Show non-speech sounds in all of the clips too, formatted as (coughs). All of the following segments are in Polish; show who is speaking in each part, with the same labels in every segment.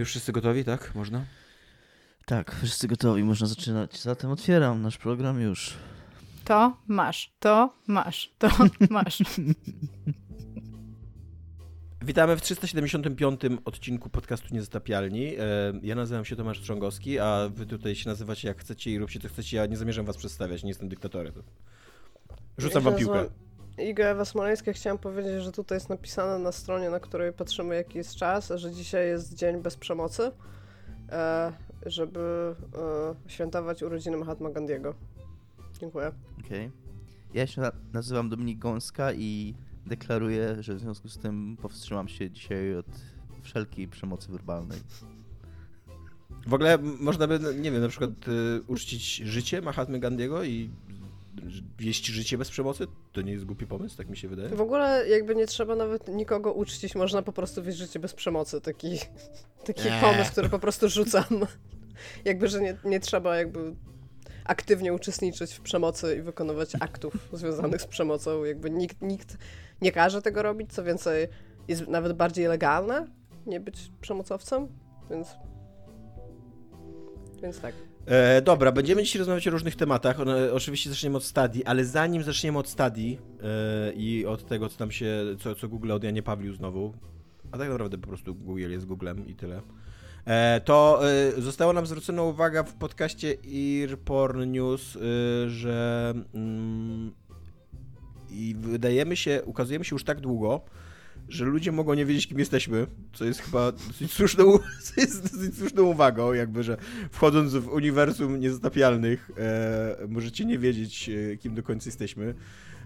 Speaker 1: Już wszyscy gotowi, tak? Można?
Speaker 2: Tak, wszyscy gotowi, można zaczynać. Zatem otwieram nasz program już.
Speaker 3: To masz, to masz, to (laughs) masz.
Speaker 1: Witamy w 375. odcinku podcastu Niezatapialni. E, Ja nazywam się Tomasz Trzągowski, a wy tutaj się nazywacie jak chcecie i róbcie co chcecie. Ja nie zamierzam was przedstawiać, nie jestem dyktatorem. Rzucam wam piłkę.
Speaker 4: Iga Ewa Smoleńska, chciałam powiedzieć, że tutaj jest napisane na stronie, na której patrzymy jaki jest czas, że dzisiaj jest dzień bez przemocy, e, żeby e, świętować urodziny Mahatma Gandiego. Dziękuję.
Speaker 2: Okej. Ja się na- nazywam Dominik Gąska i deklaruję, że w związku z tym powstrzymam się dzisiaj od wszelkiej przemocy werbalnej.
Speaker 1: W ogóle można by, no, nie wiem, na przykład y, uczcić życie Mahatmy Gandiego i wieść życie bez przemocy? To nie jest głupi pomysł, tak mi się wydaje.
Speaker 4: W ogóle jakby nie trzeba nawet nikogo uczcić, można po prostu wieść życie bez przemocy. Taki, taki
Speaker 1: Nie.
Speaker 4: pomysł, który po prostu rzucam. (laughs) jakby, że nie, nie trzeba jakby aktywnie uczestniczyć w przemocy i wykonywać aktów związanych z przemocą. Jakby nikt, nikt nie każe tego robić, co więcej jest nawet bardziej legalne nie być przemocowcem, więc więc tak.
Speaker 1: E, dobra, będziemy dzisiaj rozmawiać o różnych tematach. Oczywiście zaczniemy od stadii, ale zanim zaczniemy od stadii e, i od tego, co tam się, co, co Google od Janie Pawliu znowu, a tak naprawdę po prostu Google jest Googlem i tyle, e, to e, została nam zwrócona uwaga w podcaście Earporn News, e, że mm, i wydajemy się, ukazujemy się już tak długo, że ludzie mogą nie wiedzieć, kim jesteśmy, co jest chyba dosyć słuszną, (laughs) jest dosyć słuszną uwagą, jakby, że wchodząc w uniwersum niezatapialnych, e, możecie nie wiedzieć, e, kim do końca jesteśmy.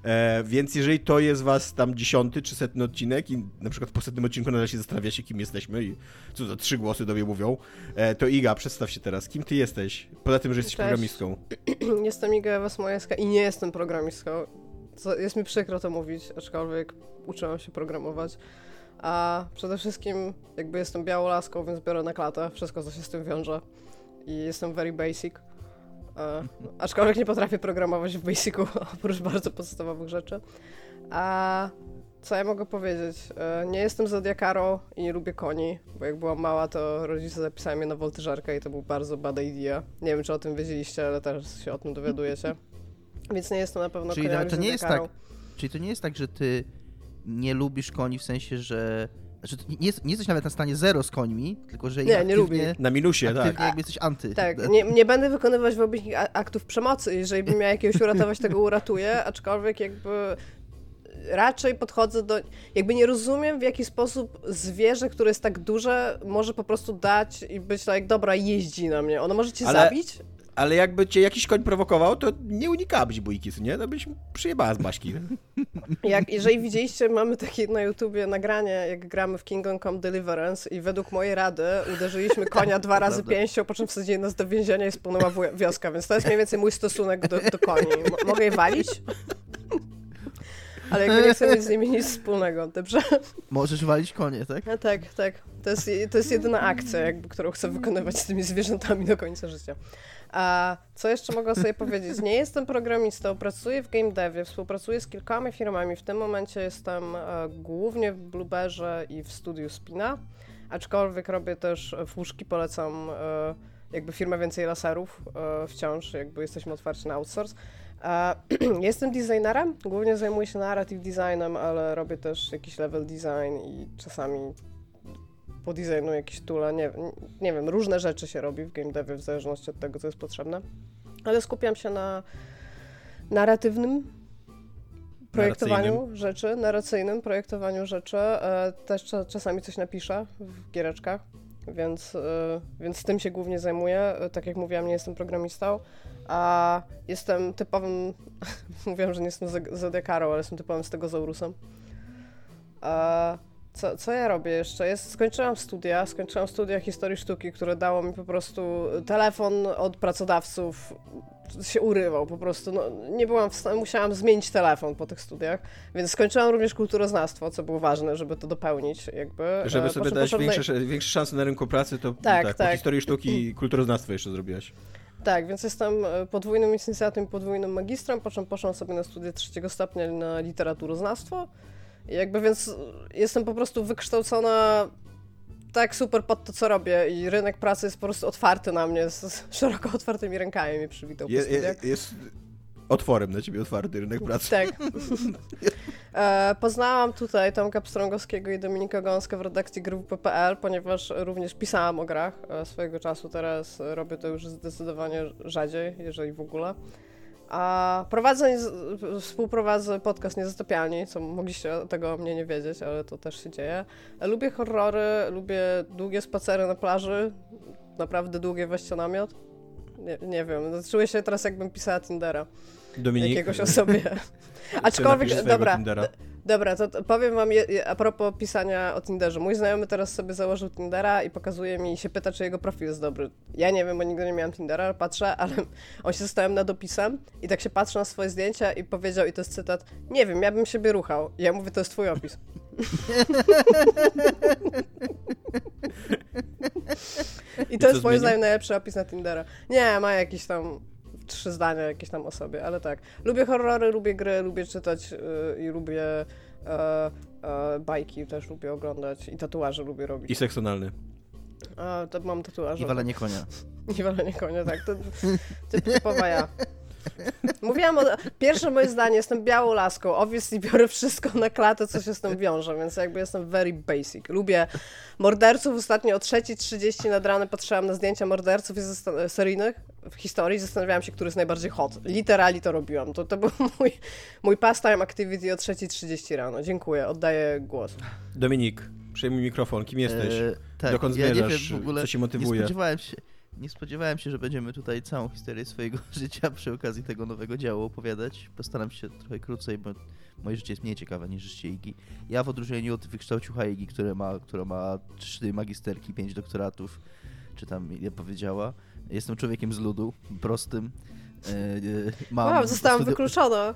Speaker 1: E, więc jeżeli to jest was tam dziesiąty czy setny odcinek i na przykład po setnym odcinku nadal się zastanawiacie, kim jesteśmy i co za trzy głosy do mnie mówią, e, to Iga, przedstaw się teraz. Kim ty jesteś? Poza tym, że jesteś
Speaker 4: Cześć.
Speaker 1: programistką. (clears throat)
Speaker 4: Jestem Iga Ewa Smolejska i nie jestem programistką. Co, jest mi przykro to mówić, aczkolwiek uczyłam się programować. A przede wszystkim jakby jestem białolaską, więc biorę na klatę wszystko, co się z tym wiąże. I jestem very basic. E, aczkolwiek nie potrafię programować w Basicu, (laughs) oprócz bardzo podstawowych rzeczy. A co ja mogę powiedzieć? E, nie jestem zodiakarą i nie lubię koni, bo jak byłam mała, to rodzice zapisali mnie na woltyżerkę i to był bardzo bad idea. Nie wiem, czy o tym wiedzieliście, ale też się o tym dowiadujecie. Więc nie jestem na pewno
Speaker 2: Czyli to nie jest tak, czyli to nie jest tak, że ty nie lubisz koni w sensie, że znaczy, ty nie, jest, nie jesteś nawet na stanie zero z końmi, tylko że
Speaker 4: Nie, nie lubię.
Speaker 1: Na minusie, tak.
Speaker 2: jakby jesteś anty.
Speaker 4: Tak, (laughs) nie, nie będę wykonywać wobec nich aktów przemocy. Jeżeli bym miała jakiegoś uratować, tego uratuję, aczkolwiek jakby raczej podchodzę do... Jakby nie rozumiem, w jaki sposób zwierzę, które jest tak duże, może po prostu dać i być tak, dobra, jeździ na mnie. Ono może cię
Speaker 1: Ale-
Speaker 4: zabić?
Speaker 1: Ale jakby cię jakiś koń prowokował, to nie unikałabyś bójki, nie? To byś przyjebała z baśki. (laughs)
Speaker 4: Jak, jeżeli widzieliście, mamy takie na YouTubie nagranie, jak gramy w Kingdom Come Deliverance i według mojej rady uderzyliśmy konia dwa razy
Speaker 2: Prawda.
Speaker 4: pięścią, po czym wsadzili nas do więzienia i spłynęła wo- wioska, więc to jest mniej więcej mój stosunek do, do koni. M- mogę je walić? Ale jakby nie chcę mieć z nimi nic wspólnego, dobrze?
Speaker 2: Możesz walić konie, tak?
Speaker 4: No tak, tak. To jest, to jest jedyna akcja, jakby, którą chcę wykonywać z tymi zwierzętami do końca życia. A co jeszcze mogę sobie (laughs) powiedzieć? Nie jestem programistą, pracuję w game devie, współpracuję z kilkoma firmami. W tym momencie jestem e, głównie w Blueberze i w studiu Spina, aczkolwiek robię też e, fuszki, polecam e, jakby firmę więcej laserów e, wciąż, jakby jesteśmy otwarci na outsource. E, (clears throat) jestem designerem, głównie zajmuję się narrative designem, ale robię też jakiś level design i czasami podesignuję jakieś tule, nie, nie wiem, różne rzeczy się robi w game devie w zależności od tego, co jest potrzebne. Ale skupiam się na narratywnym projektowaniu rzeczy, narracyjnym projektowaniu rzeczy. E, też cza, czasami coś napiszę w giereczkach, więc, e, więc tym się głównie zajmuję. E, tak jak mówiłam, nie jestem programistą, a jestem typowym, (laughs) mówiłam, że nie jestem zod- zodiakarą, ale jestem typowym stegozaurusem. A co, co ja robię jeszcze? Jest, skończyłam studia, skończyłam studia historii sztuki, które dało mi po prostu telefon od pracodawców się urywał po prostu. No, nie byłam w stanie, musiałam zmienić telefon po tych studiach, więc skończyłam również kulturoznawstwo, co było ważne, żeby to dopełnić jakby.
Speaker 1: Żeby
Speaker 4: E,
Speaker 1: sobie
Speaker 4: poszedł-
Speaker 1: dać
Speaker 4: poszedł
Speaker 1: większe, większe szanse na rynku pracy, to
Speaker 4: Tak,
Speaker 1: tak,
Speaker 4: tak.
Speaker 1: historii sztuki i kulturoznawstwo jeszcze zrobiłaś.
Speaker 4: Tak, więc jestem e, podwójnym licencjatem i podwójnym magistrem, po czym poszłam sobie na studia trzeciego stopnia na literaturoznawstwo. I jakby więc jestem po prostu wykształcona tak super pod to, co robię i rynek pracy jest po prostu otwarty na mnie, z, z szeroko otwartymi rękami mnie przywitał
Speaker 1: Je, je, jest otworem na ciebie otwarty rynek pracy.
Speaker 4: Tak. (laughs) E, poznałam tutaj Tomka Pstrągowskiego i Dominika Gąskę w redakcji grupy.pl, ponieważ również pisałam o grach e, swojego czasu. Teraz robię to już zdecydowanie rzadziej, jeżeli w ogóle. A prowadzę, współprowadzę podcast Niezatopialni, co mogliście tego o mnie nie wiedzieć, ale to też się dzieje. Lubię horrory, lubię długie spacery na plaży, naprawdę długie wejście na namiot. Nie, nie wiem, czuję się teraz jakbym pisała Tindera
Speaker 1: Dominik,
Speaker 4: jakiegoś o sobie. (laughs) Aczkolwiek, dobra,
Speaker 1: Tindera?
Speaker 4: Dobra, to, powiem wam je, a propos pisania o Tinderze. Mój znajomy teraz sobie założył Tindera i pokazuje mi i się pyta, czy jego profil jest dobry. Ja nie wiem, bo nigdy nie miałam Tindera, patrzę, (laughs) ale on się zostałem nad opisem i tak się patrzy na swoje zdjęcia i powiedział, i to jest cytat, nie wiem, ja bym siebie ruchał. I ja mówię, to jest twój opis. (laughs) I to
Speaker 1: co
Speaker 4: jest moim zdaniem najlepszy opis na Tindera. Nie, ma jakieś tam trzy zdania jakieś tam o sobie, ale tak. Lubię horrory, lubię gry, lubię czytać yy, i lubię e, e, bajki, też lubię oglądać i tatuaże lubię robić.
Speaker 1: I seksonalny.
Speaker 4: A, to mam tatuaże.
Speaker 2: I walenie konia. (laughs)
Speaker 4: I walenie konia, tak. To typ, typowa ja. (laughs) Mówiłam o... Pierwsze moje zdanie, jestem białą laską, obviously biorę wszystko na klatę, co się z tym wiąże, więc jakby jestem very basic. Lubię morderców, ostatnio o 3.30 nad ranem patrzyłam na zdjęcia morderców i seryjnych w historii, zastanawiałam się, który jest najbardziej hot. Literally to robiłam. To, to był mój, mój pastime activity o 3.30 rano. Dziękuję, oddaję głos.
Speaker 1: Dominik, przejmuj mikrofon. Kim jesteś?
Speaker 2: E, tak,
Speaker 1: Dokąd
Speaker 2: ja nie
Speaker 1: zmierzasz?
Speaker 2: wiem w ogóle,
Speaker 1: Co cię motywuje?
Speaker 2: Nie spodziewałem się, nie spodziewałem się, że będziemy tutaj całą historię swojego (laughs) życia przy okazji tego nowego działu opowiadać. Postaram się trochę krócej, bo moje życie jest mniej ciekawe niż życie Igi. Ja w odróżnieniu od wykształciucha Igi, które ma, która ma trzy magisterki, pięć doktoratów, czy tam ile powiedziała, jestem człowiekiem z ludu, prostym. E, e, mam
Speaker 4: Wow, zostałam wykluczona.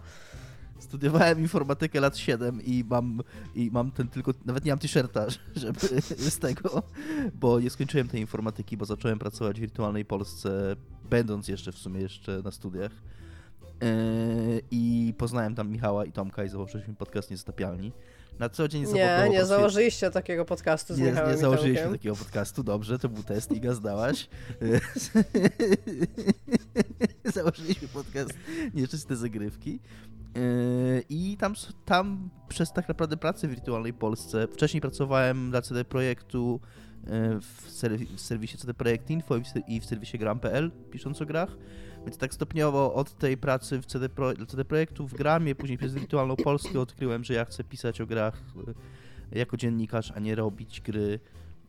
Speaker 2: Studiowałem informatykę lat 7 i mam, i mam ten tylko, nawet nie mam t-shirta, (laughs) żeby z tego, bo nie skończyłem tej informatyki, bo zacząłem pracować w wirtualnej Polsce, będąc jeszcze w sumie jeszcze na studiach. Yy, I poznałem tam Michała i Tomka i założyliśmy podcast Niezatapialni. Na co dzień
Speaker 4: Nie, nie założyliście takiego podcastu z
Speaker 2: nie,
Speaker 4: Michałem
Speaker 2: nie założyliśmy takiego podcastu, dobrze, to był test, Iga zdałaś. (laughs) założyliśmy podcast Nieczyste Zagrywki. Yy, I tam, tam przez tak naprawdę pracę w wirtualnej Polsce, wcześniej pracowałem dla CD Projektu yy, w, w serwisie CD Projekt Info i w serwisie gram.pl, pisząc o grach. Więc tak stopniowo od tej pracy w CD, Pro, CD Projektu w Gramie, później przez wirtualną Polskę odkryłem, że ja chcę pisać o grach yy, jako dziennikarz, a nie robić gry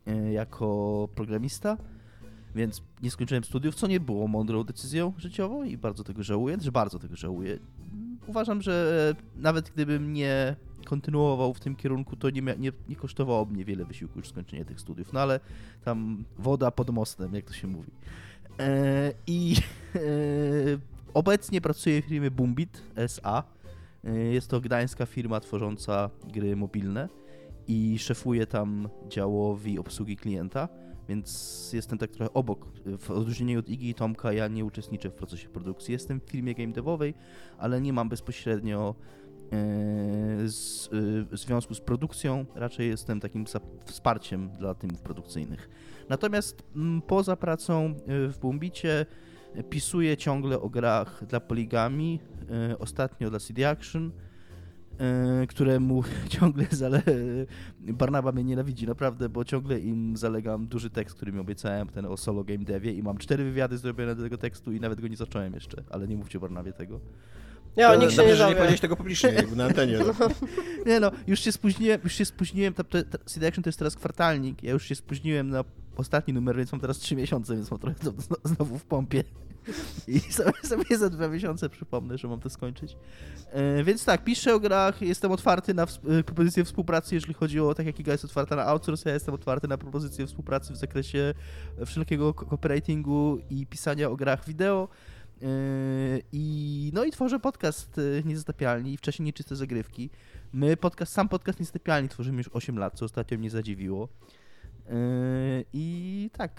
Speaker 2: e, jako programista. Więc nie skończyłem studiów, co nie było mądrą decyzją życiową i bardzo tego żałuję, że bardzo tego żałuję. Uważam, że nawet gdybym nie kontynuował w tym kierunku, to nie, nie, nie kosztowało mnie wiele wysiłku już skończenie tych studiów. No ale tam woda pod mostem, jak to się mówi. E, I e, obecnie pracuję w firmie Boombit SA. E, Jest to gdańska firma tworząca gry mobilne i szefuję tam działowi obsługi klienta, więc jestem tak trochę obok. W odróżnieniu od Igi i Tomka ja nie uczestniczę w procesie produkcji. Jestem w firmie game devowej, ale nie mam bezpośrednio z, związku z produkcją, raczej jestem takim wsparciem dla teamów produkcyjnych. Natomiast mm, poza pracą e, w Boombicie e, pisuję ciągle o grach dla Poligami, e, ostatnio dla CD Action, któremu (laughs) ciągle zale... Barnaba mnie nienawidzi naprawdę, bo ciągle im zalegam duży tekst, który mi obiecałem, ten o solo game devie i mam cztery wywiady zrobione do tego tekstu i nawet go nie zacząłem jeszcze, ale nie mówcie Barnabie tego.
Speaker 4: Ja,
Speaker 1: To
Speaker 4: nikt się nie
Speaker 1: że nie powiedziałeś tego publicznie, na antenie. (laughs)
Speaker 2: Nie no, już się spóźniłem, już się spóźniłem, ta, ta, ta CD Action to jest teraz kwartalnik, ja już się spóźniłem na ostatni numer, więc mam teraz trzy miesiące, więc mam trochę znowu w pompie. I sobie, sobie za dwa miesiące przypomnę, że mam to skończyć. E, więc tak, piszę o grach, jestem otwarty na e, propozycje współpracy, jeżeli chodzi o, tak jak Iga jest otwarta na outsource, ja jestem otwarty na propozycje współpracy w zakresie wszelkiego co- copywritingu i pisania o grach wideo. E, I no i tworzę podcast Niezatapialni, wcześniej Nieczyste Zagrywki. My podcast, sam podcast Niezatapialni tworzymy już 8 lat, co ostatnio mnie zadziwiło. E, I tak,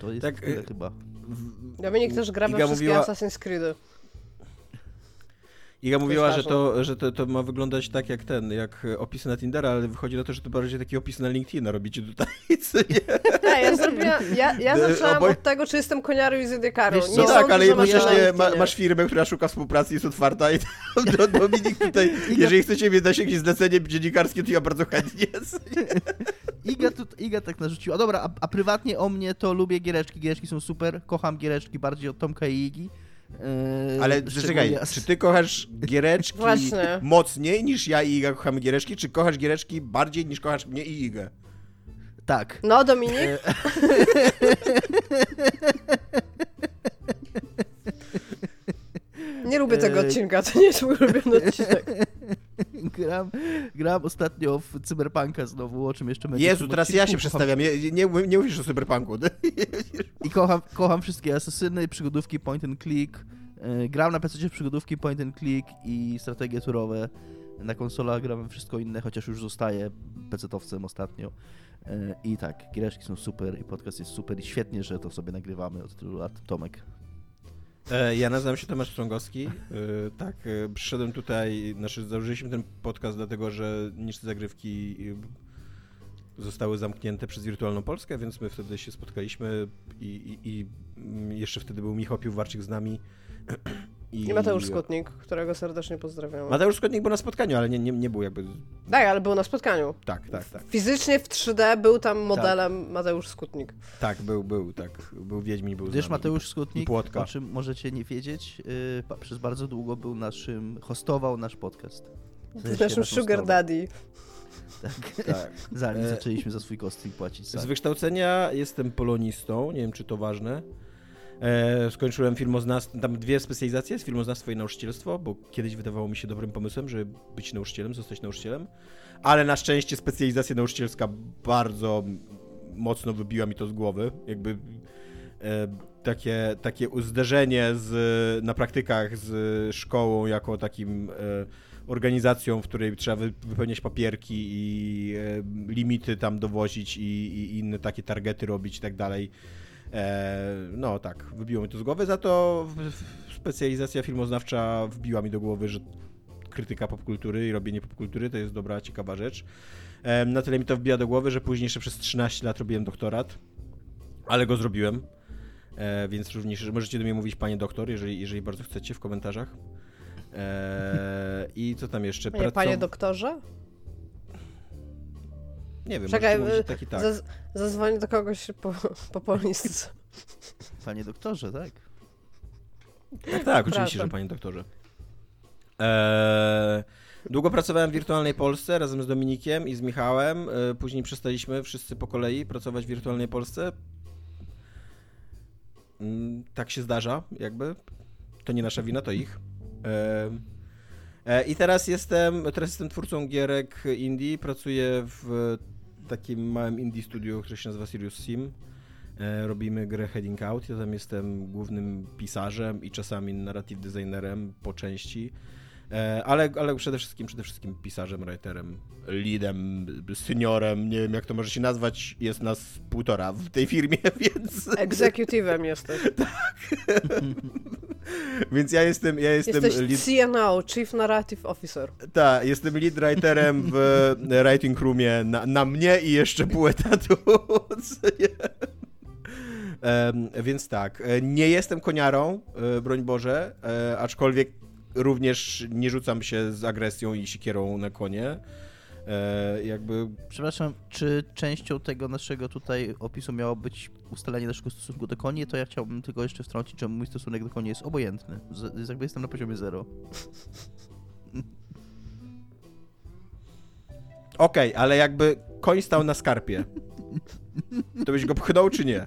Speaker 2: to jest
Speaker 1: Tak,
Speaker 2: tyle
Speaker 1: e,
Speaker 2: chyba.
Speaker 4: Dominik też gra we wszystkie
Speaker 1: mówiła-
Speaker 4: Assassin's Creedy.
Speaker 1: Iga mówiła, że, to, że to, to ma wyglądać tak jak ten, jak opisy na Tindera, ale wychodzi na to, że to bardziej taki opis na LinkedIna robicie tutaj, (laughs) co nie?
Speaker 4: Nie, ja zrobiłam, ja, ja
Speaker 1: E,
Speaker 4: zaczęłam
Speaker 1: oboj-
Speaker 4: od tego, czy jestem koniarą i? Nie
Speaker 1: No tak, ale jednocześnie ma, masz firmę, która szuka współpracy, jest otwarta i tam, (laughs) do, Dominik tutaj, jeżeli chcecie mieć jakieś zlecenie dziennikarskie, to ja bardzo chętnie. (laughs)
Speaker 2: Iga, tu, Iga tak narzuciła. Dobra, a, a prywatnie o mnie to lubię giereczki. Giereczki są super. Kocham giereczki bardziej od Tomka i Igi. Eee,
Speaker 1: Ale czekaj, czy ty kochasz giereczki
Speaker 4: Właśnie.
Speaker 1: mocniej niż ja i Iga kochamy giereczki, czy kochasz giereczki bardziej niż kochasz mnie i Igę?
Speaker 2: Tak.
Speaker 4: No, Dominik? (laughs) Nie lubię tego
Speaker 2: Eee.
Speaker 4: odcinka, to nie jest mój ulubiony odcinek. (laughs)
Speaker 2: Gram, gram ostatnio w Cyberpunka znowu, o czym jeszcze będzie
Speaker 1: Jezu, teraz ja się przedstawiam, nie, nie, nie mówisz o cyberpunku. (laughs)
Speaker 2: I kocham, kocham wszystkie asesyny, przygodówki point and click. E, Gram na PC w przygodówki point and click i strategie turowe. Na konsolach gram wszystko inne, chociaż już zostaję PC-towcem ostatnio. E, I tak, giereczki są super i podcast jest super i świetnie, że to sobie nagrywamy od tylu lat. Tomek.
Speaker 1: E, Ja nazywam się Tomasz Strągowski. E, Tak, e, przyszedłem tutaj, znaczy założyliśmy ten podcast dlatego, że niższe zagrywki zostały zamknięte przez Wirtualną Polskę, więc my wtedy się spotkaliśmy i, i, i mm, jeszcze wtedy był Michał Piłwarczyk z nami. (clears throat)
Speaker 4: I Mateusz Skutnik, którego serdecznie pozdrawiam.
Speaker 1: Mateusz Skutnik był na spotkaniu, ale nie, nie, nie był jakby...
Speaker 4: Tak, ale był na spotkaniu.
Speaker 1: Tak, tak, tak.
Speaker 4: Fizycznie w 3D był tam modelem Mateusz Skutnik.
Speaker 1: Tak, był, był, tak. Był Wiedźmin, był z
Speaker 2: Gdyż
Speaker 1: nami.
Speaker 2: Mateusz
Speaker 1: I
Speaker 2: Skutnik,
Speaker 1: Płotka.
Speaker 2: o czym możecie nie wiedzieć, y, pa- przez bardzo długo był naszym, hostował nasz podcast. W sensie
Speaker 4: Naszym
Speaker 2: naszą
Speaker 4: sugar
Speaker 2: stronę.
Speaker 4: daddy.
Speaker 2: Tak.
Speaker 1: Tak. (laughs)
Speaker 2: Zanim
Speaker 1: E,
Speaker 2: zaczęliśmy za swój kosting płacić
Speaker 1: Z
Speaker 2: sami.
Speaker 1: wykształcenia jestem polonistą, nie wiem czy to ważne. E, skończyłem filmoznawstwo, tam dwie specjalizacje, filmoznawstwo i nauczycielstwo, bo kiedyś wydawało mi się dobrym pomysłem, żeby być nauczycielem, zostać nauczycielem, ale na szczęście specjalizacja nauczycielska bardzo mocno wybiła mi to z głowy, jakby e, takie, takie zderzenie z, na praktykach z szkołą jako takim e, organizacją, w której trzeba wy- wypełniać papierki i e, limity tam dowozić i, i inne takie targety robić i tak dalej. E, no tak, wybiło mi to z głowy, za to specjalizacja filmoznawcza wbiła mi do głowy, że krytyka popkultury i robienie popkultury to jest dobra, ciekawa rzecz. E, na tyle mi to wbija do głowy, że później jeszcze przez 13 lat robiłem doktorat, ale go zrobiłem. E, więc również możecie do mnie mówić panie doktor, jeżeli, jeżeli bardzo chcecie w komentarzach. I co tam jeszcze?
Speaker 4: Nie, panie doktorze?
Speaker 1: Nie wiem,
Speaker 4: Czekaj,
Speaker 1: mówić
Speaker 4: y,
Speaker 1: tak tak.
Speaker 4: Zaz- zadzwonię do kogoś po, po polonistyce.
Speaker 2: Panie doktorze, tak?
Speaker 1: Tak, tak, oczywiście, że panie doktorze. Eee, długo pracowałem w Wirtualnej Polsce razem z Dominikiem i z Michałem. E, później przestaliśmy wszyscy po kolei pracować w Wirtualnej Polsce. Mm, tak się zdarza, jakby. To nie nasza wina, to ich. E, e, I teraz jestem, teraz jestem twórcą gierek indie. Pracuję w takim małym indie studiu, które się nazywa Serious Sim. E, robimy grę Heading Out. Ja tam jestem głównym pisarzem i czasami narrative designerem po części. E, ale, ale przede wszystkim, przede wszystkim pisarzem, writerem, leadem, seniorem, nie wiem jak to może się nazwać, jest nas półtora w tej firmie, (laughs) więc,
Speaker 4: Executive'em jesteś. (laughs) (laughs)
Speaker 1: więc ja jestem, ja jestem
Speaker 4: Jesteś
Speaker 1: lead,
Speaker 4: CNO, Chief Narrative Officer.
Speaker 1: ta, jestem lead writerem w writing roomie na, na mnie i jeszcze pół etatu. Em, więc tak, e, nie jestem koniarą, e, broń Boże, e, aczkolwiek również nie rzucam się z agresją i sikierą na konie. E, jakby
Speaker 2: Przepraszam, czy częścią tego naszego tutaj opisu miało być ustalenie naszego stosunku do koni, to ja chciałbym tylko jeszcze wtrącić, że mój stosunek do koni jest obojętny. Z, jakby jestem na poziomie zero.
Speaker 1: Okej, ale jakby koń stał na skarpie. To byś go pchnął czy nie?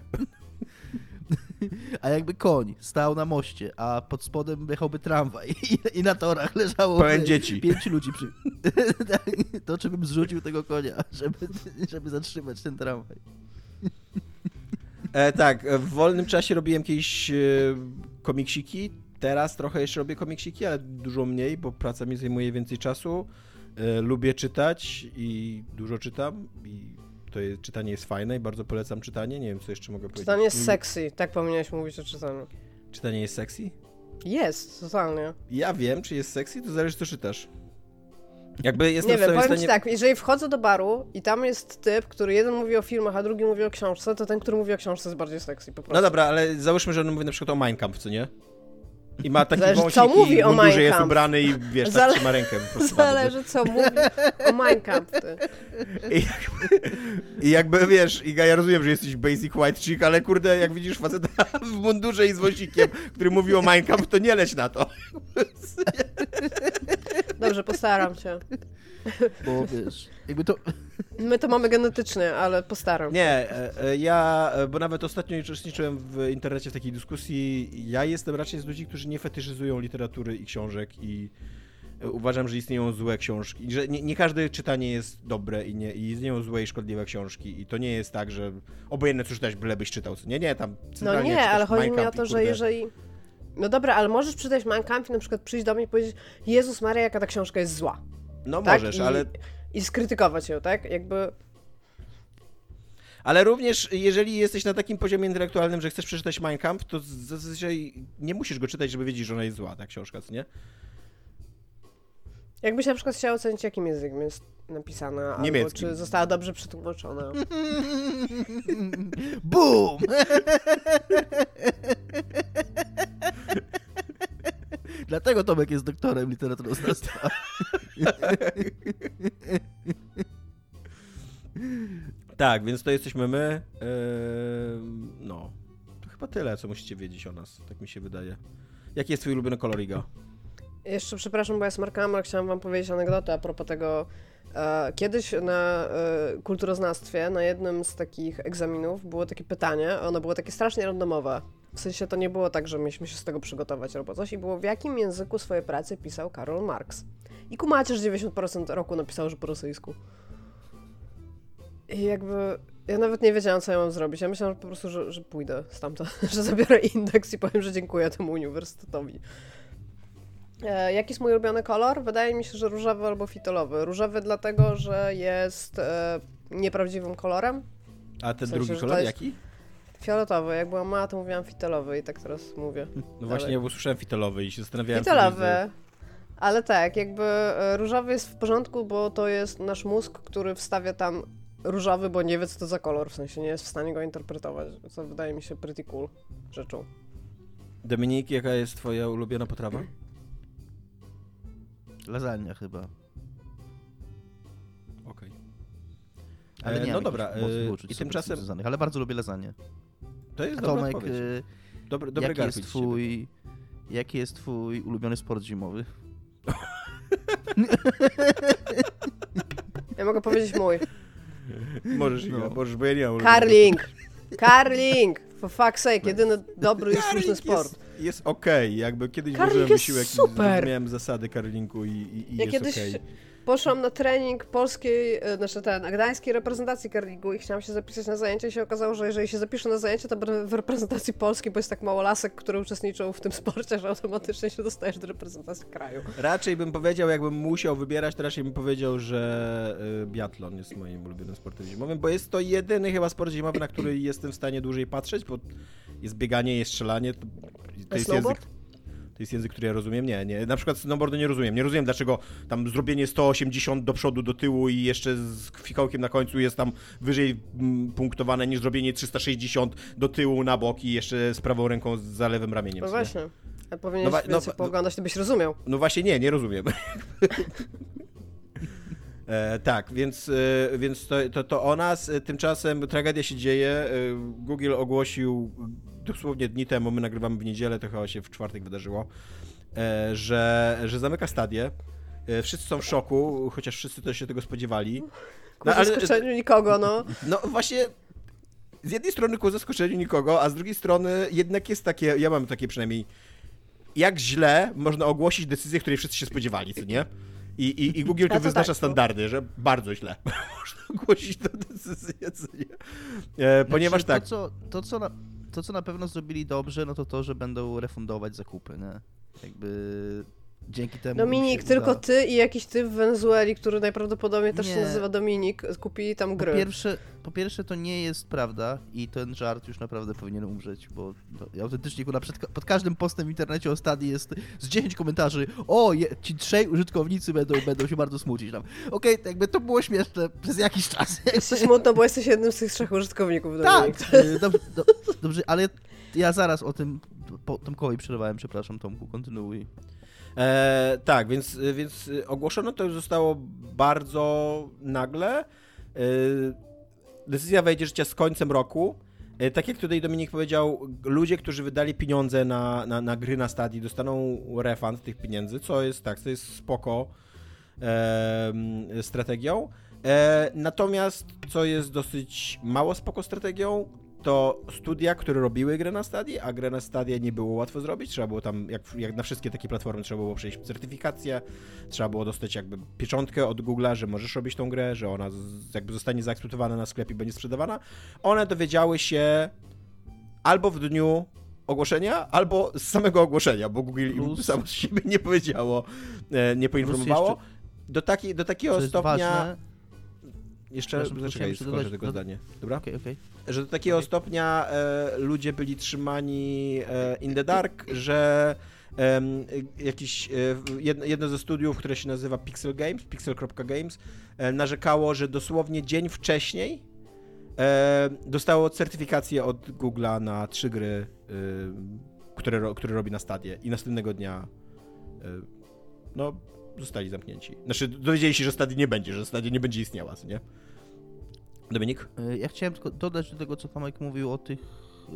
Speaker 2: A jakby koń stał na moście, a pod spodem jechałby tramwaj i, (laughs) i na torach leżało
Speaker 1: Pełen dzieci.
Speaker 2: pięciu ludzi przy... (laughs) Tak, to czy bym zrzucił tego konia, (laughs) żeby, żeby zatrzymać ten tramwaj.
Speaker 1: E, tak, w wolnym czasie robiłem jakieś e, komiksiki. Teraz trochę jeszcze robię komiksiki, ale dużo mniej, bo praca mi zajmuje więcej czasu. E, lubię czytać i dużo czytam. I to jest, czytanie jest fajne i bardzo polecam czytanie. Nie wiem, co jeszcze mogę powiedzieć.
Speaker 4: Czytanie jest sexy, tak powinieneś mówić o czytaniu.
Speaker 1: Czytanie jest sexy?
Speaker 4: Jest, totalnie.
Speaker 1: Ja wiem, czy jest sexy, to zależy, co czytasz. Jakby jestem
Speaker 4: Nie wiem, powiem
Speaker 1: stanie...
Speaker 4: ci tak, jeżeli wchodzę do baru i tam jest typ, który jeden mówi o filmach, a drugi mówi o książce, to ten, który mówi o książce jest bardziej sexy po prostu.
Speaker 1: No dobra, ale załóżmy, że on mówi na przykład o Mein Kampf, co nie? I ma taki
Speaker 4: Zależy,
Speaker 1: wąsik
Speaker 4: co mówi
Speaker 1: i
Speaker 4: o Mein
Speaker 1: jest
Speaker 4: Kampf.
Speaker 1: ubrany i wiesz, tak
Speaker 4: Zale-
Speaker 1: trzyma rękę.
Speaker 4: Zależy co mówi o Mein Kampf.
Speaker 1: I jakby, I jakby wiesz, Iga, ja rozumiem, że jesteś basic white chick, ale kurde, jak widzisz faceta (laughs) w mundurze i z wąsikiem, który mówi o Mein Kampf, to nie leć na to. (laughs)
Speaker 4: Dobrze, postaram się.
Speaker 2: Bo wiesz, jakby to...
Speaker 4: My to mamy genetycznie, ale postaram się.
Speaker 1: Nie, e, e, ja, e, bo nawet ostatnio uczestniczyłem w internecie w takiej dyskusji, ja jestem raczej z ludzi, którzy nie fetyszyzują literatury i książek i uważam, że istnieją złe książki, że nie, nie każde czytanie jest dobre i, nie, i istnieją złe i szkodliwe książki i to nie jest tak, że obojętne co czytać, byle byś czytał, nie, nie, tam
Speaker 4: No
Speaker 1: centralnie
Speaker 4: nie,
Speaker 1: czytasz
Speaker 4: ale chodzi mi o to, że
Speaker 1: kurde-
Speaker 4: jeżeli... No dobra, ale możesz przeczytać Mein Kampf i na przykład przyjść do mnie i powiedzieć Jezus Maria, jaka ta książka jest zła.
Speaker 1: No
Speaker 4: tak?
Speaker 1: możesz,
Speaker 4: I,
Speaker 1: ale,
Speaker 4: I skrytykować ją, tak? Jakby...
Speaker 1: ale również jeżeli jesteś na takim poziomie intelektualnym, że chcesz przeczytać Mein Kampf, to zazwyczaj nie musisz go czytać, żeby wiedzieć, że ona jest zła, ta książka, co nie?
Speaker 4: Jakbyś na przykład chciał ocenić, jakim językiem jest napisana, albo czy została dobrze przetłumaczona. (laughs)
Speaker 2: BOOM! (laughs) Dlatego Tomek jest doktorem literaturoznawstwa. (laughs)
Speaker 1: Tak, więc to jesteśmy my. Eee, no. To chyba tyle, co musicie wiedzieć o nas, tak mi się wydaje. Jaki jest twój ulubiony kolor, Iga?
Speaker 4: Jeszcze przepraszam, bo ja smarkałam, ale chciałam wam powiedzieć anegdotę a propos tego. E, kiedyś na e, kulturoznawstwie, na jednym z takich egzaminów było takie pytanie, ono było takie strasznie randomowe. W sensie to nie było tak, że mieliśmy się z tego przygotować albo coś i było w jakim języku swoje prace pisał Karol Marx. I kumacie, że 90% roku napisał, że po rosyjsku. I jakby ja nawet nie wiedziałam, co ja mam zrobić. Ja myślałam że po prostu, że, że pójdę stamtąd, (laughs) że zabiorę indeks i powiem, że dziękuję temu uniwersytetowi. E, jaki jest mój ulubiony kolor? Wydaje mi się, że różowy albo fitolowy. Różowy dlatego, że jest e, nieprawdziwym kolorem.
Speaker 1: A ten
Speaker 4: W sensie,
Speaker 1: drugi kolor,
Speaker 4: jest-
Speaker 1: jaki?
Speaker 4: Fioletowy. Jak byłam mała, to mówiłam fitolowy i tak teraz mówię.
Speaker 1: No właśnie, ja usłyszałem fitolowy i się zastanawiałem.
Speaker 4: Fitolowy. Ale tak, jakby e, różowy jest w porządku, bo to jest nasz mózg, który wstawia tam różowy, bo nie wie, co to za kolor, w sensie nie jest w stanie go interpretować, co wydaje mi się pretty cool rzeczą.
Speaker 1: Dominik, jaka jest twoja ulubiona potrawa?
Speaker 2: Lasagna chyba.
Speaker 1: Okej.
Speaker 2: Ale
Speaker 1: E,
Speaker 2: nie
Speaker 1: no dobra, e,
Speaker 2: mocnych uczuć
Speaker 1: i tymczasem-
Speaker 2: tym związanych, ale bardzo lubię lasagne.
Speaker 1: To jest dobra
Speaker 2: Tomek,
Speaker 1: odpowiedź.
Speaker 2: y,
Speaker 1: Dobry, dobry
Speaker 2: jaki jest twój... Jaki jest twój ulubiony sport zimowy? (laughs)
Speaker 4: Ja mogę powiedzieć mój.
Speaker 1: Możesz,
Speaker 2: No.
Speaker 1: możesz, bo ja nie mam ulubionego
Speaker 4: Carling! Carling! For fuck's sake, jedyny dobry i słuszny
Speaker 1: Karling
Speaker 4: sport.
Speaker 1: Jest, okej, jakby kiedyś włożyłem wysiłek
Speaker 4: super.
Speaker 1: i zrozumiałem zasady karlingu i, i, i
Speaker 4: Ja
Speaker 1: jest
Speaker 4: kiedyś
Speaker 1: okej.
Speaker 4: poszłam na trening polskiej, e, znaczy ten, gdańskiej reprezentacji karlingu i chciałam się zapisać na zajęcie i się okazało, że jeżeli się zapiszę na zajęcie, to będę w reprezentacji Polski, bo jest tak mało lasek, które uczestniczą w tym sporcie, że automatycznie się dostajesz do reprezentacji kraju.
Speaker 1: Raczej bym powiedział, jakbym musiał wybierać, to raczej bym powiedział, że y, biatlon jest moim ulubionym sportem zimowym, bo jest to jedyny chyba sport zimowy, na który jestem w stanie dłużej patrzeć, bo jest bieganie, jest strzelanie, to,
Speaker 4: A
Speaker 1: jest język... To jest język, który ja rozumiem? Nie, nie. Na przykład snowboardu nie rozumiem. Nie rozumiem, dlaczego tam zrobienie 180 do przodu, do tyłu i jeszcze z fikołkiem na końcu jest tam wyżej mm, punktowane niż zrobienie 360 do tyłu, na bok i jeszcze z prawą ręką za lewym ramieniem.
Speaker 4: No właśnie. A powinieneś
Speaker 1: No no wa-
Speaker 4: pooglądać, to byś rozumiał.
Speaker 1: No właśnie nie, nie rozumiem. (laughs) E, tak, więc, e, więc to, to, to o nas. E, Tymczasem tragedia się dzieje. E, Google ogłosił dosłownie dni temu, my nagrywamy w niedzielę, to chyba się w czwartek wydarzyło, e, że, że zamyka stadię. E, Wszyscy są w szoku, chociaż wszyscy też się tego spodziewali.
Speaker 4: Ku
Speaker 1: No, ale-
Speaker 4: zaskoczeniu nikogo, no.
Speaker 1: No właśnie, z jednej strony ku zaskoczeniu nikogo, a z drugiej strony jednak jest takie, ja mam takie przynajmniej, jak źle można ogłosić decyzję, której wszyscy się spodziewali, co nie? I, i, i Google
Speaker 4: to
Speaker 1: wyznacza
Speaker 4: tak, no.
Speaker 1: standardy, że bardzo źle (laughs) można ogłosić tę decyzję, co nie? E, ponieważ
Speaker 2: Znaczy,
Speaker 1: tak,
Speaker 2: To co, to, co na, to, co na pewno zrobili dobrze, no to to, że będą refundować zakupy, nie? Jakby dzięki temu...
Speaker 4: Dominik,
Speaker 2: się
Speaker 4: tylko
Speaker 2: uda.
Speaker 4: ty i jakiś typ w Wenezueli, który najprawdopodobniej też się
Speaker 2: Nie.
Speaker 4: nazywa Dominik, kupili tam
Speaker 2: Po
Speaker 4: gry.
Speaker 2: pierwsze, po pierwsze, to nie jest prawda i ten żart już naprawdę powinien umrzeć, bo ja autentycznie kurwa, przed, pod każdym postem w internecie o Stadii jest z 10 komentarzy o, je, ci trzej użytkownicy będą, będą się bardzo smucić tam. Okej, to jakby to było śmieszne przez jakiś czas. (laughs)
Speaker 4: Jest ci smutno, bo jesteś jednym z tych trzech użytkowników, Dominik.
Speaker 2: tak, dobrze, do, dobrze, ale ja zaraz o tym po, Tomkowi przerwałem, przepraszam Tomku, kontynuuj.
Speaker 1: E, tak, więc, więc ogłoszono to zostało bardzo nagle. E, decyzja wejdzie w życie z końcem roku. E, tak jak tutaj Dominik powiedział, ludzie, którzy wydali pieniądze na, na, na gry na stadii, dostaną refund tych pieniędzy, co jest tak, to jest spoko em, strategią. E, natomiast, co jest dosyć mało spoko strategią, to studia, które robiły grę na stadii, a grę na stadii nie było łatwo zrobić, trzeba było tam, jak, jak na wszystkie takie platformy, trzeba było przejść certyfikację, trzeba było dostać jakby pieczątkę od Google'a, że możesz robić tą grę, że ona z, jakby zostanie zaakceptowana na sklepie i będzie sprzedawana. One dowiedziały się albo w dniu ogłoszenia, albo z samego ogłoszenia, bo Google im
Speaker 2: Plus-
Speaker 1: samo z siebie nie powiedziało, e, nie poinformowało. Do, taki, do takiego stopnia... Jeszcze,
Speaker 2: tylko
Speaker 1: zaczekaj, skończę tego
Speaker 2: do-
Speaker 1: zdanie. Dobra?
Speaker 2: okej, okej.
Speaker 1: że do takiego
Speaker 2: Okej.
Speaker 1: stopnia e, ludzie byli trzymani e, in the dark, że em, jakiś, e, jedno, jedno ze studiów, które się nazywa Pixel Games, pixel.games, e, narzekało, że dosłownie dzień wcześniej e, dostało certyfikację od Google'a na trzy gry, e, które, które robi na stadie i następnego dnia e, no, zostali zamknięci. Znaczy, dowiedzieli się, że stadii nie będzie, że stadia nie będzie istniała, nie? Dominik?
Speaker 2: Y, Ja chciałem tylko dodać do tego, co Tomek mówił o tych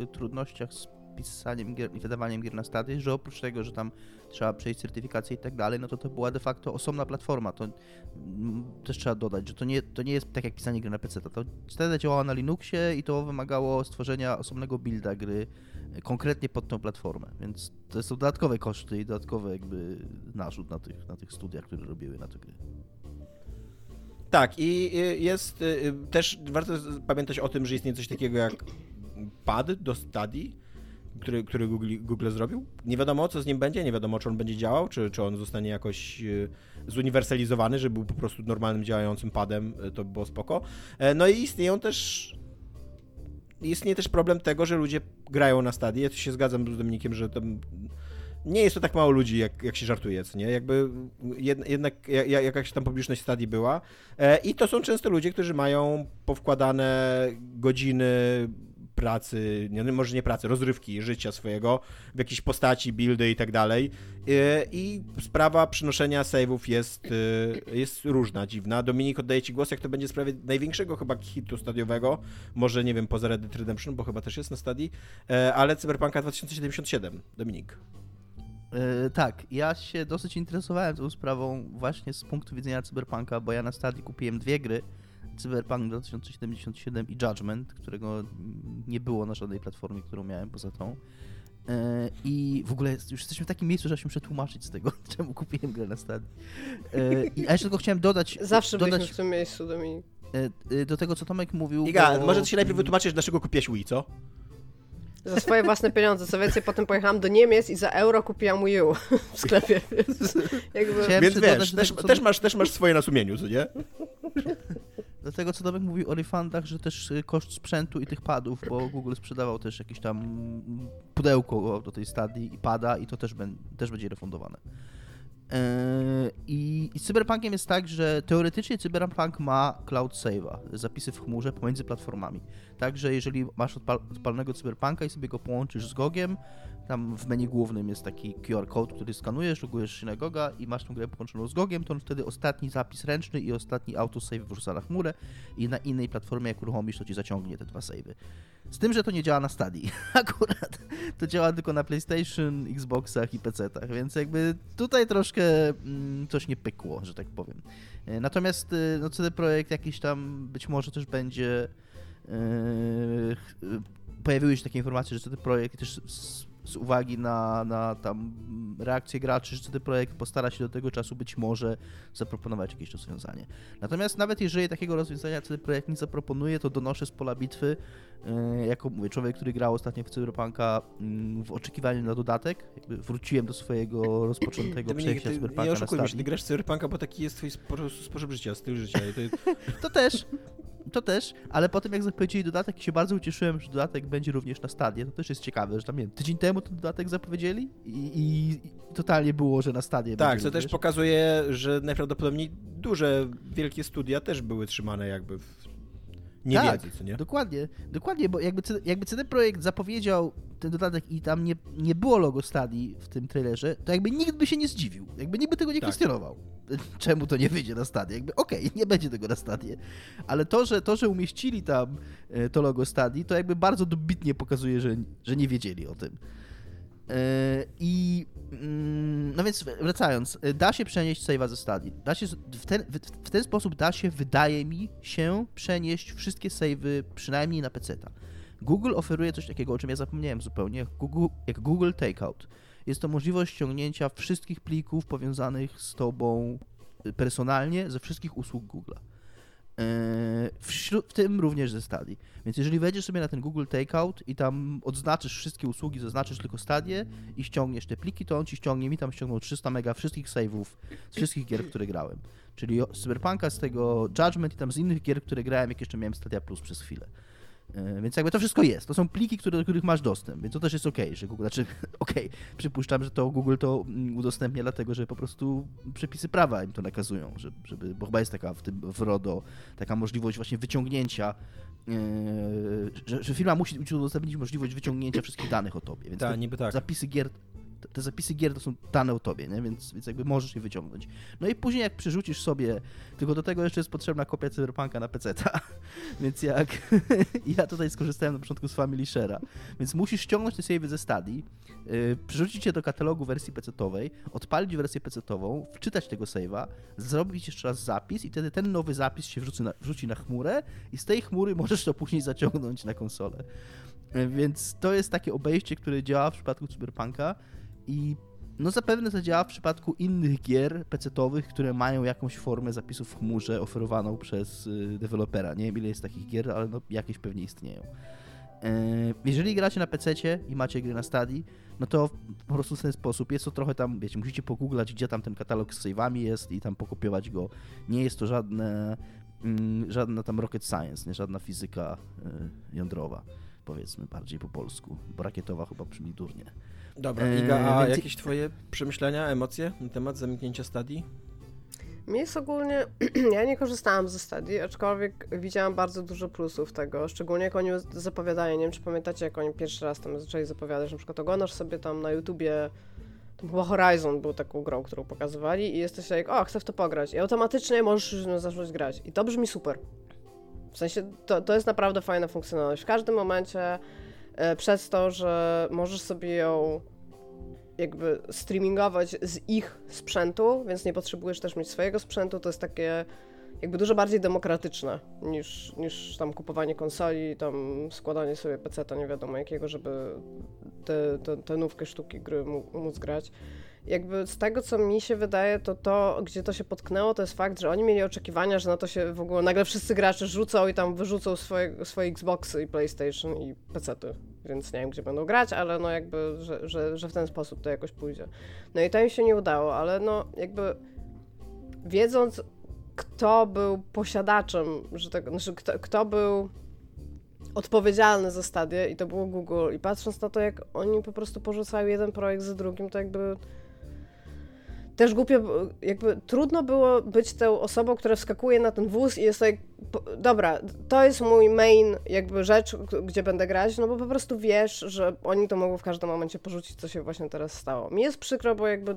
Speaker 2: y, trudnościach z pisaniem gier i wydawaniem gier na stady, że oprócz tego, że tam trzeba przejść certyfikację i tak dalej, no to to była de facto osobna platforma. To też trzeba dodać, że to nie, to nie jest tak jak pisanie gry na PC. To Stadia działała na Linuxie i to wymagało stworzenia osobnego builda gry konkretnie pod tą platformę, więc to są dodatkowe koszty i dodatkowy jakby narzut na tych, na tych studiach, które robiły na te gry.
Speaker 1: Tak, i jest y, y, też warto pamiętać o tym, że istnieje coś takiego jak pad do study, który, który Google, Google zrobił. Nie wiadomo, co z nim będzie, nie wiadomo, czy on będzie działał, czy, czy on zostanie jakoś y, zuniwersalizowany, żeby był po prostu normalnym, działającym padem, to by było spoko. E, No i istnieją też istnieje też problem tego, że ludzie grają na stadii. Ja tu się zgadzam z Dominikiem, że tam nie jest to tak mało ludzi, jak, jak się żartuje, nie? Jakby jed, jednak ja- ja- jakaś tam publiczność stadii była. E, I to są często ludzie, którzy mają powkładane godziny pracy, nie, no może nie pracy, rozrywki, życia swojego w jakiejś postaci, buildy i tak dalej. E, I sprawa przynoszenia save'ów jest, e, jest różna, dziwna. Dominik, oddaję Ci głos, jak to będzie w sprawie największego chyba hitu stadiowego, może nie wiem, poza Red Dead Redemption, bo chyba też jest na stadii, e, ale Cyberpunka 2077. Dominik.
Speaker 2: E, tak, ja się dosyć interesowałem tą sprawą właśnie z punktu widzenia Cyberpunka, bo ja na stadii kupiłem dwie gry. Cyberpunk 2077 i Judgment, którego nie było na żadnej platformie, którą miałem poza tą. E, I w ogóle już jesteśmy w takim miejscu, że się przetłumaczyć z tego, (laughs) czemu kupiłem grę na stadii. E, I, a jeszcze tylko chciałem dodać,
Speaker 4: Zawsze byliśmy
Speaker 2: dodać
Speaker 4: w tym miejscu, Dominik.
Speaker 2: e, do tego, co Tomek mówił.
Speaker 1: Iga,
Speaker 2: bo-
Speaker 1: może ty się najpierw wytłumaczysz, dlaczego kupiłeś Wii, co?
Speaker 4: Za swoje własne pieniądze. Co więcej, potem pojechałam do Niemiec i za euro kupiłam Wii U (laughs) w sklepie, więc jakby...
Speaker 1: Więc wiesz, też, też, masz, też masz swoje na sumieniu, co nie? (laughs)
Speaker 2: Do tego, co Tomek mówił o refundach, że też y, koszt sprzętu i tych padów, bo Google sprzedawał też jakieś tam pudełko do tej stadii i pada i to też, ben, też będzie refundowane. Eee, I, I z Cyberpunkiem jest tak, że teoretycznie Cyberpunk ma cloud save'a, zapisy w chmurze pomiędzy platformami. Także jeżeli masz odpal, odpalnego Cyberpunka i sobie go połączysz z GOGiem, tam w menu głównym jest taki QR code, który skanujesz, logujesz się na GOGa i masz tą grę połączoną z GOGiem, to on wtedy ostatni zapis ręczny i ostatni autosave wrzuca na chmurę i na innej platformie jak uruchomisz, to ci zaciągnie te dwa save'y. Z tym, że to nie działa na Stadii. (laughs) Akurat to działa tylko na PlayStation, Xboxach i PC-tach, więc jakby tutaj troszkę mm, coś nie pykło, że tak powiem. E, Natomiast y, no, CD Projekt jakiś tam być może też będzie e, pojawiły się takie informacje, że CD Projekt też z uwagi na, na tam reakcję graczy, że CD Projekt postara się do tego czasu być może zaproponować jakieś rozwiązanie. Natomiast nawet jeżeli takiego rozwiązania CD Projekt nie zaproponuje, to donoszę z pola bitwy, e, jako mówię, człowiek, który grał ostatnio w Cyberpunka mm, w oczekiwaniu na dodatek, wróciłem do swojego rozpoczętego (clears throat) przejścia Cyberpunka
Speaker 1: nie oszukujmy się, ty grasz w Cyberpunka, bo taki jest twój spo- sposób życia, styl życia. To. (laughs)
Speaker 2: To też, to też, ale po tym jak zapowiedzieli dodatek się bardzo ucieszyłem, że dodatek będzie również na stadie. To też jest ciekawe, że tam nie wiem, tydzień temu ten dodatek zapowiedzieli i, i, totalnie było, że na stadie
Speaker 1: Tak, co też
Speaker 2: również.
Speaker 1: pokazuje, że najprawdopodobniej duże, wielkie studia też były trzymane jakby w niewiedzy,
Speaker 2: Tak,
Speaker 1: nie?
Speaker 2: Dokładnie, dokładnie, bo jakby, jakby CD Projekt zapowiedział ten dodatek i tam nie, nie było logo Stadii w tym trailerze, to jakby nikt by się nie zdziwił, jakby nikt by tego nie
Speaker 1: Tak.
Speaker 2: kwestionował. (laughs) Czemu to nie wyjdzie na stadię? Jakby okej, (laughs) nie będzie tego na stadię, ale to, że, to, że umieścili tam e, to logo Stadii, to jakby bardzo dobitnie pokazuje, że, że nie wiedzieli o tym. E, I mm, no więc wracając, e, da się przenieść save'a ze stadii. Da się, w, ten, w ten sposób da się, wydaje mi się, przenieść wszystkie save'y przynajmniej na PC-ta. Google oferuje coś takiego, o czym ja zapomniałem zupełnie, jak Google, jak Google Takeout. Jest to możliwość ściągnięcia wszystkich plików powiązanych z tobą y, personalnie ze wszystkich usług Google'a. Wśród, w tym również ze Stadii. Więc jeżeli wejdziesz sobie na ten Google Takeout i tam odznaczysz wszystkie usługi, zaznaczysz tylko Stadię i ściągniesz te pliki, to on ci ściągnie, mi tam ściągnął 300 mega wszystkich save'ów z wszystkich gier, które grałem. Czyli z Cyberpunka, z tego Judgment i tam z innych gier, które grałem, jak jeszcze miałem Stadia Plus przez chwilę. Yy, Więc jakby to wszystko jest. To są pliki, które, do których masz dostęp, więc to też jest ok, że Google, znaczy (laughs) okej, przypuszczam, że to Google to mm, udostępnia dlatego, że po prostu przepisy prawa im to nakazują, żeby, bo chyba jest taka w tym w RODO taka możliwość właśnie wyciągnięcia, yy, że, że firma musi udostępnić możliwość wyciągnięcia wszystkich danych o tobie, więc te
Speaker 1: niby tak.
Speaker 2: zapisy gier te- zapisy gier to są dane o tobie, nie? Więc, więc jakby możesz je wyciągnąć. No i później jak przerzucisz sobie, tylko do tego jeszcze jest potrzebna kopia Cyberpunka na PC, (laughs) więc jak (laughs) ja tutaj skorzystałem na początku z Family Share'a, więc musisz ściągnąć te savey ze Stadii, yy, przerzucić je do katalogu wersji PC-owej, odpalić wersję PC-ową, wczytać tego save'a, zrobić jeszcze raz zapis i wtedy ten nowy zapis się wrzuci na, wrzuci na chmurę i z tej chmury możesz to później zaciągnąć na konsolę. Yy, Więc to jest takie obejście, które działa w przypadku Cyberpunka i no zapewne to działa w przypadku innych gier PC-owych, które mają jakąś formę zapisu w chmurze oferowaną przez y, dewelopera. Nie wiem ile jest takich gier, ale no jakieś pewnie istnieją. E, Jeżeli gracie na PC i macie gry na Stadii, no to po prostu w ten sposób jest to trochę tam, wiecie, musicie pogooglać, gdzie tam ten katalog z save'ami jest i tam pokopiować go. Nie jest to żadne, mm, żadna tam rocket science, nie żadna fizyka y, jądrowa, powiedzmy bardziej po polsku, bo rakietowa chyba brzmi durnie.
Speaker 1: Dobra,
Speaker 2: Eee,
Speaker 1: Iga, a
Speaker 2: więc-
Speaker 1: jakieś twoje przemyślenia, emocje na temat zamknięcia stadii?
Speaker 4: Mi jest ogólnie, (clears throat) ja nie korzystałam ze Stadii, aczkolwiek widziałam bardzo dużo plusów tego, szczególnie jak oni zapowiadają, nie wiem czy pamiętacie, jak oni pierwszy raz tam zaczęli zapowiadać, na przykład oglądasz sobie tam na YouTubie, tam chyba Horizon był taką grą, którą pokazywali i jesteś jak, o, chcę w to pograć i automatycznie możesz już no, zacząć grać i to brzmi super. W sensie, to, to jest naprawdę fajna funkcjonalność. W każdym momencie, e, przez to, że możesz sobie ją jakby streamingować z ich sprzętu, więc nie potrzebujesz też mieć swojego sprzętu, to jest takie jakby dużo bardziej demokratyczne niż, niż tam kupowanie konsoli, tam składanie sobie peceta nie wiadomo jakiego, żeby te, te, te nówkę sztuki gry mó- móc grać. Jakby z tego, co mi się wydaje, to to, gdzie to się potknęło, to jest fakt, że oni mieli oczekiwania, że na to się w ogóle nagle wszyscy gracze rzucą i tam wyrzucą swoje, swoje Xboxy i PlayStation i pecety. Więc nie wiem, gdzie będą grać, ale no jakby, że, że, że w ten sposób to jakoś pójdzie. No i to im się nie udało, ale no jakby wiedząc, kto był posiadaczem, że tak, znaczy kto, kto był odpowiedzialny za stadię i to było Google i patrząc na to, jak oni po prostu porzucają jeden projekt za drugim, to jakby też głupio, jakby trudno było być tą osobą, która wskakuje na ten wóz i jest tak, dobra, to jest mój main jakby rzecz, gdzie będę grać, no bo po prostu wiesz, że oni to mogą w każdym momencie porzucić, co się właśnie teraz stało. Mi jest przykro, bo jakby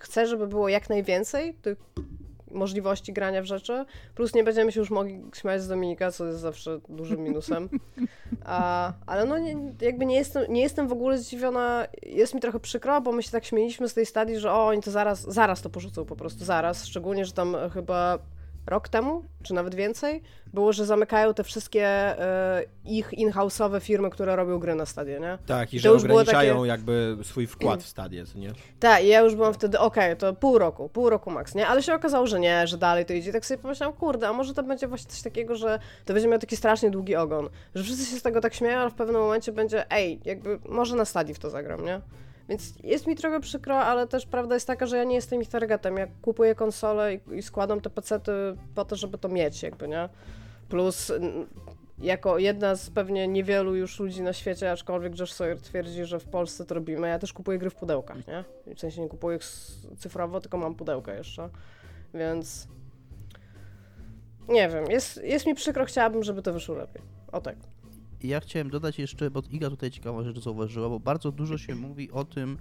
Speaker 4: chcę, żeby było jak najwięcej tych możliwości grania w rzeczy, plus nie będziemy się już mogli śmiać z Dominika, co jest zawsze dużym minusem. A, ale no nie, jakby nie jestem, nie jestem w ogóle zdziwiona, jest mi trochę przykro, bo my się tak śmieliśmy z tej stadii, że o, oni to zaraz, zaraz to porzucą po prostu, zaraz, szczególnie, że tam chyba rok temu, czy nawet więcej, było, że zamykają te wszystkie e, ich in-house'owe firmy, które robią gry na stadzie, nie?
Speaker 1: Tak, i że
Speaker 4: już
Speaker 1: ograniczają
Speaker 4: takie-
Speaker 1: jakby swój wkład w (clears throat) stadię, co nie?
Speaker 4: Tak, i ja już byłam wtedy, okej, to pół roku, pół roku max, nie? Ale się okazało, że nie, że dalej to idzie. Tak sobie pomyślałam, kurde, a może to będzie właśnie coś takiego, że to będzie miał taki strasznie długi ogon, że wszyscy się z tego tak śmieją, ale w pewnym momencie będzie, ej, jakby może na stadii w to zagram, nie? Więc jest mi trochę przykro, ale też prawda jest taka, że ja nie jestem ich targetem. Ja kupuję konsolę i, i składam te pecety po to, żeby to mieć, jakby, nie? Plus jako jedna z pewnie niewielu już ludzi na świecie, aczkolwiek Josh Sawyer twierdzi, że w Polsce to robimy, ja też kupuję gry w pudełkach, nie? W sensie nie kupuję ich cyfrowo, tylko mam pudełka jeszcze, więc nie wiem, jest, jest mi przykro, chciałabym, żeby to wyszło lepiej. O tak.
Speaker 2: Ja chciałem dodać jeszcze, bo Iga tutaj ciekawą rzecz zauważyła, bo bardzo dużo się (clears throat) mówi o tym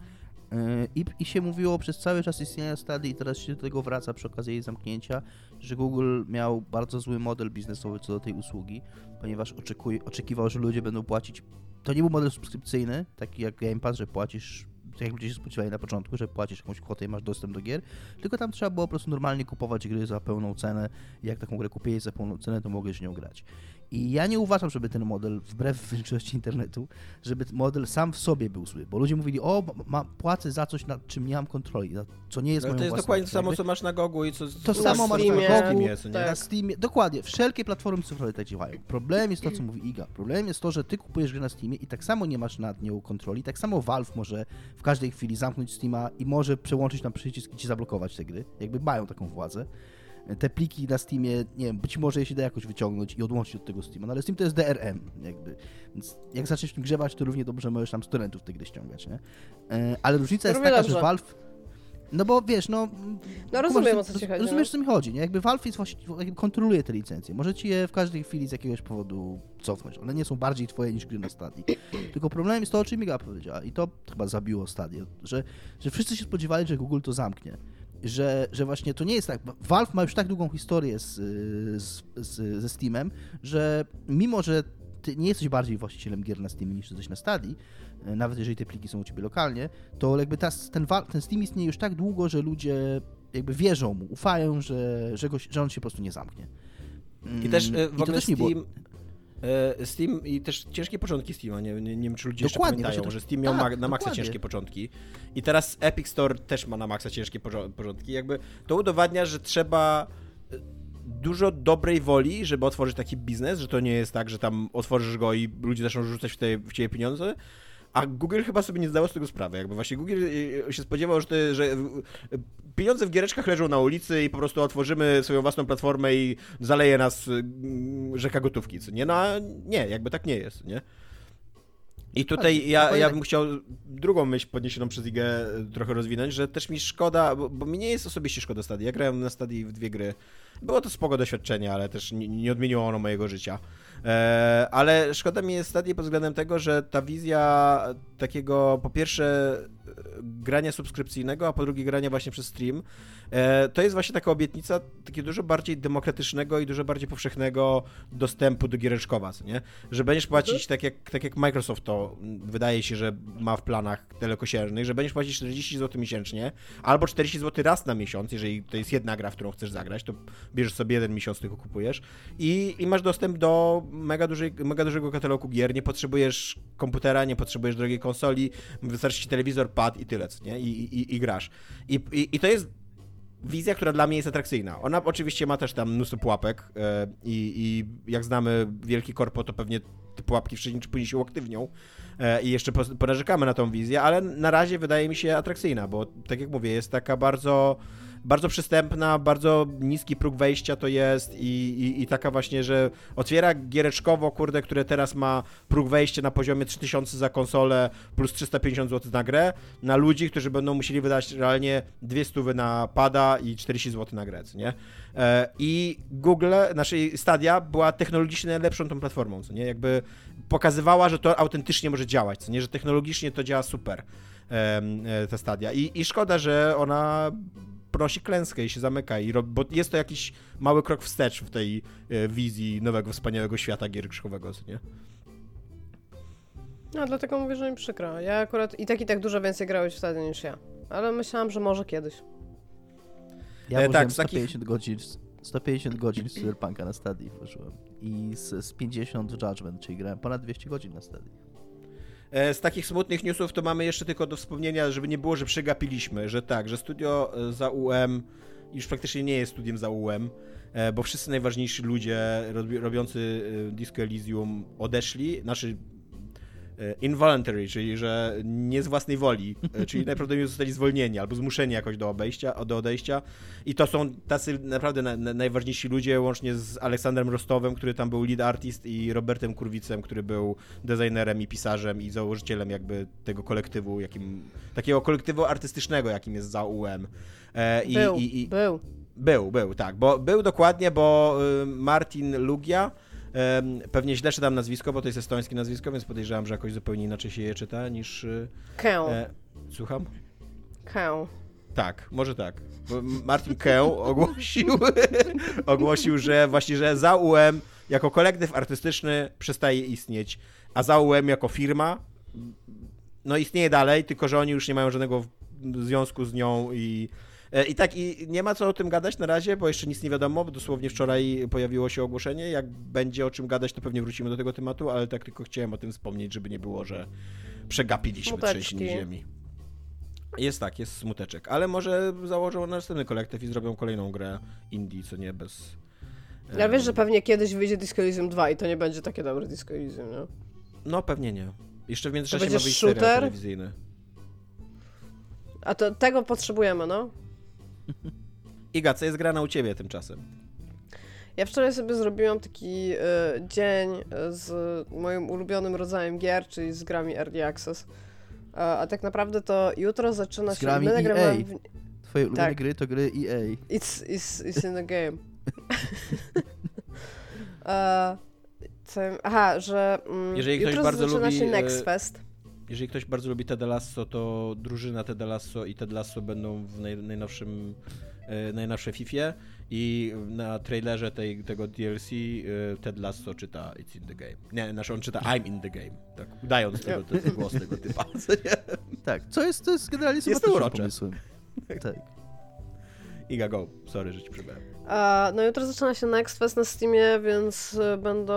Speaker 2: yy, i, i się mówiło przez cały czas istnienia Stady i teraz się do tego wraca przy okazji jej zamknięcia, że Google miał bardzo zły model biznesowy co do tej usługi, ponieważ oczekuje, oczekiwał, że ludzie będą płacić. To nie był model subskrypcyjny, taki jak Game Pass, że płacisz tak jak ludzie się spodziewali na początku, że płacisz jakąś kwotę i masz dostęp do gier, tylko tam trzeba było po prostu normalnie kupować gry za pełną cenę. Jak taką grę kupiłeś za pełną cenę, to mogłeś nią grać. I ja nie uważam, żeby ten model, wbrew większości internetu, żeby model sam w sobie był zły, bo ludzie mówili, o, ma, płacę za coś, nad czym nie mam kontroli, co nie jest
Speaker 1: No,
Speaker 2: moją
Speaker 1: to jest dokładnie to samo, co masz na Gogu i co
Speaker 2: To samo masz na Gogu,
Speaker 4: tak.
Speaker 2: Na Steamie, dokładnie, wszelkie platformy cyfrowe tak działają. Problem jest to, co mówi Iga. Problem jest to, że ty kupujesz grę na Steamie i tak samo nie masz nad nią kontroli, tak samo Valve może w każdej chwili zamknąć Steama i może przełączyć na przycisk i ci zablokować te gry. Jakby mają taką władzę. Te pliki na Steamie, nie wiem, być może je się da jakoś wyciągnąć i odłączyć od tego Steama, no ale Steam to jest DRM, jakby. Więc jak zaczniesz w tym grzebać, to równie dobrze możesz tam z torrentów te gry ściągać, nie? E, Ale różnica jest taka,
Speaker 4: dobrze.
Speaker 2: że Valve no bo wiesz, no.
Speaker 4: No rozumiem, o co ci chodzi,
Speaker 2: Rozumiesz,
Speaker 4: no.
Speaker 2: co mi chodzi, nie? Jakby Valve jest właściwie, jakby kontroluje te licencje. Możecie je w każdej chwili z jakiegoś powodu cofnąć. One nie są bardziej twoje niż gry na stadii. (clears throat) Tylko problemem jest to, o czym Miga powiedziała. I to chyba zabiło stadię, że, że wszyscy się spodziewali, że Google to zamknie. Że, że właśnie to nie jest tak. Valve ma już tak długą historię z, z, z, ze Steamem, że mimo, że ty nie jesteś bardziej właścicielem gier na Steamie niż jesteś na stadii, e, nawet jeżeli te pliki są u ciebie lokalnie, to jakby ta, ten, ten Steam istnieje już tak długo, że ludzie jakby wierzą mu, ufają, że, że, go, że on się po prostu nie zamknie.
Speaker 1: I też
Speaker 2: Mm,
Speaker 1: e,
Speaker 2: i
Speaker 1: w ogóle
Speaker 2: nie było-
Speaker 1: Steam, e, Steam i też ciężkie początki Steama, nie, nie, nie wiem czy ludzie jeszcze
Speaker 2: Dokładnie,
Speaker 1: pamiętają,
Speaker 2: właśnie to-
Speaker 1: że Steam miał
Speaker 2: tak,
Speaker 1: ma, na maksa ciężkie początki i teraz Epic Store też ma na maksa ciężkie porządki. Jakby to udowadnia, że trzeba e, dużo dobrej woli, żeby otworzyć taki biznes, że to nie jest tak, że tam otworzysz go i ludzie zaczną rzucać w, te, w ciebie pieniądze, a Google chyba sobie nie zdało z tego sprawy. Jakby właśnie Google e, się spodziewał, że, że e, pieniądze w giereczkach leżą na ulicy i po prostu otworzymy swoją własną platformę i zaleje nas mm, rzeka gotówki, co nie? No a nie, jakby tak nie jest, nie? I tutaj
Speaker 2: Tak,
Speaker 1: ja, ja
Speaker 2: jednak-
Speaker 1: bym chciał drugą myśl podniesioną przez Igę e, trochę rozwinąć, że też mi szkoda, bo, bo mi nie jest osobiście szkoda stadii. Ja grałem na stadii w dwie gry. Było to spoko doświadczenie, ale też nie, nie odmieniło ono mojego życia. E, ale szkoda mi jest stadii pod względem tego, że ta wizja takiego po pierwsze e, grania subskrypcyjnego, a po drugie grania właśnie przez stream, to jest właśnie taka obietnica takiego dużo bardziej demokratycznego i dużo bardziej powszechnego dostępu do giereczkowa, nie? Że będziesz płacić tak jak, tak jak Microsoft to mm, wydaje się, że ma w planach dalekosiężnych, że będziesz płacić 40 zł miesięcznie albo 40 zł raz na miesiąc, jeżeli to jest jedna gra, w którą chcesz zagrać, to bierzesz sobie jeden miesiąc, tylko kupujesz i, i masz dostęp do mega, dużej, mega dużego katalogu gier, nie potrzebujesz komputera, nie potrzebujesz drogiej konsoli, wystarczy ci telewizor, pad i tyle, nie? I, i, i grasz. I, i, I to jest wizja, która dla mnie jest atrakcyjna. Ona oczywiście ma też tam mnóstwo pułapek e, i, i jak znamy wielki korpo, to pewnie te pułapki wcześniej czy później się uaktywnią e, i jeszcze po- ponarzekamy na tą wizję, ale na razie wydaje mi się atrakcyjna, bo tak jak mówię, jest taka bardzo bardzo przystępna, bardzo niski próg wejścia to jest i, i, i taka właśnie, że otwiera giereczkowo, kurde, które teraz ma próg wejścia na poziomie 3000 za konsolę plus 350 zł na grę, na ludzi, którzy będą musieli wydać realnie 200 na pada i 40 zł na grę, nie? E, I Google, naszej Stadia była technologicznie najlepszą tą platformą, co nie? Jakby pokazywała, że to autentycznie może działać, co nie? Że technologicznie to działa super, e, ta Stadia. I, I szkoda, że ona ponosi klęskę i się zamyka, i rob, bo jest to jakiś mały krok wstecz w tej e, wizji nowego, wspaniałego świata giereczkowego, co nie?
Speaker 4: No, dlatego mówię, że mi przykro. Ja akurat i tak i tak dużo więcej grałeś wtedy niż ja. Ale myślałam, że może kiedyś.
Speaker 2: Ja
Speaker 1: E, tak, z takich-
Speaker 2: 150 godzin w 150 godzin Cyberpunka na Stadii włożyłem. I z, z 50 w Judgment, czyli grałem ponad 200 godzin na Stadii.
Speaker 1: E, Z takich smutnych newsów to mamy jeszcze tylko do wspomnienia, żeby nie było, że przegapiliśmy, że tak, że studio e, za UM już praktycznie nie jest studiem za UM, bo wszyscy najważniejsi ludzie robi- robiący Disco Elysium odeszli, znaczy involuntary, czyli że nie z własnej woli, e, (laughs) czyli najprawdopodobniej zostali zwolnieni albo zmuszeni jakoś do obejścia, do odejścia i to są tacy naprawdę na, na, najważniejsi ludzie, łącznie z Aleksandrem Rostowem, który tam był lead artist i Robertem Kurwicem, który był designerem i pisarzem i założycielem jakby tego kolektywu, jakim, takiego kolektywu artystycznego, jakim jest za UM. E,
Speaker 4: był,
Speaker 1: i, i,
Speaker 4: był.
Speaker 1: był, był, tak, bo był dokładnie, bo y, Martin Lugia, pewnie źle czytam nazwisko, bo to jest estońskie nazwisko, więc podejrzewam, że jakoś zupełnie inaczej się je czyta niż... y,
Speaker 4: Kę.
Speaker 1: E, słucham?
Speaker 4: Kę.
Speaker 1: Tak, może tak. Bo Martin Kę (laughs) ogłosił, (laughs) ogłosił, że właśnie, że ZAUM jako kolektyw artystyczny przestaje istnieć, a ZAUM jako firma no istnieje dalej, tylko że oni już nie mają żadnego związku z nią i i tak, i nie ma co o tym gadać na razie, bo jeszcze nic nie wiadomo, bo dosłownie wczoraj pojawiło się ogłoszenie. Jak będzie o czym gadać, to pewnie wrócimy do tego tematu, ale tak tylko chciałem o tym wspomnieć, żeby nie było, że przegapiliśmy
Speaker 4: Smuteczki.
Speaker 1: trzęsienie ziemi. Jest tak, jest smuteczek, ale może założą następny kolektyw i zrobią kolejną grę indie, co nie bez...
Speaker 4: Ja wiesz, że pewnie kiedyś wyjdzie Disco Elysium 2 i to nie będzie takie dobre Disco Elysium, nie?
Speaker 1: No pewnie nie. Jeszcze w międzyczasie
Speaker 4: będzie
Speaker 1: ma wyjść
Speaker 4: shooter?
Speaker 1: telewizyjny.
Speaker 4: A to tego potrzebujemy, no.
Speaker 1: Iga, co jest grana u ciebie tymczasem?
Speaker 4: Ja wczoraj sobie zrobiłam taki e, dzień z moim ulubionym rodzajem gier, czyli z grami Early Access. E, a tak naprawdę to jutro zaczyna
Speaker 2: Z
Speaker 4: się...
Speaker 2: grami
Speaker 4: my nagrywamy
Speaker 2: EA.
Speaker 4: w-
Speaker 2: Twoje ulubione
Speaker 4: Tak.
Speaker 2: gry to gry EA.
Speaker 4: It's, it's, it's in the game. (laughs) co, aha, że mm,
Speaker 1: Jeżeli ktoś
Speaker 4: jutro
Speaker 1: bardzo
Speaker 4: zaczyna
Speaker 1: lubi,
Speaker 4: się Next Fest.
Speaker 1: Jeżeli ktoś bardzo lubi Ted Lasso, to drużyna Ted Lasso i Ted Lasso będą w naj, najnowszym, e, najnowszej Fifie i na trailerze tej, tego DLC e, Ted Lasso czyta It's in the game. Nie, znaczy on czyta I'm in the game, tak udając tego, ten głos tego typa. (laughs)
Speaker 2: Tak, co jest, to jest generalnie sympatycznym pomysłem. (laughs) Tak.
Speaker 1: Iga, go. Sorry, że ci przerwałem.
Speaker 4: No jutro zaczyna się Next Fest na Steamie, więc e, będą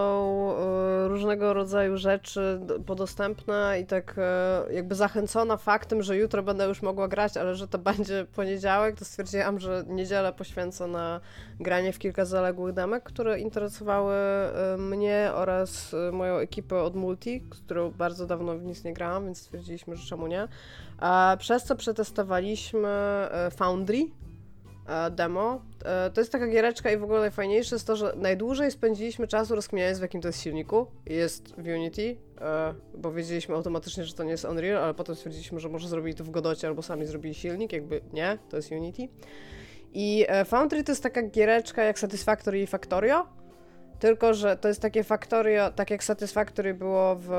Speaker 4: e, różnego rodzaju rzeczy podostępne i tak e, jakby zachęcona faktem, że jutro będę już mogła grać, ale że to (laughs) będzie poniedziałek, to stwierdziłam, że niedzielę poświęcę na granie w kilka zaległych demek, które interesowały mnie oraz moją ekipę od Multi, którą bardzo dawno w nic nie grałam, więc stwierdziliśmy, że czemu nie. Przez co przetestowaliśmy Foundry, demo. E, To jest taka giereczka i w ogóle najfajniejsze jest to, że najdłużej spędziliśmy czasu rozkminiając w jakim to jest silniku. Jest w Unity, e, bo wiedzieliśmy automatycznie, że to nie jest Unreal, ale potem stwierdziliśmy, że może zrobili to w Godocie albo sami zrobili silnik, jakby nie, to jest Unity. I e, Foundry to jest taka giereczka jak Satisfactory i Factorio, tylko, że to jest takie Factorio, tak jak Satisfactory było w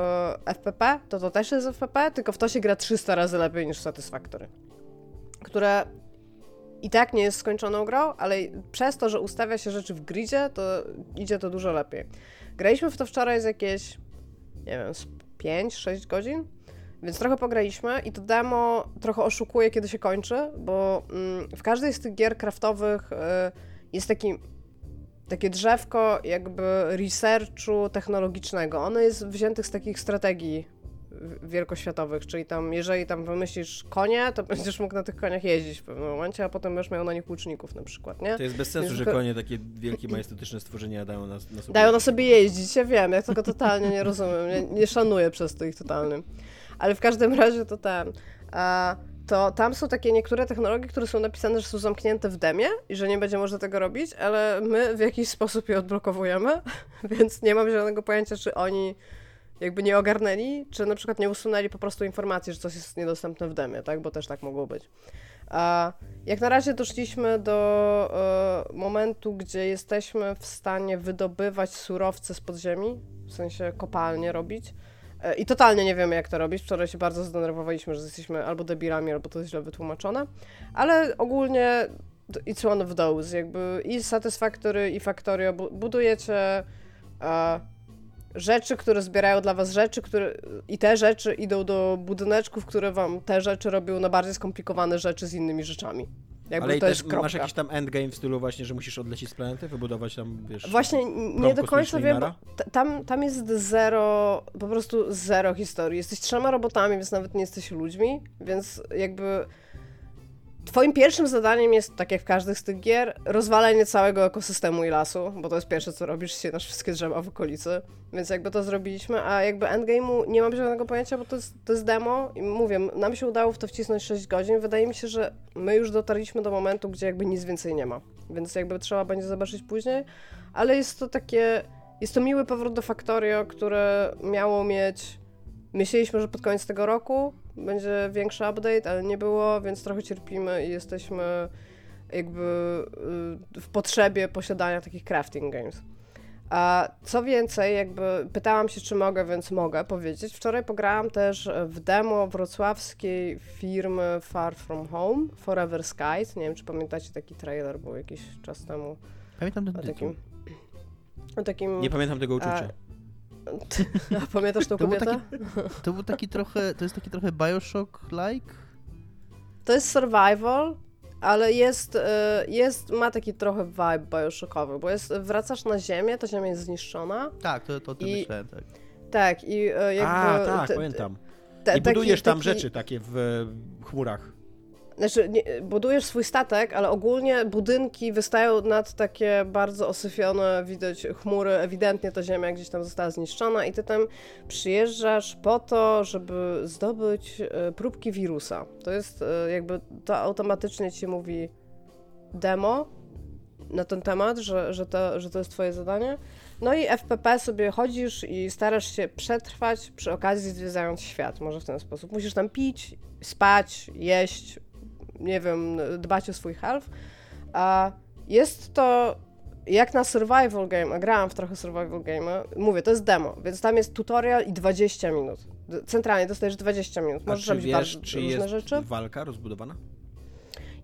Speaker 4: FPP, to to też jest FPP, tylko w to się gra 300 razy lepiej niż Satisfactory. Które i tak nie jest skończoną grą, ale przez to, że ustawia się rzeczy w gridzie, to idzie to dużo lepiej. Graliśmy w to wczoraj z jakieś, nie wiem, z 5-6 godzin, więc trochę pograliśmy i to demo trochę oszukuje, kiedy się kończy, bo mm, w każdej z tych gier kraftowych y, jest taki, takie drzewko jakby researchu technologicznego. Ono jest wziętych z takich strategii wielkoświatowych, czyli tam, jeżeli tam wymyślisz konie, to (laughs) będziesz mógł na tych koniach jeździć w pewnym momencie, a potem będziesz miał na nich łuczników na przykład, nie?
Speaker 1: To jest bez sensu,
Speaker 4: Więc
Speaker 1: że
Speaker 4: tylko-
Speaker 1: konie, takie wielkie, majestetyczne stworzenia dają nas na sobie.
Speaker 4: Dają na sobie jeździć, ja wiem, ja tego totalnie nie rozumiem, nie, nie szanuję przez to ich totalnie. Ale w każdym razie to ten. A, to tam są takie niektóre technologie, które są napisane, że są zamknięte w demie i że nie będzie można tego robić, ale my w jakiś sposób je odblokowujemy, (laughs) więc nie mam zielonego pojęcia, czy oni jakby nie ogarnęli, czy na przykład nie usunęli po prostu informacji, że coś jest niedostępne w demie, tak? Bo też tak mogło być. A jak na razie doszliśmy do e, momentu, gdzie jesteśmy w stanie wydobywać surowce z podziemi, w sensie kopalnie robić. E, I totalnie nie wiemy, jak to robić. Wczoraj się bardzo zdenerwowaliśmy, że jesteśmy albo debilami, albo to jest źle wytłumaczone. Ale ogólnie it's one of those. Jakby i Satisfactory, i Factorio bu- budujecie e, rzeczy, które zbierają dla was rzeczy, które i te rzeczy idą do budyneczków, które wam te rzeczy robią na bardziej skomplikowane rzeczy z innymi rzeczami. Jakby
Speaker 1: Ale i
Speaker 4: to
Speaker 1: też
Speaker 4: jest
Speaker 1: masz jakiś tam endgame w stylu właśnie, że musisz odlecieć z planety, wybudować tam, wiesz...
Speaker 4: Właśnie nie do końca wiem, tam, tam jest zero, po prostu zero historii. Jesteś trzema robotami, więc nawet nie jesteś ludźmi, więc jakby twoim pierwszym zadaniem jest, tak jak w każdych z tych gier, rozwalenie całego ekosystemu i lasu, bo to jest pierwsze, co robisz, ścinasz wszystkie drzewa w okolicy, więc jakby to zrobiliśmy, a jakby endgame'u nie mam żadnego pojęcia, bo to jest, to jest demo i mówię, nam się udało w to wcisnąć 6 godzin, wydaje mi się, że my już dotarliśmy do momentu, gdzie jakby nic więcej nie ma, więc jakby trzeba będzie zobaczyć później, ale jest to takie, jest to miły powrót do Factorio, które miało mieć, myśleliśmy, że pod koniec tego roku będzie większy update, ale nie było, więc trochę cierpimy i jesteśmy jakby y, w potrzebie posiadania takich crafting games. A co więcej, jakby pytałam się, czy mogę, więc mogę powiedzieć. Wczoraj pograłam też w demo wrocławskiej firmy Far From Home, Forever Skies. Nie wiem, czy pamiętacie taki trailer, był jakiś czas temu.
Speaker 2: Pamiętam ten
Speaker 4: O takim. O takim.
Speaker 1: Nie pamiętam tego uczucia.
Speaker 4: A (laughs) pamiętasz tą
Speaker 2: To był
Speaker 4: kobietę?
Speaker 2: To był taki trochę, to jest taki trochę Bioshock-like?
Speaker 4: To jest survival, ale jest, e, jest, ma taki trochę vibe bioshockowy, bo jest, wracasz na ziemię, ta ziemia jest zniszczona.
Speaker 2: Tak, to, to o tym
Speaker 4: I-
Speaker 2: myślałem, tak.
Speaker 4: Tak, i e, jakby...
Speaker 1: A, tak,
Speaker 4: te-
Speaker 1: pamiętam.
Speaker 4: te-
Speaker 1: I budujesz
Speaker 4: taki-
Speaker 1: tam
Speaker 4: taki-
Speaker 1: rzeczy takie w e, chmurach.
Speaker 4: Znaczy, nie, budujesz swój statek, ale ogólnie budynki wystają nad takie bardzo osyfione, widać chmury, ewidentnie ta ziemia gdzieś tam została zniszczona i ty tam przyjeżdżasz po to, żeby zdobyć e, próbki wirusa. To jest e, jakby, to automatycznie ci mówi demo na ten temat, że, że, to, że to jest twoje zadanie. No i FPP sobie chodzisz i starasz się przetrwać, przy okazji zwiedzając świat, może w ten sposób. Musisz tam pić, spać, jeść, nie wiem, dbać o swój health. A jest to jak na survival game, a grałam w trochę survival game, mówię, to jest demo, więc tam jest tutorial i 20 minut. Centralnie dostajesz 20 minut. Możesz robić
Speaker 1: wiesz,
Speaker 4: bardzo
Speaker 1: czy
Speaker 4: różne
Speaker 1: jest
Speaker 4: rzeczy.
Speaker 1: walka rozbudowana?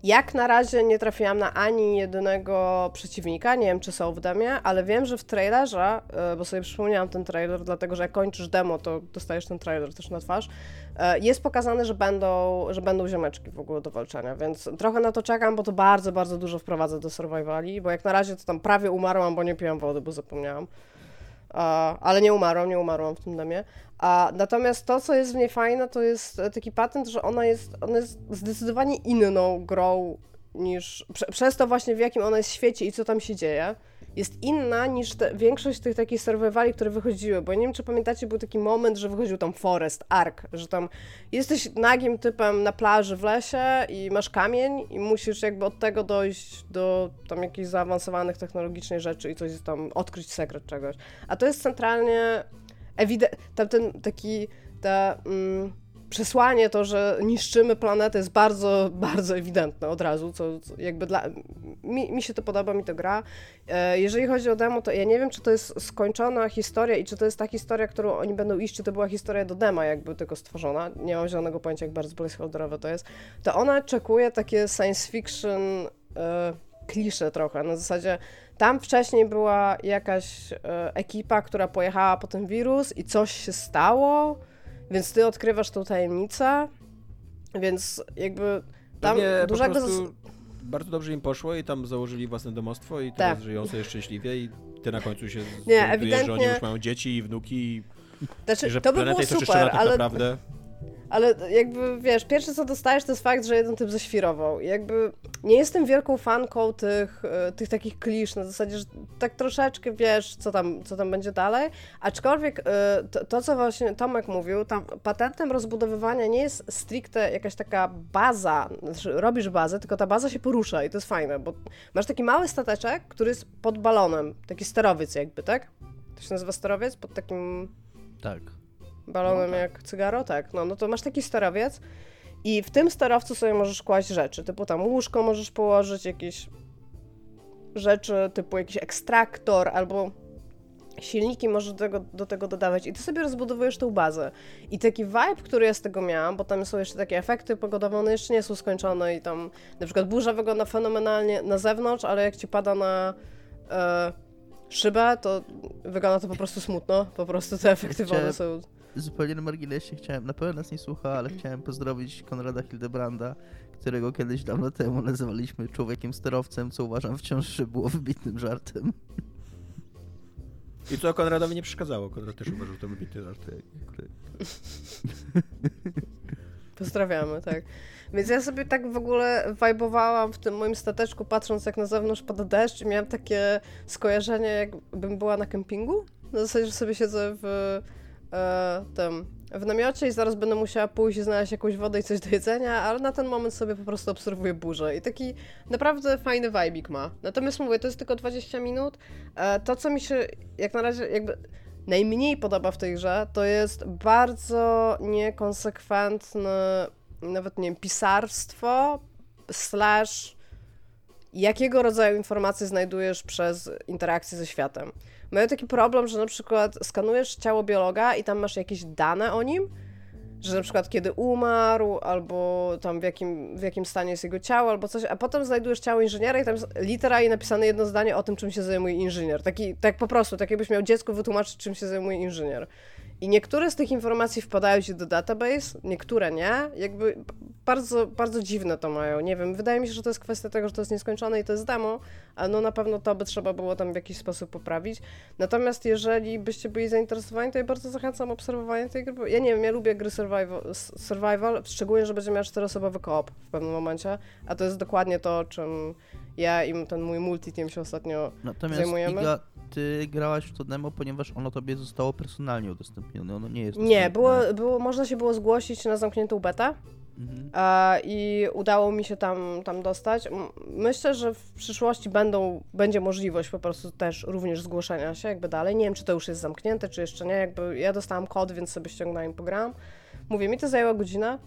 Speaker 4: Jak na razie nie trafiłam na ani jednego przeciwnika, nie wiem czy są w demie, ale wiem, że w trailerze, e, bo sobie przypomniałam ten trailer, dlatego że jak kończysz demo, to dostajesz ten trailer też na twarz, e, jest pokazane, że będą, że będą ziomeczki w ogóle do walczenia, więc trochę na to czekam, bo to bardzo, bardzo dużo wprowadza do survivali, bo jak na razie to tam prawie umarłam, bo nie piłam wody, bo zapomniałam. A, ale nie umarłam, nie umarłam w tym demie. A, natomiast to, co jest w niej fajne, to jest taki patent, że ona jest, ona jest zdecydowanie inną grą niż... Prze, przez to właśnie, w jakim ona jest świecie i co tam się dzieje, jest inna niż te, większość tych takich survivali, które wychodziły, bo ja nie wiem, czy pamiętacie, był taki moment, że wychodził tam Forest, Ark, że tam jesteś nagim typem na plaży w lesie i masz kamień i musisz jakby od tego dojść do tam jakichś zaawansowanych technologicznie rzeczy i coś tam, odkryć sekret czegoś. A to jest centralnie ewidentnie, tam ten taki, ta, mm, przesłanie to, że niszczymy planetę jest bardzo, (laughs) bardzo ewidentne od razu, co, co jakby dla, mi, mi się to podoba, mi to gra. E, jeżeli chodzi o demo, to ja nie wiem, czy to jest skończona historia i czy to jest ta historia, którą oni będą iść, czy to była historia do dema jakby tylko stworzona, nie mam żadnego pojęcia, jak bardzo placeholderowe to jest, to ona czekuje takie science fiction e, klisze trochę, na zasadzie tam wcześniej była jakaś e, ekipa, która pojechała po ten wirus i coś się stało, więc ty odkrywasz tą tajemnicę, więc jakby tam
Speaker 1: Pewnie
Speaker 4: dużego...
Speaker 1: prostu bardzo dobrze im poszło i tam założyli własne domostwo i teraz
Speaker 4: Tak.
Speaker 1: żyją sobie szczęśliwie i ty na końcu się
Speaker 4: Nie,
Speaker 1: zorientujesz, że oni
Speaker 4: ewidentnie-
Speaker 1: już mają dzieci i wnuki i,
Speaker 4: Znaczy,
Speaker 1: i że
Speaker 4: to by było super,
Speaker 1: tak
Speaker 4: ale,
Speaker 1: naprawdę.
Speaker 4: Ale jakby, wiesz, pierwsze co dostajesz to jest fakt, że jeden typ zaświrował. Jakby nie jestem wielką fanką tych, e, tych takich klisz, na zasadzie, że tak troszeczkę wiesz, co tam, co tam będzie dalej, aczkolwiek e, to, to, co właśnie Tomek mówił, tam patentem rozbudowywania nie jest stricte jakaś taka baza, znaczy robisz bazę, tylko ta baza się porusza i to jest fajne, bo masz taki mały stateczek, który jest pod balonem, taki sterowiec jakby, tak? To się nazywa sterowiec? Pod takim
Speaker 2: Tak.
Speaker 4: Balonem jak cygaro, tak. No, no to masz taki sterowiec i w tym sterowcu sobie możesz kłaść rzeczy, typu tam łóżko możesz położyć, jakieś rzeczy typu jakiś ekstraktor albo silniki możesz do tego, do tego dodawać i ty sobie rozbudowujesz tą bazę. I taki vibe, który ja z tego miałam, bo tam są jeszcze takie efekty pogodowe, one jeszcze nie są skończone i tam na przykład burza wygląda fenomenalnie na zewnątrz, ale jak ci pada na e, szybę, to wygląda to po prostu smutno, po prostu te efekty wody są...
Speaker 2: zupełnie na marginesie chciałem, na pewno nas nie słucha, ale chciałem pozdrowić Konrada Hildebranda, którego kiedyś dawno temu nazywaliśmy człowiekiem sterowcem, co uważam wciąż, że było wybitnym żartem.
Speaker 1: I co Konradowi nie przeszkadzało. Konrad też uważał, że to wybitny żart.
Speaker 4: Pozdrawiamy, tak. Więc ja sobie tak w ogóle wajbowałam w tym moim stateczku, patrząc jak na zewnątrz pada deszcz i miałam takie skojarzenie, jakbym była na kempingu. Na zasadzie, że sobie siedzę w e, tym, w namiocie i zaraz będę musiała pójść i znaleźć jakąś wodę i coś do jedzenia, ale na ten moment sobie po prostu obserwuję burzę i taki naprawdę fajny vibik ma. Natomiast mówię, to jest tylko 20 minut. E, to, co mi się jak na razie jakby najmniej podoba w tej grze, to jest bardzo niekonsekwentne, nawet nie wiem, pisarstwo slash jakiego rodzaju informacje znajdujesz przez interakcję ze światem. Mają taki problem, że na przykład skanujesz ciało biologa i tam masz jakieś dane o nim, że na przykład kiedy umarł, albo tam w jakim, w jakim stanie jest jego ciało, albo coś, a potem znajdujesz ciało inżyniera i tam jest literalnie napisane jedno zdanie o tym, czym się zajmuje inżynier. Taki, tak po prostu, tak jakbyś miał dziecku wytłumaczyć, czym się zajmuje inżynier. I niektóre z tych informacji wpadają ci do database, niektóre nie. Jakby bardzo, bardzo dziwne to mają. Nie wiem, wydaje mi się, że to jest kwestia tego, że to jest nieskończone i to jest demo, ale no na pewno to by trzeba było tam w jakiś sposób poprawić. Natomiast jeżeli byście byli zainteresowani, to ja bardzo zachęcam obserwowanie tej gry. Ja nie wiem, ja lubię gry survival, survival szczególnie, że będzie miał czteroosobowy koop w pewnym momencie, a to jest dokładnie to, czym ja i ten mój multi-team się ostatnio
Speaker 2: Natomiast
Speaker 4: zajmujemy.
Speaker 2: Iga, ty grałaś w to demo, ponieważ ono tobie zostało personalnie udostępnione, ono nie jest
Speaker 4: Nie, było, było, można się było zgłosić na zamkniętą betę
Speaker 2: Mhm.
Speaker 4: e, i udało mi się tam, tam dostać. Myślę, że w przyszłości będą, będzie możliwość po prostu też również zgłoszenia się jakby dalej. Nie wiem, czy to już jest zamknięte, czy jeszcze nie. Jakby ja dostałam kod, więc sobie ściągnąłem i pograłam. Mówię, mi to zajęło godzinę.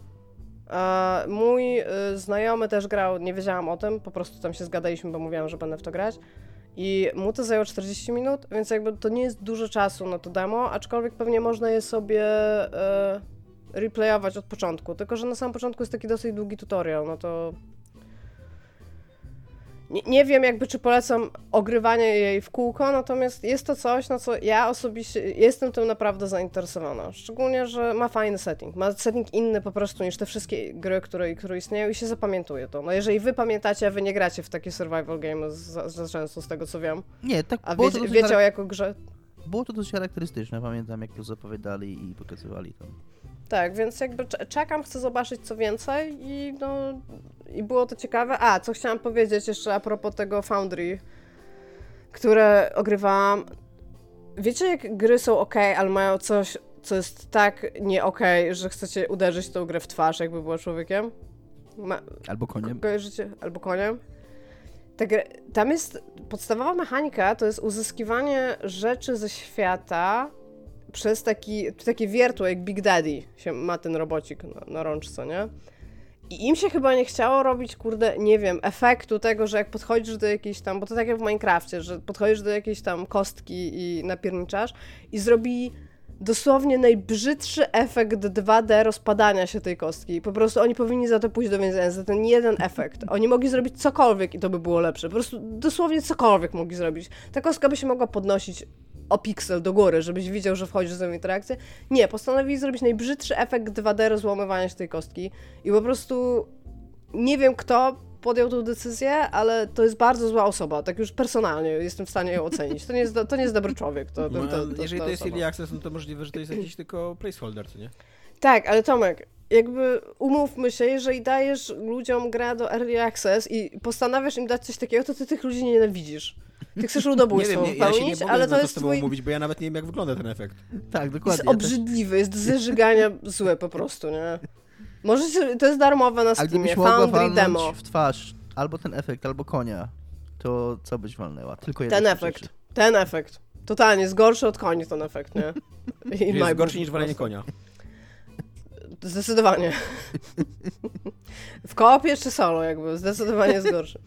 Speaker 4: E, mój y, znajomy też grał, nie wiedziałam o tym, po prostu tam się zgadaliśmy, bo mówiłam, że będę w to grać. I mu to zajęło 40 minut, więc jakby to nie jest dużo czasu na to demo, aczkolwiek pewnie można je sobie e, replayować od początku. Tylko, że na samym początku jest taki dosyć długi tutorial, no to. Nie, nie wiem, jakby czy polecam ogrywanie jej w kółko, natomiast jest to coś, na co ja osobiście jestem tym naprawdę zainteresowana. Szczególnie, że ma fajny setting. Ma setting inny po prostu niż te wszystkie gry, które, które istnieją i się zapamiętuje to. No jeżeli wy pamiętacie, a wy nie gracie w takie survival game za, za często, z tego co wiem,
Speaker 2: Nie, tak
Speaker 4: a wiecie, wiecie o jaką grze
Speaker 2: było to dosyć charakterystyczne, pamiętam jak to zapowiadali i pokazywali tam.
Speaker 4: Tak, więc jakby cze- czekam, chcę zobaczyć co więcej i no i było to ciekawe. A, co chciałam powiedzieć jeszcze a propos tego Foundry, które ogrywałam. Wiecie, jak gry są ok, ale mają coś, co jest tak nie ok, że chcecie uderzyć tą grę w twarz, jakby była człowiekiem? Ma,
Speaker 2: Albo koniem.
Speaker 4: Kojarzycie? Albo koniem. Ta gra, tam jest podstawowa mechanika, to jest uzyskiwanie rzeczy ze świata przez taki, takie wiertło, jak Big Daddy się ma ten robocik na, na rączce, nie? I im się chyba nie chciało robić, kurde, nie wiem, efektu tego, że jak podchodzisz do jakiejś tam, bo to tak jak w Minecrafcie, że podchodzisz do jakiejś tam kostki i napierniczasz i zrobi dosłownie najbrzydszy efekt 2D rozpadania się tej kostki. Po prostu oni powinni za to pójść do więzienia, za ten jeden efekt. Oni mogli zrobić cokolwiek i to by było lepsze. Po prostu dosłownie cokolwiek mogli zrobić. Ta kostka by się mogła podnosić o piksel do góry, żebyś widział, że wchodzisz w tę interakcję. Nie, postanowili zrobić najbrzydszy efekt 2D rozłamywania się tej kostki i po prostu nie wiem kto podjął tę decyzję, ale to jest bardzo zła osoba, tak już personalnie jestem w stanie ją ocenić. To nie jest, do, to nie jest dobry człowiek. To, to, to, to,
Speaker 1: jeżeli to jest early access, no to możliwe, że to jest jakiś tylko placeholder, co nie?
Speaker 4: Tak, ale Tomek, jakby umówmy się, jeżeli dajesz ludziom grę do Early Access i postanawiasz im dać coś takiego, to ty tych ludzi nienawidzisz. Ty chcesz (laughs)
Speaker 1: Nie
Speaker 4: ludobójstwo
Speaker 1: wiem, nie, ja się nie
Speaker 4: ale
Speaker 1: na
Speaker 4: to
Speaker 1: to
Speaker 4: jest twój...
Speaker 1: mówić, bo ja nawet nie wiem, jak wygląda ten efekt.
Speaker 2: Tak,
Speaker 4: Jest
Speaker 2: dokładnie. też-
Speaker 4: obrzydliwy, jest zeżygania (laughs) złe po prostu, nie? Możecie, to jest darmowe na Steamie, Foundry Demo.
Speaker 2: w twarz albo ten efekt, albo konia, to co byś walnęła? Tylko jeden
Speaker 4: Ten efekt,
Speaker 2: rzeczy.
Speaker 4: ten efekt. Totalnie, jest gorszy od koni ten efekt, nie? (laughs) I
Speaker 1: Jest gorszy niż walenie konia.
Speaker 4: Zdecydowanie. W koopie czy solo jakby, zdecydowanie jest gorszy.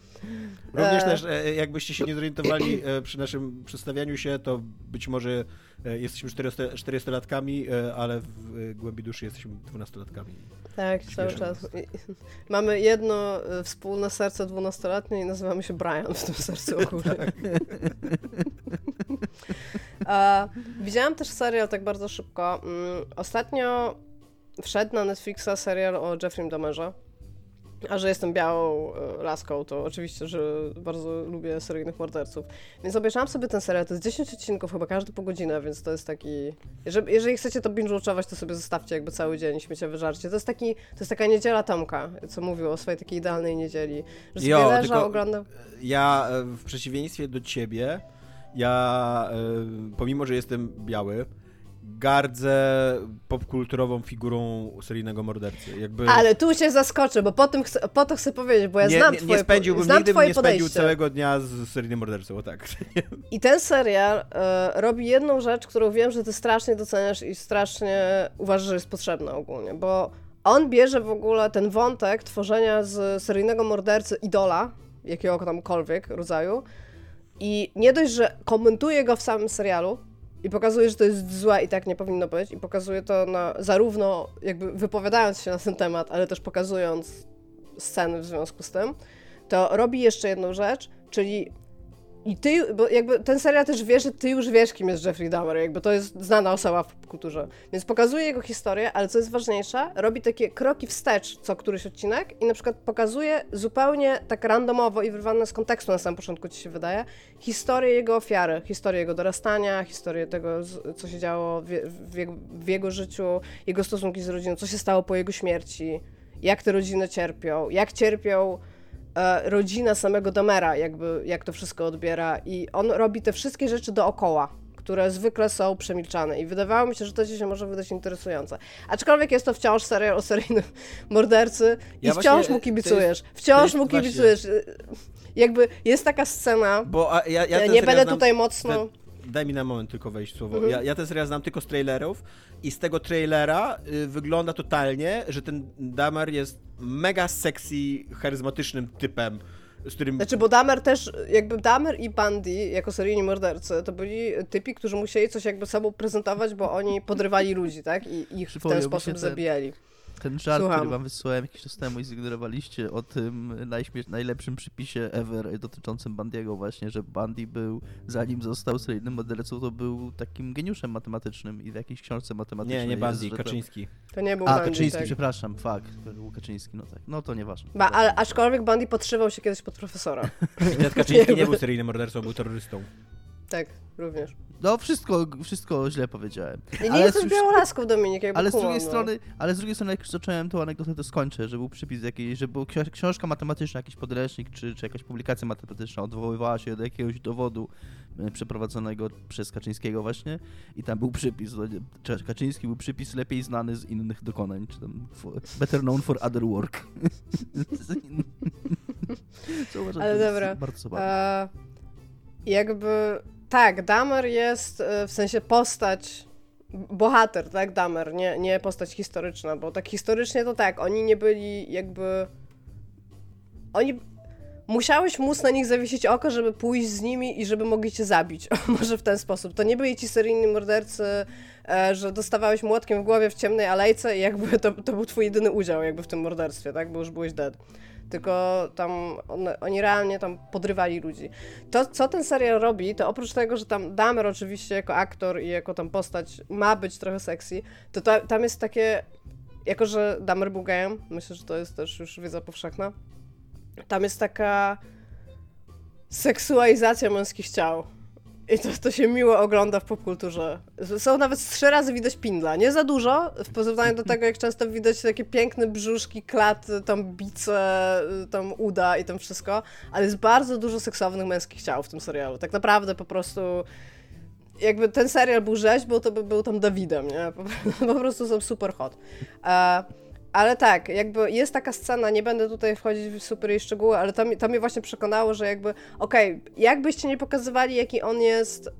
Speaker 1: Również
Speaker 4: E.
Speaker 1: też, e, jakbyście się nie zorientowali e, przy naszym przedstawianiu się, to być może jesteśmy 400 400-latkami, e, ale w głębi duszy jesteśmy 12-latkami.
Speaker 4: Tak, cały czas. Mamy jedno wspólne serce dwunastoletnie i nazywamy się Brian w tym sercu (laughs) ogólnie. E, widziałam też serial tak bardzo szybko. Mm, ostatnio wszedł na Netflixa serial o Jeffrey Dahmerze. A że jestem białą e, laską, to oczywiście, że bardzo lubię seryjnych morderców. Więc obejrzałam sobie ten serial, to jest 10 odcinków, chyba każdy po godzinę, więc to jest taki... Jeżeli, jeżeli chcecie to binge-watchować, to sobie zostawcie jakby cały dzień, śmiecie wyżarcie. To jest taki, to jest taka niedziela Tomka, co mówił o swojej takiej idealnej niedzieli. Że sobie
Speaker 1: Jo,
Speaker 4: leżał,
Speaker 1: tylko-
Speaker 4: oglądał...
Speaker 1: Ja e, w przeciwieństwie do ciebie, ja e, pomimo, że jestem biały, gardzę popkulturową figurą seryjnego mordercy. Jakby
Speaker 4: Ale tu cię zaskoczę, bo po, tym chcę, po to chcę powiedzieć, bo ja
Speaker 1: nie,
Speaker 4: znam
Speaker 1: nie,
Speaker 4: twoje,
Speaker 1: nie spędziłbym,
Speaker 4: znam
Speaker 1: nigdy
Speaker 4: twoje
Speaker 1: nie spędził całego dnia z seryjnym mordercą, o tak. (laughs)
Speaker 4: I ten serial e, robi jedną rzecz, którą wiem, że ty strasznie doceniasz i strasznie uważasz, że jest potrzebna ogólnie, bo on bierze w ogóle ten wątek tworzenia z seryjnego mordercy idola, jakiego tamkolwiek rodzaju, i nie dość, że komentuje go w samym serialu i pokazuje, że to jest złe i tak nie powinno być, i pokazuje to na, zarówno jakby wypowiadając się na ten temat, ale też pokazując sceny w związku z tym, to robi jeszcze jedną rzecz, czyli i ty, bo jakby ten serial też wie, że ty już wiesz, kim jest Jeffrey Dahmer, jakby to jest znana osoba w popkulturze. Więc pokazuje jego historię, ale co jest ważniejsze, robi takie kroki wstecz co któryś odcinek i na przykład pokazuje zupełnie tak randomowo i wyrwane z kontekstu na samym początku ci się wydaje, historię jego ofiary, historię jego dorastania, historię tego, co się działo w, w, jego, w jego życiu, jego stosunki z rodziną, co się stało po jego śmierci, jak te rodziny cierpią, jak cierpią rodzina samego Domera, jakby jak to wszystko odbiera i on robi te wszystkie rzeczy dookoła, które zwykle są przemilczane i wydawało mi się, że to ci się może wydać interesujące. Aczkolwiek jest to wciąż serial o seryjnym (laughs) mordercy i
Speaker 1: Ja
Speaker 4: wciąż
Speaker 1: właśnie,
Speaker 4: mu kibicujesz,
Speaker 1: jest-
Speaker 4: wciąż mu
Speaker 1: właśnie-
Speaker 4: kibicujesz. Jakby jest taka scena,
Speaker 1: Bo a, ja, ja
Speaker 4: nie będę
Speaker 1: znam-
Speaker 4: tutaj mocno...
Speaker 1: Te, daj mi na moment tylko wejść słowo.
Speaker 4: Mhm.
Speaker 1: Ja, ja ten serial znam tylko z trailerów i z tego trailera y, wygląda totalnie, że ten Damar jest mega sexy, charyzmatycznym typem, z którym...
Speaker 4: Znaczy, bo Dahmer też, jakby Dahmer i Bundy, jako seryjni mordercy, to byli typi, którzy musieli coś jakby sobą prezentować, bo oni podrywali ludzi, tak? I ich w ten sposób zabijali.
Speaker 2: Ten żart,
Speaker 4: Słucham.
Speaker 2: który wam wysłałem jakiś czas temu i zignorowaliście o tym najśmiesz- najlepszym przypisie ever dotyczącym Bandiego właśnie, że Bandi był, zanim został seryjnym mordercą, to był takim geniuszem matematycznym i w jakiejś książce matematycznej
Speaker 1: Nie, nie
Speaker 2: jest, że to-
Speaker 1: Kaczyński.
Speaker 4: To nie był
Speaker 2: A,
Speaker 4: Bundy,
Speaker 2: Kaczyński,
Speaker 4: tak.
Speaker 2: przepraszam, fuck, był Kaczyński, no tak, no to nieważne.
Speaker 4: Ba, ale aczkolwiek Bundy podszywał się kiedyś pod profesora.
Speaker 1: Ted Kaczyński (laughs) nie był seryjnym mordercą, był terrorystą.
Speaker 4: Tak, również.
Speaker 2: No wszystko, wszystko źle powiedziałem.
Speaker 4: Nie, nie
Speaker 2: Ale
Speaker 4: jesteś
Speaker 2: już-
Speaker 4: białą laską, Dominik, jakby
Speaker 2: Ale z drugiej
Speaker 4: no.
Speaker 2: strony, ale z drugiej strony, jak już zacząłem tą anegdotę, to skończę, że był przypis jakiejś, że była ksi- książka matematyczna, jakiś podręcznik, czy, czy jakaś publikacja matematyczna odwoływała się do jakiegoś dowodu e, przeprowadzonego przez Kaczyńskiego właśnie i tam był przypis, no, Kaczyński był przypis lepiej znany z innych dokonań, czy tam for, better known for other work. (laughs) (laughs) Co uważam,
Speaker 4: Ale dobra.
Speaker 2: Bardzo zabawne.
Speaker 4: Jakby, tak, Damer jest e, w sensie postać, bohater, tak, Damer, nie, nie postać historyczna, bo tak historycznie to tak, oni nie byli jakby, oni, musiałeś móc na nich zawiesić oko, żeby pójść z nimi i żeby mogli cię zabić, (laughs) może w ten sposób. To nie byli ci seryjni mordercy, e, że dostawałeś młotkiem w głowie w ciemnej alejce i jakby to, to był twój jedyny udział jakby w tym morderstwie, tak, bo już byłeś dead tylko tam one, oni realnie tam podrywali ludzi. To, co ten serial robi, to oprócz tego, że tam Dahmer oczywiście jako aktor i jako tam postać ma być trochę sexy, to ta, tam jest takie, jako że Dahmer był gejem, myślę, że to jest też już wiedza powszechna, tam jest taka seksualizacja męskich ciał. I to, to się miło ogląda w popkulturze. Są nawet trzy razy widać pindla. Nie za dużo, w porównaniu do (laughs) tego, jak często widać takie piękne brzuszki, klaty, tam bice, tam uda i tam wszystko, ale jest bardzo dużo seksownych męskich ciał w tym serialu. Tak naprawdę po prostu jakby ten serial był rzeźbą, to by był tam Dawidem, nie? Po, (laughs) po prostu są super hot. E, ale tak, jakby jest taka scena, nie będę tutaj wchodzić w super jej szczegóły, ale to, mi- to mnie właśnie przekonało, że jakby, okej, jakbyście nie pokazywali, jaki on jest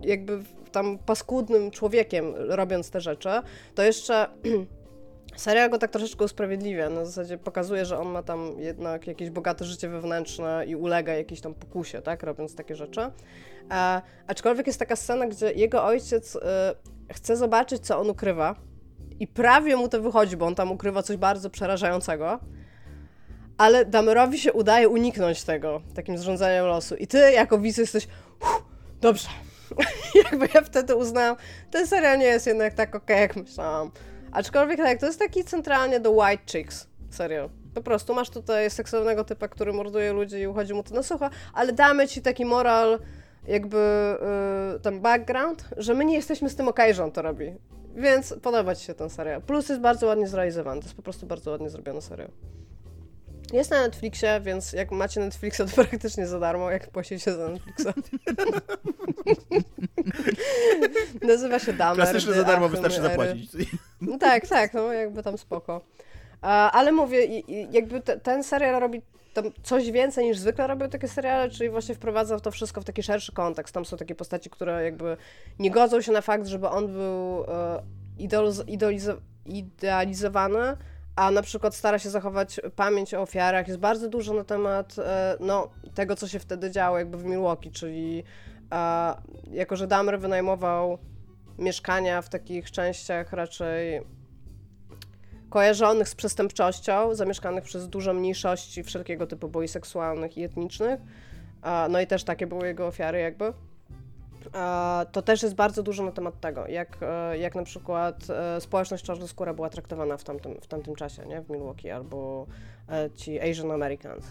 Speaker 4: jakby w- tam paskudnym człowiekiem, robiąc te rzeczy, to jeszcze (clears throat) serial go tak troszeczkę usprawiedliwia, na zasadzie pokazuje, że on ma tam jednak jakieś bogate życie wewnętrzne i ulega jakiejś tam pokusie, tak, robiąc takie rzeczy. E, aczkolwiek jest taka scena, gdzie jego ojciec e, chce zobaczyć, co on ukrywa i prawie mu to wychodzi, bo on tam ukrywa coś bardzo przerażającego, ale Damerowi się udaje uniknąć tego, takim zrządzeniem losu. I ty jako widz jesteś, "Uff, dobrze, (laughs) Jakby ja wtedy uznałam, ten serial nie jest jednak tak okej, jak myślałam. Aczkolwiek tak, to jest taki centralnie The White Chicks serial. Po prostu masz tutaj seksownego typa, który morduje ludzi i uchodzi mu to na sucho, ale damy ci taki moral, jakby yy, ten background, że my nie jesteśmy z tym okej, że on to robi. Więc podoba ci się ten serial. Plus jest bardzo ładnie zrealizowany, to jest po prostu bardzo ładnie zrobiony serial. Jest na Netflixie, więc jak macie Netflixa, to (laughs) praktycznie za darmo, jak płacicie za Netflixa. (laughs) Nazywa się Damer.
Speaker 1: Klasycznie za darmo wystarczy zapłacić.
Speaker 4: No tak, tak, no jakby tam spoko. Ale mówię, jakby te, ten serial robi tam coś więcej niż zwykle robią takie seriale, czyli właśnie wprowadza to wszystko w taki szerszy kontekst. Tam są takie postaci, które jakby nie godzą się na fakt, żeby on był e, idoliz- idealizowany, a na przykład stara się zachować pamięć o ofiarach. Jest bardzo dużo na temat e, no, tego, co się wtedy działo jakby w Milwaukee, czyli e, jako, że Dahmer wynajmował mieszkania w takich częściach raczej kojarzonych z przestępczością, zamieszkanych przez duże mniejszości wszelkiego typu, bo i seksualnych, i etnicznych. No i też takie były jego ofiary jakby. To też jest bardzo dużo na temat tego, jak, e, jak na przykład e, społeczność czarnoskóra była traktowana w tamtym, w tamtym czasie, nie? W Milwaukee, albo e, ci Asian Americans.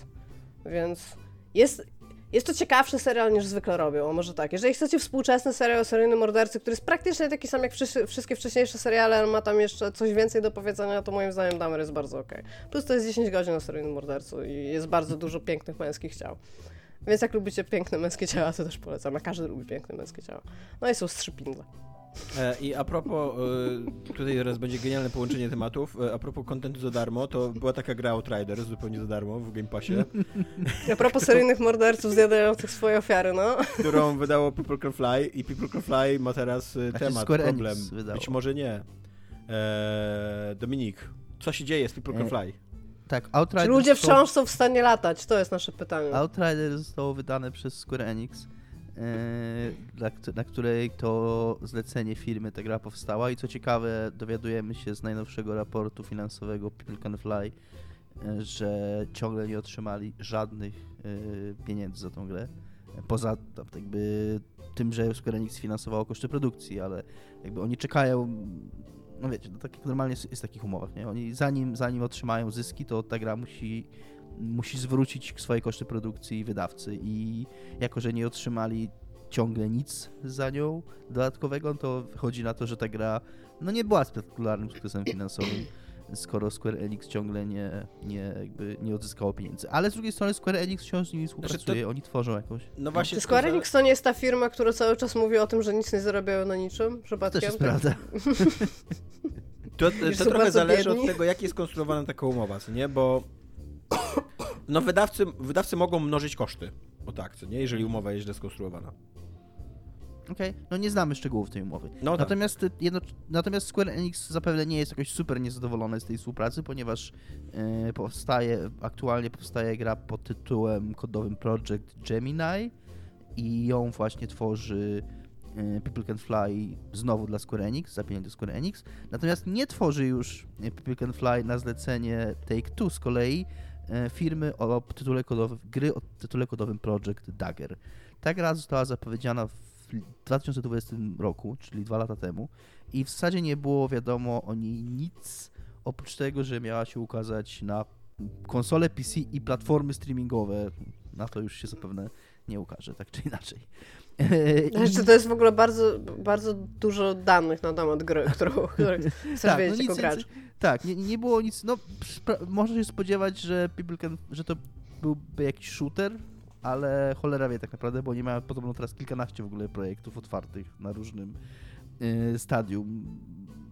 Speaker 4: Więc jest, jest to ciekawszy serial niż zwykle robią, może tak. Jeżeli chcecie współczesny serial o seryjnym mordercy, który jest praktycznie taki sam jak wszystkie wcześniejsze seriale, ale ma tam jeszcze coś więcej do powiedzenia, to moim zdaniem Dahmer jest bardzo okej. Plus to jest 10 godzin o seryjnym mordercu i jest bardzo dużo pięknych męskich ciał. Więc jak lubicie piękne męskie ciała, to też polecam, a każdy lubi piękne męskie ciała. No i są strzypindle.
Speaker 1: E, I a propos, e, tutaj teraz będzie genialne połączenie tematów, e, a propos kontentu za darmo, to była taka gra Outriders zupełnie za darmo w Game Passie, (laughs)
Speaker 4: A propos seryjnych morderców zjadających swoje ofiary, no.
Speaker 1: którą wydało People Can Fly i People Can Fly ma teraz
Speaker 2: Znaczy
Speaker 1: temat, problem. Być może nie. E, Dominik, co się dzieje z People Can Fly?
Speaker 2: Tak,
Speaker 4: Czy
Speaker 2: Outriders
Speaker 4: ludzie
Speaker 2: są-
Speaker 4: wciąż są w stanie latać? To jest nasze pytanie.
Speaker 2: Outriders zostało wydane przez Square Enix, dla, kt- na której to zlecenie firmy ta gra powstała i co ciekawe dowiadujemy się z najnowszego raportu finansowego People Can Fly, e, że ciągle nie otrzymali żadnych e, pieniędzy za tą grę. Poza jakby tym, że Square Enix finansowało koszty produkcji, ale jakby oni czekają, no wiecie, no tak jak normalnie jest w takich umowach, nie? Oni zanim, zanim otrzymają zyski, to ta gra musi musi zwrócić swoje koszty produkcji wydawcy i jako, że nie otrzymali ciągle nic za nią dodatkowego, to wychodzi na to, że ta gra no nie była spektakularnym sukcesem finansowym, skoro Square Enix ciągle nie, nie, jakby nie odzyskało pieniędzy. Ale z drugiej strony Square Enix wciąż z nimi współpracuje, oni tworzą jakąś...
Speaker 1: No właśnie,
Speaker 4: Square
Speaker 1: że-
Speaker 4: Enix to nie jest ta firma, która cały czas mówi o tym, że nic nie zarabiają na niczym?
Speaker 2: To
Speaker 4: Przypadkiem?
Speaker 2: też jest
Speaker 4: Tak.
Speaker 2: prawda.
Speaker 1: To, to trochę zależy
Speaker 4: biedni.
Speaker 1: od tego, jak jest konstruowana taka umowa, co nie? Bo no wydawcy, wydawcy mogą mnożyć koszty. O tak, co nie? Jeżeli umowa jest źle skonstruowana.
Speaker 2: Okej, no nie znamy szczegółów tej umowy.
Speaker 1: No tak.
Speaker 2: natomiast, y, jedno, natomiast Square Enix zapewne nie jest jakoś super niezadowolone z tej współpracy, ponieważ e, powstaje, aktualnie powstaje gra pod tytułem kodowym Project Gemini i ją właśnie tworzy e, People Can Fly znowu dla Square Enix, za pieniądze Square Enix. Natomiast nie tworzy już e, People Can Fly na zlecenie Take-Two z kolei firmy o tytule kodowym, gry o tytule kodowym Project Dagger. Ta gra została zapowiedziana w 2020 roku, czyli dwa lata temu i w zasadzie nie było wiadomo o niej nic, oprócz tego, że miała się ukazać na konsole PC i platformy streamingowe. Na to już się zapewne nie ukaże, tak czy inaczej. I-
Speaker 4: Znaczy, to jest w ogóle bardzo, bardzo dużo danych na temat gry, (laughs) którą, którą chcesz
Speaker 2: Tak, no
Speaker 4: wiedzieć
Speaker 2: nic
Speaker 4: jako gracz.
Speaker 2: Tak, nie, nie było nic. No, można się spodziewać, że People Can, że to byłby jakiś shooter, ale cholera wie tak naprawdę, bo oni mają podobno teraz kilkanaście w ogóle projektów otwartych na różnym y, stadium,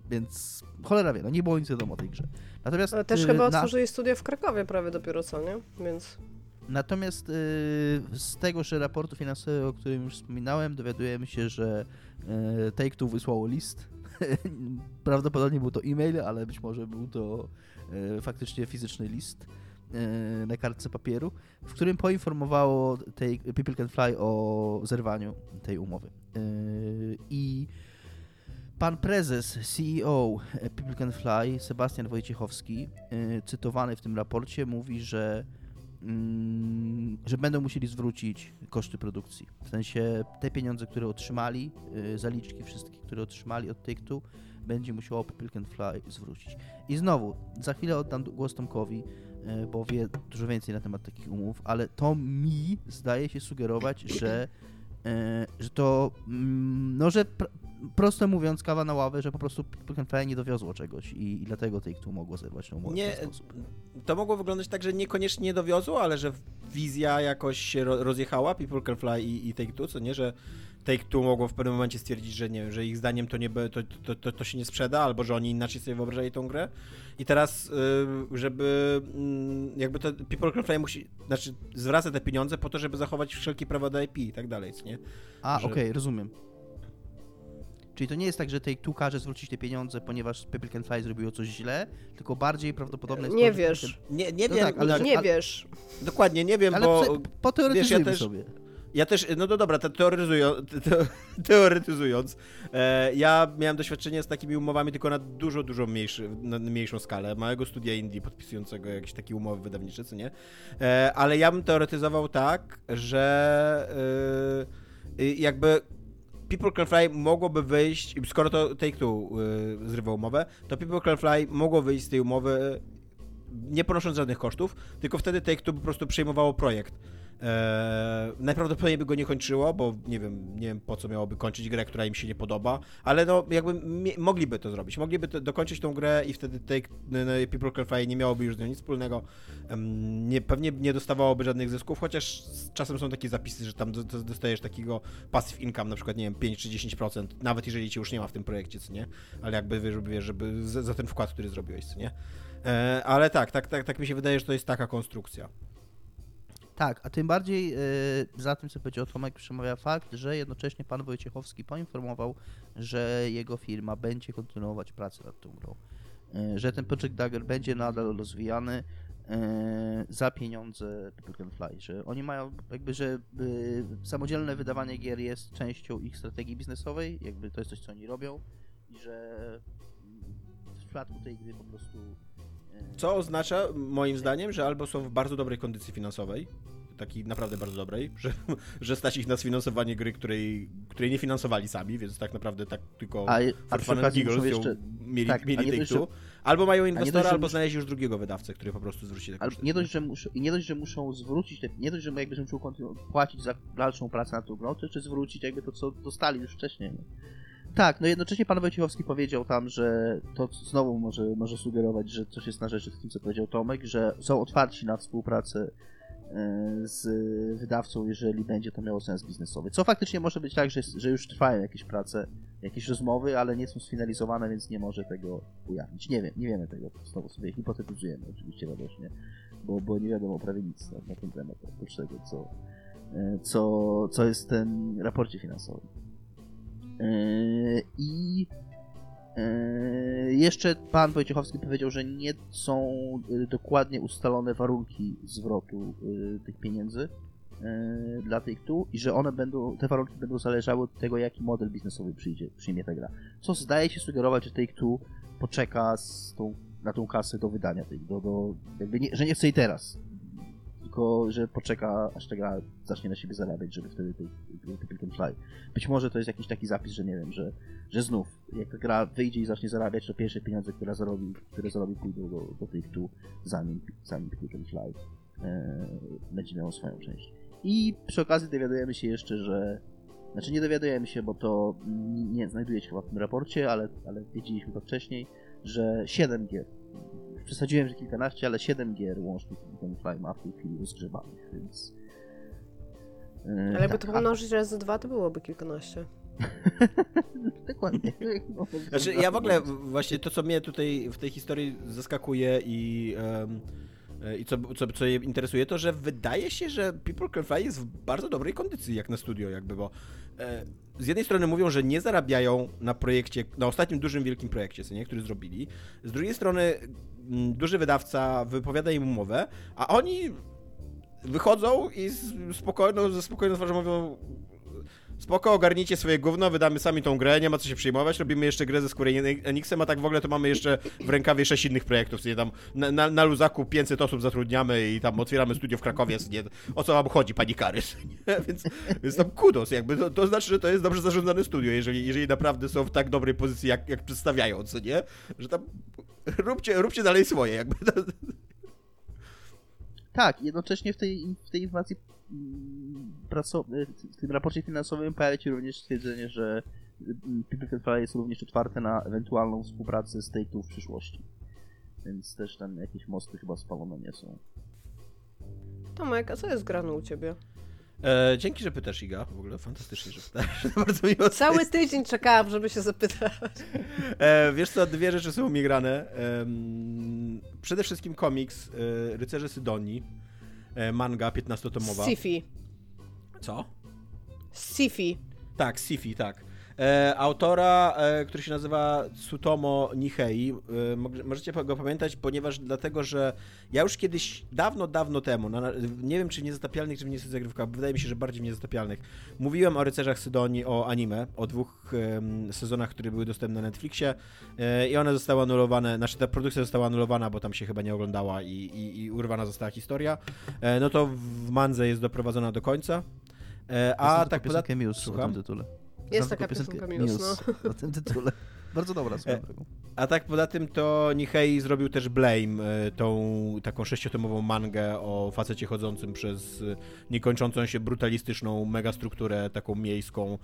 Speaker 2: więc cholera wie, no nie było nic wiadomo o tej grze. Natomiast
Speaker 4: Ale też
Speaker 2: y,
Speaker 4: chyba
Speaker 2: na-
Speaker 4: otworzyli studio w Krakowie prawie dopiero co, nie? Więc
Speaker 2: Natomiast y, z tegoż raportu finansowego, o którym już wspominałem, dowiadujemy się, że y, Take-Two wysłało list. (laughs) Prawdopodobnie był to e-mail, ale być może był to y, faktycznie fizyczny list na kartce papieru, w którym poinformowało take, People Can Fly o zerwaniu tej umowy. I pan prezes, CEO People Can Fly, Sebastian Wojciechowski, cytowany w tym raporcie, mówi, że że będą musieli zwrócić koszty produkcji. W sensie te pieniądze, które otrzymali, y, zaliczki wszystkie, które otrzymali od Take-Two, będzie musiało Pick and Fly zwrócić. I znowu, za chwilę oddam głos Tomkowi, y, bo wie dużo więcej na temat takich umów, ale to mi zdaje się sugerować, że, y, że to, mm, no że prosto mówiąc, kawa na ławę, że po prostu Pick and Fly nie dowiozło czegoś i, i dlatego Take-Two mogło zerwać tą umowę
Speaker 1: Nie, to mogło wyglądać tak, że niekoniecznie nie dowiozło, ale że wizja jakoś się ro- rozjechała, People Can Fly i, i Take-Two, co nie, że Take-Two mogło w pewnym momencie stwierdzić, że nie wiem, że ich zdaniem to, nie, to, to, to, to się nie sprzeda, albo że oni inaczej sobie wyobrażali tą grę. I teraz, y, żeby mm, jakby to People Can Fly musi, znaczy zwraca te pieniądze po to, żeby zachować wszelkie prawa do IP i tak dalej, co nie?
Speaker 2: A,
Speaker 1: że-
Speaker 2: okej, rozumiem. Czyli to nie jest tak, że Take-Two każe zwrócić te pieniądze, ponieważ People Can Fly zrobiło coś źle, tylko bardziej prawdopodobne jest
Speaker 4: Nie
Speaker 2: to,
Speaker 4: wiesz.
Speaker 2: People
Speaker 1: Nie, nie
Speaker 2: No
Speaker 1: wiem,
Speaker 2: tak, ale-
Speaker 4: Nie
Speaker 2: ale-
Speaker 4: wiesz.
Speaker 1: dokładnie nie wiem.
Speaker 2: Ale
Speaker 1: bo...
Speaker 2: prze- poteoretyzujmy
Speaker 1: wiesz, ja też-
Speaker 2: sobie.
Speaker 1: Ja też, no to dobra, te, teoretyzują, te, te, (laughs) teoretyzując, e, ja miałem doświadczenie z takimi umowami tylko na dużo, dużo mniejszy, na mniejszą skalę, małego studia indie podpisującego jakieś takie umowy wydawnicze, co nie? E, ale ja bym teoretyzował tak, że e, jakby People Can Fly mogłoby wyjść, skoro to Take-Two y, zrywa umowę, to People Can Fly mogło wyjść z tej umowy nie ponosząc żadnych kosztów, tylko wtedy Take-Two po prostu przejmowało projekt. Eee, najprawdopodobniej by go nie kończyło, bo nie wiem, nie wiem po co miałoby kończyć grę, która im się nie podoba, ale no jakby mogliby to zrobić. Mogliby to, dokończyć tą grę i wtedy take, no, People Can Fly nie miałoby już z nią nic wspólnego. Nie, pewnie nie dostawałoby żadnych zysków, chociaż czasem są takie zapisy, że tam do- do- dostajesz takiego passive income, na przykład nie wiem, 5 czy 10%, nawet jeżeli cię już nie ma w tym projekcie, co nie? Ale jakby żeby, żeby za, ten wkład, który zrobiłeś, co nie? E, ale tak, tak, tak, tak mi się wydaje, że to jest taka konstrukcja.
Speaker 2: Tak, a tym bardziej y, za tym, co powiedział Tomek, przemawia fakt, że jednocześnie pan Wojciechowski poinformował, że jego firma będzie kontynuować pracę nad tą grą. Y, że ten Project Dagger będzie nadal rozwijany y, za pieniądze Fly, że oni mają jakby, że samodzielne wydawanie gier jest częścią ich strategii biznesowej, jakby to jest coś, co oni robią i że w przypadku tej gry po prostu
Speaker 1: Co oznacza, moim zdaniem, że albo są w bardzo dobrej kondycji finansowej, takiej naprawdę bardzo dobrej, że, (laughs) że stać ich na sfinansowanie gry, której, której nie finansowali sami, więc tak naprawdę tak tylko
Speaker 2: a, a
Speaker 1: for
Speaker 2: przy
Speaker 1: fun and
Speaker 2: okazji muszą
Speaker 1: giggles ją
Speaker 2: jeszcze
Speaker 1: mieli,
Speaker 2: tak,
Speaker 1: mieli take two. Albo mają inwestora,
Speaker 2: dość,
Speaker 1: albo
Speaker 2: mus-
Speaker 1: znaleźli już drugiego wydawcę, który po prostu zwróci te koszty.
Speaker 2: nie dość, że muszą, i nie dość, że muszą zwrócić, te, nie dość, że jakby muszą płacić za dalszą pracę nad tą grą, to jeszcze zwrócić jakby to, co dostali już wcześniej. Nie? Tak, no jednocześnie pan Wojciechowski powiedział tam, że to znowu może, może sugerować, że coś jest na rzeczy w tym, co powiedział Tomek, że są otwarci na współpracę e, z wydawcą, jeżeli będzie to miało sens biznesowy. Co faktycznie może być tak, że, że już trwają jakieś prace, jakieś rozmowy, ale nie są sfinalizowane, więc nie może tego ujawnić. Nie wiem, nie wiemy tego, znowu sobie hipotetyzujemy oczywiście radośnie, bo, bo nie wiadomo prawie nic na, na ten temat, oprócz tego, co, e, co, co jest w tym raporcie finansowym. E, I e, jeszcze pan Wojciechowski powiedział, że nie są e, dokładnie ustalone warunki zwrotu tych pieniędzy dla tych tu i że one będą, te warunki będą zależały od tego, jaki model biznesowy przyjdzie, przyjmie ta gra. Co zdaje się sugerować, że Take Two poczeka tą, na tą kasę do wydania tej, do, do, nie, że nie chce i teraz, tylko że poczeka, aż ta gra zacznie na siebie zarabiać, żeby wtedy tej People Can Fly. Być może to jest jakiś taki zapis, że nie wiem, że, że znów, jak ta gra wyjdzie i zacznie zarabiać, to pierwsze pieniądze, które zarobi, które zarobi pójdą do, do Take Two, zanim, zanim People Can Fly e, będzie miało swoją część. I przy okazji dowiadujemy się jeszcze, że znaczy nie dowiadujemy się, bo to nie znajduje się chyba w tym raporcie, ale, ale wiedzieliśmy to wcześniej, że 7 gier, przesadziłem, że kilkanaście, ale 7 gier łącznie ten Fly ma w tej chwili rozgrzebanych, więc... e,
Speaker 4: Ale jakby
Speaker 2: tak,
Speaker 4: to pomnożyć razy dwa, to byłoby kilkanaście.
Speaker 2: a- (laughs) Dokładnie. (laughs)
Speaker 1: Znaczy, ja w ogóle właśnie to, co mnie tutaj w tej historii zaskakuje i, e, i co, co, co je interesuje, to, że wydaje się, że People Can Fly jest w bardzo dobrej kondycji jak na studio, jakby, bo e, z jednej strony mówią, że nie zarabiają na projekcie, na ostatnim dużym, wielkim projekcie, co nie, który zrobili. Z drugiej strony mm, duży wydawca wypowiada im umowę, a oni wychodzą i spokojną, ze spokojną twarzą mówią spoko, ogarnijcie swoje gówno, wydamy sami tą grę, nie ma co się przejmować, robimy jeszcze grę ze Square Enixem, a tak w ogóle to mamy jeszcze w rękawie sześć innych projektów, nie tam na, na, na luzaku 500 osób zatrudniamy i tam otwieramy studio w Krakowie, nie, o co wam chodzi, pani Karys? (laughs) Więc, więc tam kudos, jakby, to, to znaczy, że to jest dobrze zarządzane studio, jeżeli, jeżeli naprawdę są w tak dobrej pozycji, jak, jak przedstawiają, co nie? Że tam róbcie, róbcie dalej swoje, jakby.
Speaker 2: Tak, jednocześnie w tej, w tej informacji w tym raporcie finansowym pojawia się również stwierdzenie, że mm, People Can jest również otwarte na ewentualną współpracę z Take-Two w przyszłości. Więc też tam jakieś mosty chyba spalone nie są.
Speaker 4: Tomek, a co jest grane u ciebie?
Speaker 1: E, dzięki, że pytasz, Iga. W ogóle fantastycznie, że pytasz. (laughs) Bardzo miło.
Speaker 4: Cały tydzień czekałam, żeby się zapytać.
Speaker 1: E, wiesz co, dwie rzeczy są mnie grane. E, przede wszystkim komiks e, Rycerze Sydonii. E, manga 15-tomowa.
Speaker 4: Sifi.
Speaker 1: Co?
Speaker 4: Sifi.
Speaker 1: Tak, Sifi, tak. E, autora, e, który się nazywa Tsutomo Nihei. E, możecie go pamiętać, ponieważ dlatego, że ja już kiedyś, dawno, dawno temu, nie wiem czy w Niezatapialnych, czy w Niezagrywkach, wydaje mi się, że bardziej w Niezatapialnych, mówiłem o Rycerzach Sydonii, o anime, o dwóch sezonach, które były dostępne na Netflixie i one zostały anulowane, znaczy ta produkcja została anulowana, bo tam się chyba nie oglądała i, i, i urwana została historia. No to w Mandze jest doprowadzona do końca. A tak poza
Speaker 2: tym... Słucham? tytule.
Speaker 4: Jest taka piosenka Minus,
Speaker 2: Minus no. na tym tytule. Bardzo dobra swoją
Speaker 1: e, A tak poza tym to Nihei zrobił też Blame, e, tą taką sześciotomową mangę o facecie chodzącym przez e, niekończącą się brutalistyczną megastrukturę taką miejską,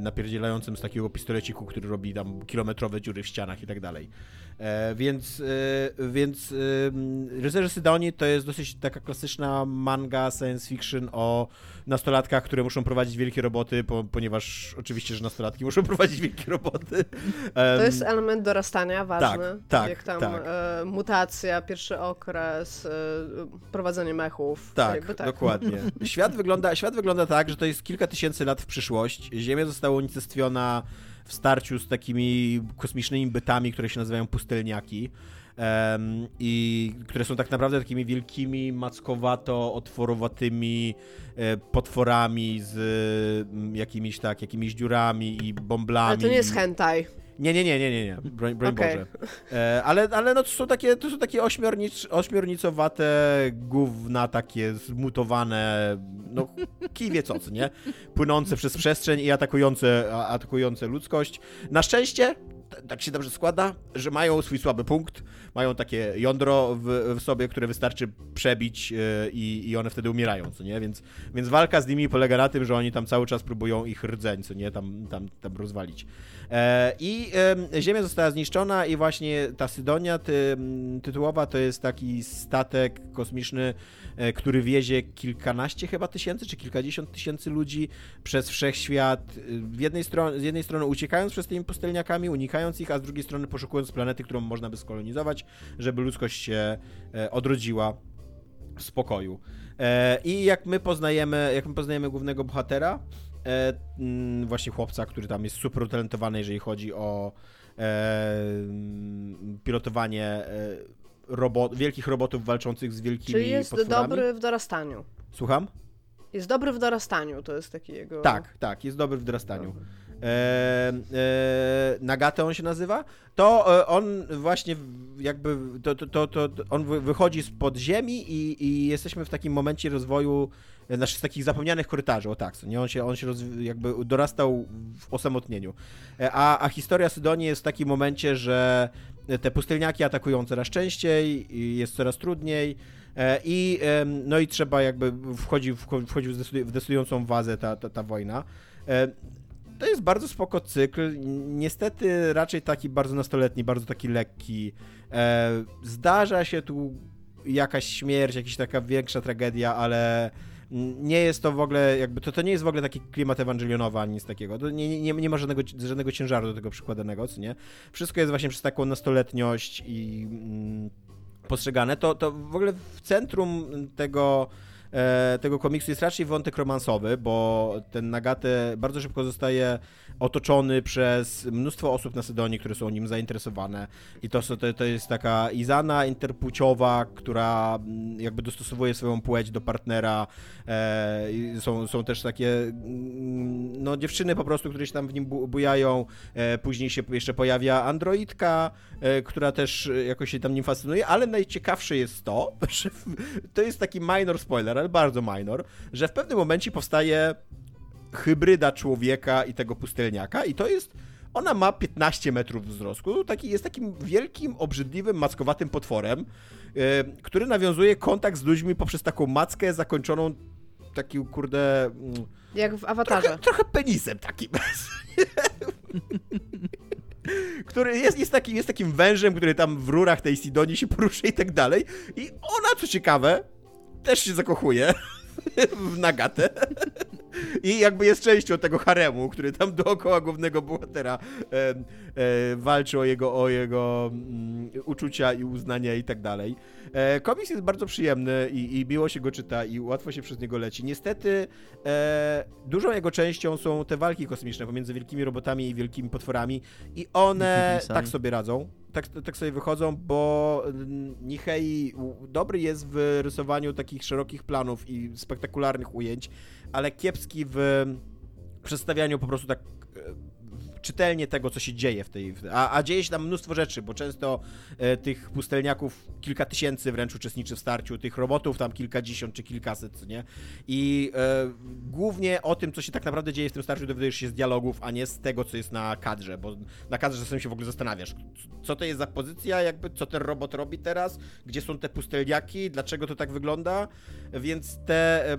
Speaker 1: napierdzielającym z takiego pistoleciku, który robi tam kilometrowe dziury w ścianach i tak dalej. E, więc, e, więc e, Rycerze Sydonii to jest dosyć taka klasyczna manga science fiction o nastolatkach, które muszą prowadzić wielkie roboty, po, ponieważ oczywiście, że nastolatki muszą (laughs) prowadzić wielkie roboty.
Speaker 4: To jest element dorastania ważny.
Speaker 1: Tak, tak.
Speaker 4: Jak tam
Speaker 1: tak.
Speaker 4: Mutacja, pierwszy okres, prowadzenie mechów.
Speaker 1: Tak, tak, dokładnie. (laughs) Świat wygląda, świat wygląda tak, że to jest kilka tysięcy lat w przyszłość. Ziemia została unicestwiona w starciu z takimi kosmicznymi bytami, które się nazywają pustelniaki. Um, i które są tak naprawdę takimi wielkimi, mackowato-otworowatymi e, potworami z m, jakimiś tak, jakimiś dziurami i bomblami. Ale
Speaker 4: to nie jest hentai.
Speaker 1: Nie, nie, nie, nie, nie, nie. Broń, broń okay. Boże. E, ale, ale no to są takie, to są takie ośmiornic, ośmiornicowate gówna, takie zmutowane, no kij wie co, nie? Płynące przez przestrzeń i atakujące, atakujące ludzkość. Na szczęście tak się dobrze składa, że mają swój słaby punkt, mają takie jądro w, w sobie, które wystarczy przebić yy, i one wtedy umierają, co nie? Więc, więc walka z nimi polega na tym, że oni tam cały czas próbują ich rdzeń, co nie? Tam, tam, tam rozwalić. E, I e, Ziemia została zniszczona i właśnie ta Sydonia ty, tytułowa to jest taki statek kosmiczny, e, który wiezie kilkanaście chyba tysięcy, czy kilkadziesiąt tysięcy ludzi przez wszechświat. W jednej z jednej strony uciekając przez tymi pustelniakami, unikając ich, a z drugiej strony poszukując planety, którą można by skolonizować, żeby ludzkość się odrodziła w spokoju. I jak my poznajemy, jak my poznajemy głównego bohatera, e, mm, właśnie chłopca, który tam jest super utalentowany, jeżeli chodzi o e, pilotowanie e, robot, wielkich robotów walczących z wielkimi
Speaker 4: Czyli jest
Speaker 1: potworami.
Speaker 4: dobry w dorastaniu.
Speaker 1: Słucham?
Speaker 4: Jest dobry w dorastaniu, to jest taki jego...
Speaker 1: Tak, tak, jest dobry w dorastaniu. E, e, Nagate on się nazywa, to e, on właśnie jakby, to, to, to, to on wychodzi z podziemi i, i jesteśmy w takim momencie rozwoju znaczy z takich zapomnianych korytarzy, o tak, nie? On się, on się jakby dorastał w osamotnieniu. E, a, a historia Sydonii jest w takim momencie, że te pustelniaki atakują coraz częściej, jest coraz trudniej e, i, no i trzeba jakby, wchodzi, wchodzi w decydującą wazę ta, ta, ta wojna. E, to jest bardzo spoko cykl, niestety raczej taki bardzo nastoletni, bardzo taki lekki. Zdarza się tu jakaś śmierć, jakaś taka większa tragedia, ale nie jest to w ogóle, jakby to, to nie jest w ogóle taki klimat ewangelionowy ani nic takiego. To nie, nie, nie ma żadnego, żadnego ciężaru do tego przykładanego, co nie? Wszystko jest właśnie przez taką nastoletniość i mm, postrzegane. To, to w ogóle w centrum tego e, tego komiksu jest raczej wątek romansowy, bo ten Nagate bardzo szybko zostaje otoczony przez mnóstwo osób na Sydonii, które są nim zainteresowane. I to, to, to jest taka Izana interpłciowa, która mm, jakby dostosowuje swoją płeć do partnera. E, są, są też takie mm, no, dziewczyny po prostu, które się tam w nim bu- bujają. E, później się jeszcze pojawia androidka, e, która też e, jakoś się tam nim fascynuje, ale najciekawsze jest to, (laughs) że w, to jest taki minor spoiler, ale bardzo minor, że w pewnym momencie powstaje hybryda człowieka i tego pustelniaka i to jest ona ma 15 metrów wzrostu, taki, jest takim wielkim, obrzydliwym, maskowatym potworem, e, który nawiązuje kontakt z ludźmi poprzez taką mackę zakończoną takim, kurde, mm,
Speaker 4: Jak w awatarze.
Speaker 1: trochę, trochę penisem takim. (laughs) który jest, jest, taki, jest takim wężem, który tam w rurach tej Sidonii się porusza i tak dalej. I ona, co ciekawe, też się zakochuje (laughs) w Nagatę. I jakby jest częścią tego haremu, który tam dookoła głównego bohatera e, e, walczy o jego, o jego mm, uczucia i uznania i tak dalej. E, komiks jest bardzo przyjemny i, i miło się go czyta i łatwo się przez niego leci. Niestety e, dużą jego częścią są te walki kosmiczne pomiędzy wielkimi robotami i wielkimi potworami i one tak sobie radzą. Tak, tak sobie wychodzą, bo mm, Nihei dobry jest w rysowaniu takich szerokich planów i spektakularnych ujęć, ale kiepski w przedstawianiu po prostu tak e, czytelnie tego, co się dzieje w tej... A, a dzieje się tam mnóstwo rzeczy, bo często e, tych pustelniaków kilka tysięcy wręcz uczestniczy w starciu, tych robotów tam kilkadziesiąt czy kilkaset, nie? I e, głównie o tym, co się tak naprawdę dzieje w tym starciu, dowiadujesz się z dialogów, a nie z tego, co jest na kadrze, bo na kadrze czasem się w ogóle zastanawiasz, co to jest za pozycja, jakby, co ten robot robi teraz, gdzie są te pustelniaki, dlaczego to tak wygląda, więc te,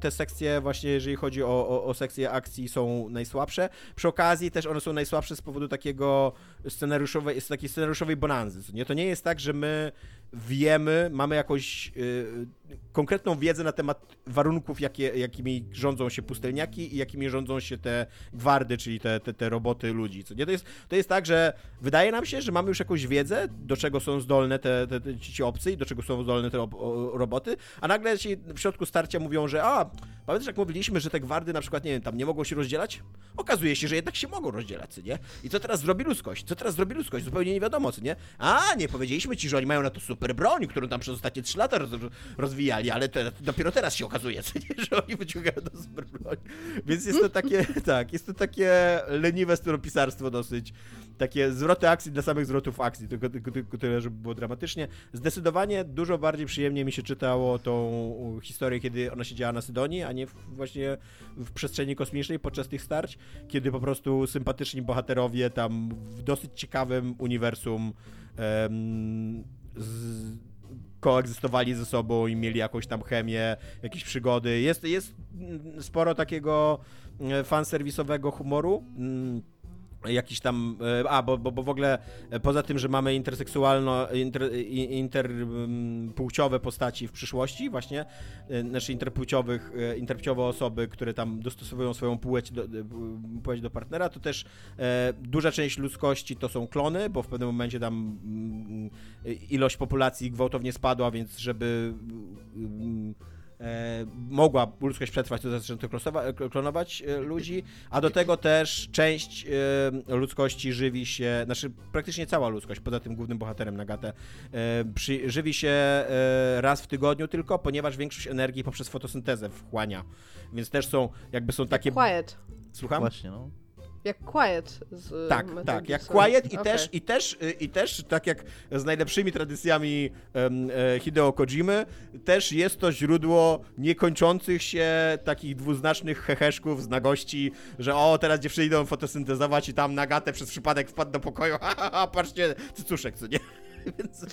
Speaker 1: te sekcje właśnie, jeżeli chodzi o, o, o sekcje akcji są najsłabsze. Przy okazji też one są najsłabsze z powodu takiego scenariuszowej, takiej scenariuszowej bonanzy, nie? To nie jest tak, że my wiemy, mamy jakąś y, konkretną wiedzę na temat warunków, jakie, jakimi rządzą się pustelniaki i jakimi rządzą się te gwardy, czyli te, te, te roboty ludzi. Co nie? To, jest, to jest tak, że wydaje nam się, że mamy już jakąś wiedzę, do czego są zdolne te, te, te ci obcy i do czego są zdolne te roboty, a nagle ci w środku starcia mówią, że a, pamiętasz jak mówiliśmy, że te gwardy na przykład, nie wiem, tam nie mogą się rozdzielać? Okazuje się, że jednak się mogą rozdzielać, nie? I co teraz zrobi ludzkość? Co teraz zrobi ludzkość? Zupełnie nie wiadomo, co nie? A, nie powiedzieliśmy ci, że oni mają na to super broń, którą tam przez ostatnie 3 lata roz, rozwijali, ale te, dopiero teraz się okazuje, (laughs) że oni wyciągają tą super broń. Więc jest to takie, (laughs) tak, jest to takie leniwe styropisarstwo dosyć, takie zwroty akcji dla samych zwrotów akcji, tylko, tylko, tylko tyle, żeby było dramatycznie. Zdecydowanie dużo bardziej przyjemnie mi się czytało tą historię, kiedy ona się działa na Sydonii, a nie w, właśnie w przestrzeni kosmicznej podczas tych starć, kiedy po prostu sympatyczni bohaterowie tam w dosyć ciekawym uniwersum em, z, koegzystowali ze sobą i mieli jakąś tam chemię, jakieś przygody. Jest, jest mm, sporo takiego e, fanserwisowego humoru. Mm, Jakiś tam, e, a bo, bo, bo w ogóle e, poza tym, że mamy interseksualno, inter, interpłciowe postaci w przyszłości, właśnie, e, znaczy interpłciowych, interpłciowe osoby, które tam dostosowują swoją płeć do, płeć do partnera, to też e, duża część ludzkości to są klony, bo w pewnym momencie tam mm, ilość populacji gwałtownie spadła, więc żeby mm, mogła ludzkość przetrwać, to zaczęto klonować e, ludzi, a do tego też część e, ludzkości żywi się, znaczy praktycznie cała ludzkość, poza tym głównym bohaterem Nagate, e, przy, żywi się e, raz w tygodniu tylko, ponieważ większość energii poprzez fotosyntezę wchłania, więc też są, jakby są takie...
Speaker 4: Quiet.
Speaker 1: Słucham?
Speaker 2: Właśnie, no.
Speaker 4: Jak Quiet z
Speaker 1: Tak,
Speaker 4: Metal
Speaker 1: tak, jak
Speaker 4: Gear Solid.
Speaker 1: Quiet i
Speaker 4: Okej.
Speaker 1: też, i też, y, i też, tak jak z najlepszymi tradycjami e, Hideo Kojimy, też jest to źródło niekończących się takich dwuznacznych heheszków z nagości, że o, teraz dziewczyny idą fotosyntezować i tam Nagatę przez przypadek wpadł do pokoju, (laughs) ha, ha, ha patrzcie, cycuszek, co nie? (laughs) Więc,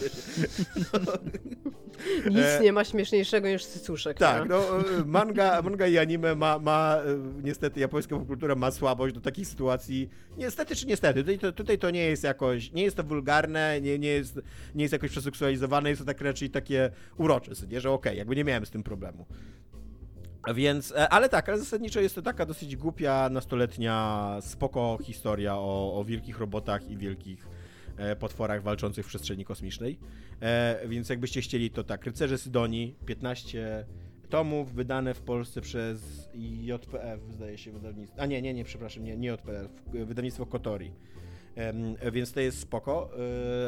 Speaker 1: (laughs)
Speaker 4: Nic
Speaker 1: e,
Speaker 4: nie ma śmieszniejszego niż cycuszek.
Speaker 1: tak,
Speaker 4: nie?
Speaker 1: no manga, manga i anime ma, ma e, niestety japońska popkultura ma słabość do takich sytuacji. Niestety czy niestety, tutaj to, tutaj to nie jest jakoś, nie jest to wulgarne, nie, nie, jest, nie jest jakoś przeseksualizowane, jest to tak raczej takie urocze, nie, że okej, jakby nie miałem z tym problemu. Więc, e, ale tak, ale zasadniczo jest to taka dosyć głupia, nastoletnia, spoko historia o, o wielkich robotach i wielkich potworach walczących w przestrzeni kosmicznej. E, więc jakbyście chcieli, to tak, Rycerze Sydonii, 15 tomów, wydane w Polsce przez JPF, zdaje się, wydawnictwo. A nie, nie, nie, przepraszam, nie, nie JPF, wydawnictwo Kotori. Więc to jest spoko,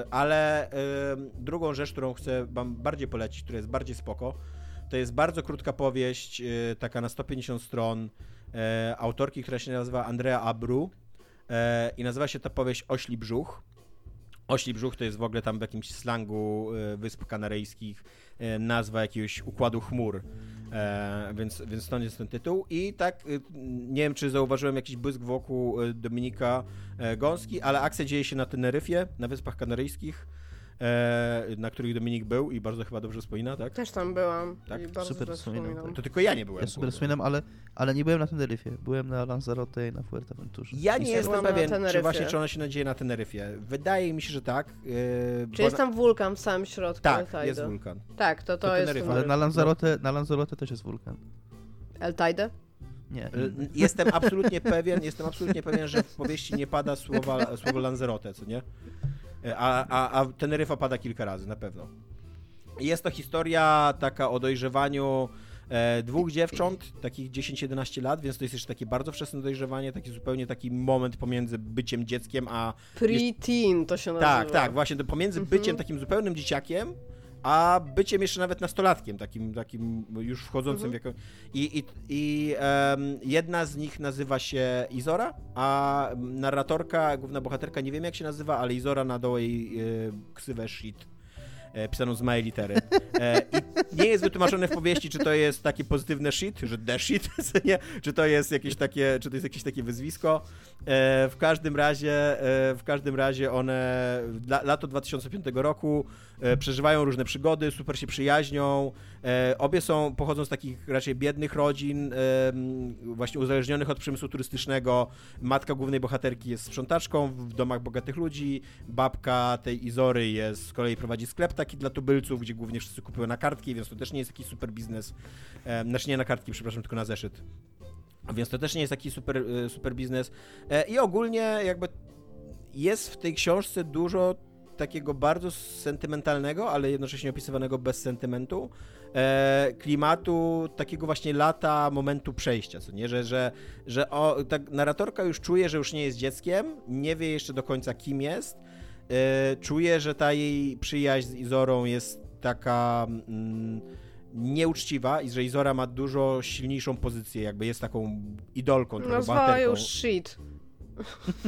Speaker 1: y, ale drugą rzecz, którą chcę wam bardziej polecić, która jest bardziej spoko, to jest bardzo krótka powieść, taka na 150 stron, e, autorki, która się nazywa Andrea Abru e, i nazywa się ta powieść Ośli Brzuch. Ośli Brzuch to jest w ogóle tam w jakimś slangu e, Wysp Kanaryjskich e, nazwa jakiegoś układu chmur, e, więc, więc stąd jest ten tytuł. I tak, nie wiem czy zauważyłem jakiś błysk wokół Dominika Gąski, ale akcja dzieje się na Teneryfie, na Wyspach Kanaryjskich, na których Dominik był i bardzo chyba dobrze wspomina, tak?
Speaker 4: Też tam byłam
Speaker 1: Tak?
Speaker 4: i bardzo
Speaker 2: Super wspominam.
Speaker 4: wspominam.
Speaker 1: To tylko ja nie byłem.
Speaker 2: Ja super wspominam, ale, ale nie byłem na Teneryfie. Byłem na Lanzarote i na Fuerteventurze.
Speaker 1: Ja nie jestem pewien, czy właśnie czy ona się nadzieje na Teneryfie. Wydaje mi się, że tak. Yy,
Speaker 4: Czy
Speaker 1: bo
Speaker 4: jest tam wulkan w samym środku
Speaker 1: Tak, jest wulkan.
Speaker 4: Tak, to to,
Speaker 1: To
Speaker 4: jest
Speaker 1: Teneryfa.
Speaker 2: Ale na Lanzarote, na Lanzarote też jest wulkan.
Speaker 4: El Teide?
Speaker 2: Nie.
Speaker 1: Jestem absolutnie pewien, jestem absolutnie pewien, że w powieści nie pada słowa, słowo Lanzarote, co nie? A, a, a Teneryfa pada kilka razy, na pewno. Jest to historia taka o dojrzewaniu e, dwóch dziewcząt, takich 10-11 lat, więc to jest jeszcze takie bardzo wczesne dojrzewanie, taki zupełnie taki moment pomiędzy byciem dzieckiem, a
Speaker 4: Pre-teen to się nazywa.
Speaker 1: Tak, tak, właśnie to pomiędzy
Speaker 4: Mhm.
Speaker 1: byciem takim zupełnym dzieciakiem, a byciem jeszcze nawet nastolatkiem, takim, takim już wchodzącym
Speaker 4: Mhm.
Speaker 1: w jaką... I, i, i em, jedna z nich nazywa się Izora, a narratorka, główna bohaterka, nie wiem jak się nazywa, ale Izora na dole jej e, ksywę shit. E, pisaną z małej litery. E, I nie jest wytłumaczone w powieści, czy to jest takie pozytywne shit, że the shit, (laughs) nie? czy to jest jakieś takie, czy to jest jakieś takie wyzwisko. E, w każdym razie, e, w każdym razie one la, lato 2005 roku e, przeżywają różne przygody, super się przyjaźnią. E, obie są, pochodzą z takich raczej biednych rodzin, e, właśnie uzależnionych od przemysłu turystycznego. Matka głównej bohaterki jest sprzątaczką w domach bogatych ludzi. Babka tej Izory jest, z kolei prowadzi sklep taki dla tubylców, gdzie głównie wszyscy kupują na kartki, więc to też nie jest jakiś super biznes. E, znaczy nie na kartki, przepraszam, tylko na zeszyt. Więc to też nie jest taki super, super biznes. I ogólnie jakby jest w tej książce dużo takiego bardzo sentymentalnego, ale jednocześnie opisywanego bez sentymentu, e, klimatu takiego właśnie lata, momentu przejścia, co nie, że, że, że o, tak narratorka już czuje, że już nie jest dzieckiem, nie wie jeszcze do końca kim jest, e, czuje, że ta jej przyjaźń z Izorą jest taka mm, nieuczciwa i że Izora ma dużo silniejszą pozycję, jakby jest taką idolką, trochę
Speaker 4: Nazwała shit.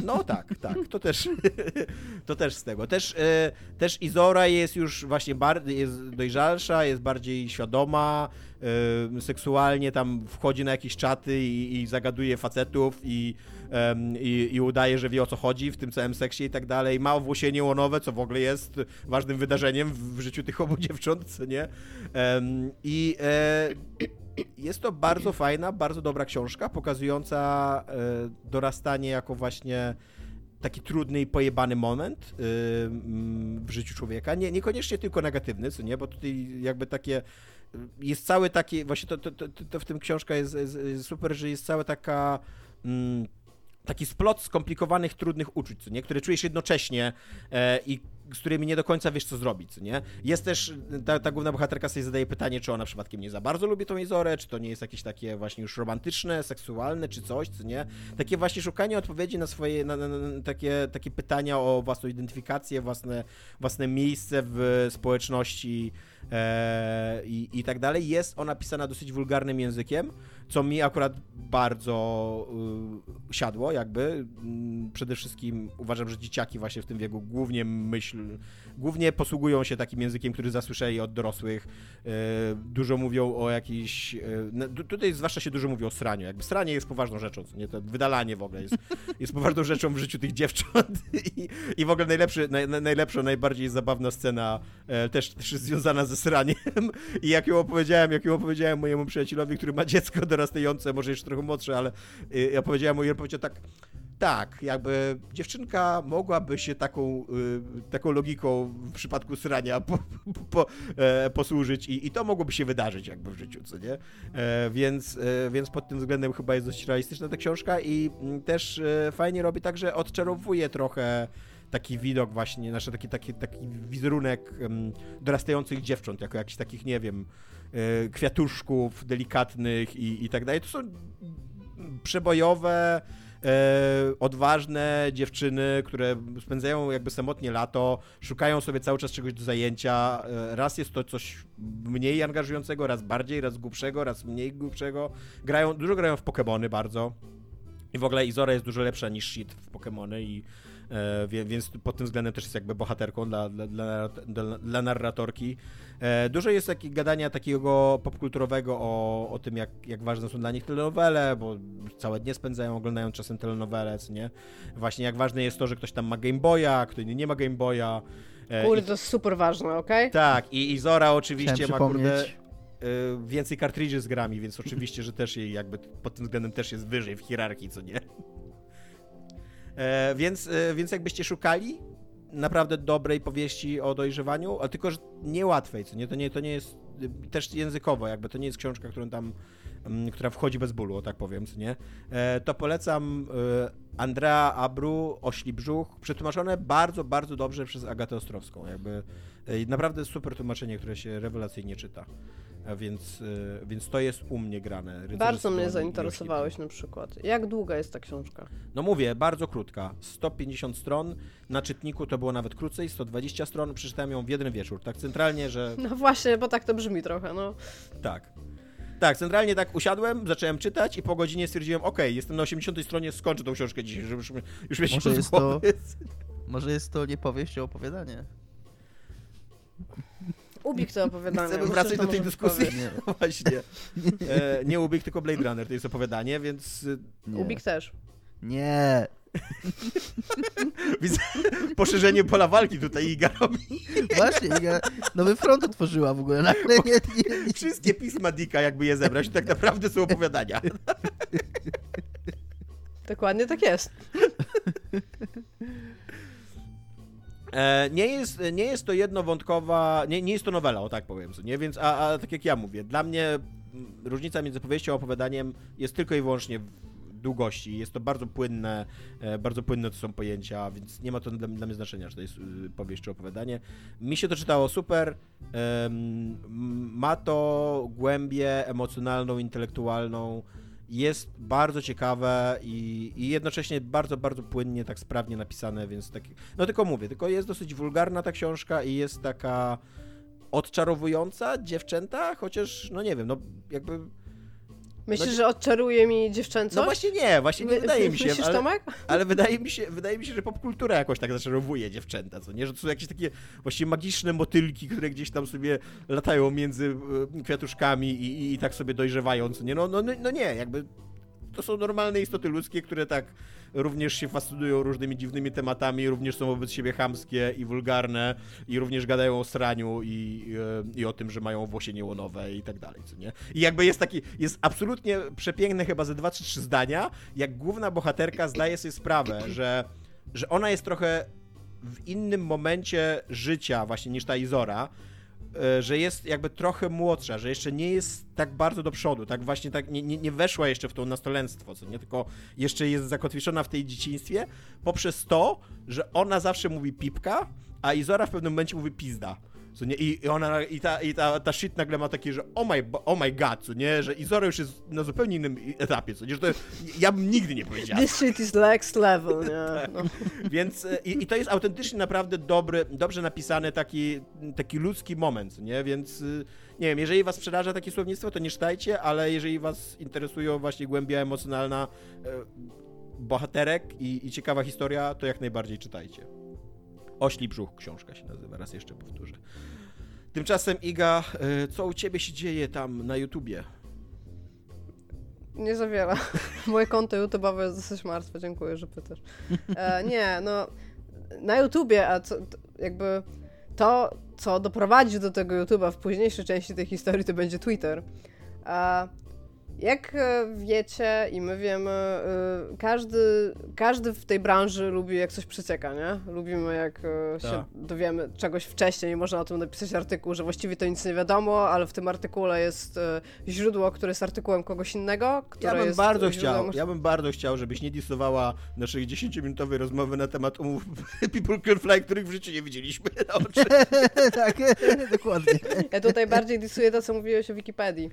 Speaker 1: No tak, tak, to też, (laughs) to też z tego. Też, e, też Izora jest już właśnie jest dojrzalsza, jest bardziej świadoma, e, seksualnie tam wchodzi na jakieś czaty i, i zagaduje facetów i, i, i udaje, że wie o co chodzi w tym całym seksie i tak dalej. Ma owłosienie łonowe, co w ogóle jest ważnym wydarzeniem w, życiu tych obu (laughs) dziewcząt, nie? I e, jest to bardzo fajna, bardzo dobra książka, pokazująca e, dorastanie jako właśnie taki trudny i pojebany moment mm, w życiu człowieka. Nie, niekoniecznie tylko negatywny, co nie, bo tutaj jakby takie jest cały taki, właśnie to, to, to, to w tym książka jest, jest, jest super, że jest cała taka mm, taki splot skomplikowanych, trudnych uczuć, co nie, które czujesz jednocześnie e, i z którymi nie do końca wiesz, co zrobić, nie? Jest też, ta, ta główna bohaterka sobie zadaje pytanie, czy ona przypadkiem nie za bardzo lubi tą Izorę, czy to nie jest jakieś takie właśnie już romantyczne, seksualne, czy coś, co nie? Takie właśnie szukanie odpowiedzi na swoje, na, na, na, takie, takie pytania o własną identyfikację, własne, własne miejsce w społeczności e, i, i tak dalej. Jest ona pisana dosyć wulgarnym językiem, co mi akurat bardzo y, siadło, jakby. Mm, Przede wszystkim uważam, że dzieciaki właśnie w tym wieku głównie myśl, głównie posługują się takim językiem, który zasłyszeli od dorosłych. Y, Dużo mówią o jakiejś. y, no, tu- Tutaj zwłaszcza się dużo mówi o sraniu. Jakby sranie jest poważną rzeczą, nie to wydalanie w ogóle jest, (laughs) jest poważną rzeczą w życiu tych dziewcząt. (laughs) I, i w ogóle najlepszy, naj, naj- najlepsza, najbardziej zabawna scena e, też, też jest związana ze sraniem. (laughs) I jak ją opowiedziałem, jak ją opowiedziałem mojemu przyjacielowi, który ma dziecko dorastające, może jeszcze trochę młodsze, ale ja powiedziałem mu i on powiedział tak, tak, jakby dziewczynka mogłaby się taką, y, taką logiką w przypadku srania (laughs) po, po, e, posłużyć i, i to mogłoby się wydarzyć jakby w życiu, co nie? E, więc, e, więc pod tym względem chyba jest dość realistyczna ta książka i mm, też e, fajnie robi tak, że odczarowuje trochę taki widok właśnie, znaczy taki, taki, taki wizerunek um, dorastających dziewcząt, jako jakichś takich, nie wiem, y, kwiatuszków delikatnych i, i tak dalej. To są przebojowe, e, odważne dziewczyny, które spędzają jakby samotnie lato, szukają sobie cały czas czegoś do zajęcia. E, raz jest to coś mniej angażującego, raz bardziej, raz głupszego, raz mniej głupszego. Grają, dużo grają w Pokémony bardzo. I w ogóle Izora jest dużo lepsza niż Shit w Pokémony i e, więc pod tym względem też jest jakby bohaterką dla, dla, dla, dla narratorki. E, dużo jest takich gadania takiego popkulturowego o, o tym, jak, jak ważne są dla nich telenowele, bo całe dnie spędzają oglądając czasem telenowele, nie? Właśnie jak ważne jest to, że ktoś tam ma Game Boya, ktoś nie ma Game Boya.
Speaker 4: E, kurde, to jest super ważne, okej? Okay?
Speaker 1: Tak, i Izora oczywiście ma kurde więcej kartridży z grami, więc oczywiście, że też jej jakby pod tym względem też jest wyżej w hierarchii, co nie? E, więc, e, więc jakbyście szukali naprawdę dobrej powieści o dojrzewaniu, a tylko, że niełatwej, co nie? To nie, to nie jest też językowo, jakby to nie jest książka, którą tam, która wchodzi bez bólu, tak powiem, nie? E, to polecam e, Andrea Abru, Ośli Brzuch, przetłumaczone bardzo, bardzo dobrze przez Agatę Ostrowską, jakby e, naprawdę super tłumaczenie, które się rewelacyjnie czyta. Więc, więc to jest u mnie grane.
Speaker 4: Bardzo mnie zainteresowałeś na przykład. Jak długa jest ta książka?
Speaker 1: No mówię, bardzo krótka. 150 stron. Na czytniku to było nawet krócej, 120 stron. Przeczytałem ją w jeden wieczór. Tak centralnie, że...
Speaker 4: No właśnie, bo tak to brzmi trochę, no.
Speaker 1: Tak. Tak, centralnie tak usiadłem, zacząłem czytać i po godzinie stwierdziłem, ok, jestem na 80 stronie, skończę tą książkę dzisiaj, żeby już, już mieć
Speaker 2: może jest to, Może jest to nie powieść, a opowiadanie.
Speaker 4: Ubik to opowiadanie.
Speaker 1: Chcemy wracać do tej dyskusji. (laughs) Nie. Właśnie. E, nie Ubik, tylko Blade Runner to jest opowiadanie, więc...
Speaker 4: E, nie. Ubik też.
Speaker 2: Nie. (laughs)
Speaker 1: Widzę poszerzenie pola walki tutaj Iga robi.
Speaker 2: Właśnie, Iga nowy front otworzyła w ogóle. Nagle nie,
Speaker 1: nie, nie. Wszystkie pisma Dika, jakby je zebrać, to tak naprawdę są opowiadania.
Speaker 4: Dokładnie tak jest.
Speaker 1: E, nie jest, nie jest to jednowątkowa, nie, nie jest to nowela, o tak powiem, nie? Więc, a, a tak jak ja mówię, dla mnie różnica między powieścią a opowiadaniem jest tylko i wyłącznie długości. Jest to bardzo płynne, e, bardzo płynne to są pojęcia, więc nie ma to dla, dla mnie znaczenia, czy to jest y, powieść czy opowiadanie. Mi się to czytało super. Ma to głębię emocjonalną, intelektualną jest bardzo ciekawe i, i, jednocześnie bardzo, bardzo płynnie, tak sprawnie napisane, więc tak. No tylko mówię, tylko jest dosyć wulgarna ta książka i jest taka odczarowująca dziewczęta, chociaż, no nie wiem, no jakby
Speaker 4: Myślisz, no, że odczaruje mi dziewczęco?
Speaker 1: No właśnie nie, właśnie nie wydaje mi się.
Speaker 4: Myślisz,
Speaker 1: ale,
Speaker 4: Tomek?
Speaker 1: ale wydaje mi się, wydaje mi się, że popkultura jakoś tak zaczarowuje dziewczęta, co nie? Że to są jakieś takie właściwie magiczne motylki, które gdzieś tam sobie latają między e, kwiatuszkami i, i, i tak sobie dojrzewają, co nie? No, no, no nie, jakby to są normalne istoty ludzkie, które tak również się fascynują różnymi dziwnymi tematami, również są wobec siebie chamskie i wulgarne i również gadają o sraniu i, i, i o tym, że mają włosie niełonowe i tak dalej, co nie? I jakby jest taki, jest absolutnie przepiękne chyba ze dwa czy trzy zdania, jak główna bohaterka zdaje sobie sprawę, że, że ona jest trochę w innym momencie życia właśnie niż ta Izora, E, że jest jakby trochę młodsza, że jeszcze nie jest tak bardzo do przodu, tak właśnie tak nie, nie, nie weszła jeszcze w to nastolenstwo, co nie, tylko jeszcze jest zakotwiczona w tej dzieciństwie poprzez to, że ona zawsze mówi pipka, a Izora w pewnym momencie mówi pizda. Co nie? I ona, i ta, i ta, ta shit nagle ma takie, że oh my, oh my god, co nie? Że Izora już jest na zupełnie innym etapie, co nie? Że to ja bym nigdy nie powiedział.
Speaker 4: This shit is next level, nie? (laughs) Tak. No.
Speaker 1: Więc e, i, i, to jest autentycznie naprawdę dobry, dobrze napisany taki, taki ludzki moment, nie? Więc e, nie wiem, jeżeli was przeraża takie słownictwo, to nie czytajcie, ale jeżeli was interesuje właśnie głębia emocjonalna e, bohaterek i, i ciekawa historia, to jak najbardziej czytajcie. Ośli brzuch książka się nazywa, raz jeszcze powtórzę. Tymczasem Iga, e, co u ciebie się dzieje tam na YouTubie?
Speaker 4: Nie za wiele. (laughs) Moje konto YouTube'owe jest dosyć martwe, dziękuję, że pytasz. E, nie, no na YouTubie, a co, jakby to, co doprowadzi do tego YouTube'a w późniejszej części tej historii, to będzie Twitter. A jak e, wiecie i my wiemy, e, każdy, każdy w tej branży lubi jak coś przecieka, nie? Lubimy jak e, się
Speaker 1: Tak.
Speaker 4: dowiemy czegoś wcześniej można o tym napisać artykuł, że właściwie to nic nie wiadomo, ale w tym artykule jest źródło, które jest artykułem kogoś innego, które
Speaker 1: Ja bym
Speaker 4: jest
Speaker 1: bardzo
Speaker 4: źródłem...
Speaker 1: chciał, ja bym bardzo chciał, żebyś nie disowała naszej 10-minutowej rozmowy na temat umów (laughs) People Can Fly, których w życiu nie widzieliśmy (laughs) na oczy. (laughs)
Speaker 2: tak, dokładnie.
Speaker 4: Ja tutaj bardziej disuję to, co mówiłeś o Wikipedii.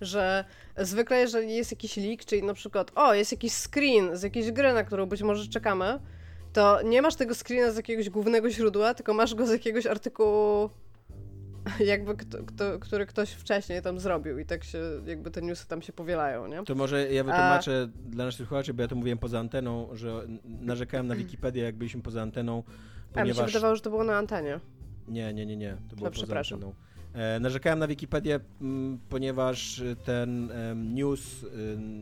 Speaker 4: Że zwykle, jeżeli jest jakiś leak, czyli na przykład, o, jest jakiś screen z jakiejś gry, na którą być może czekamy, to nie masz tego screena z jakiegoś głównego źródła, tylko masz go z jakiegoś artykułu, (laughs) jakby kto, kto, który ktoś wcześniej tam zrobił i tak się, jakby te newsy tam się powielają, nie?
Speaker 1: To może ja wytłumaczę dla naszych słuchaczy, bo ja to mówiłem poza anteną, że narzekałem na Wikipedię, jak byliśmy poza anteną,
Speaker 4: A mi się
Speaker 1: ponieważ...
Speaker 4: wydawało, że to było na antenie.
Speaker 1: Nie, nie, nie, nie. To było poza
Speaker 4: przepraszam.
Speaker 1: anteną. E, narzekałem na Wikipedię, m, ponieważ ten news, y,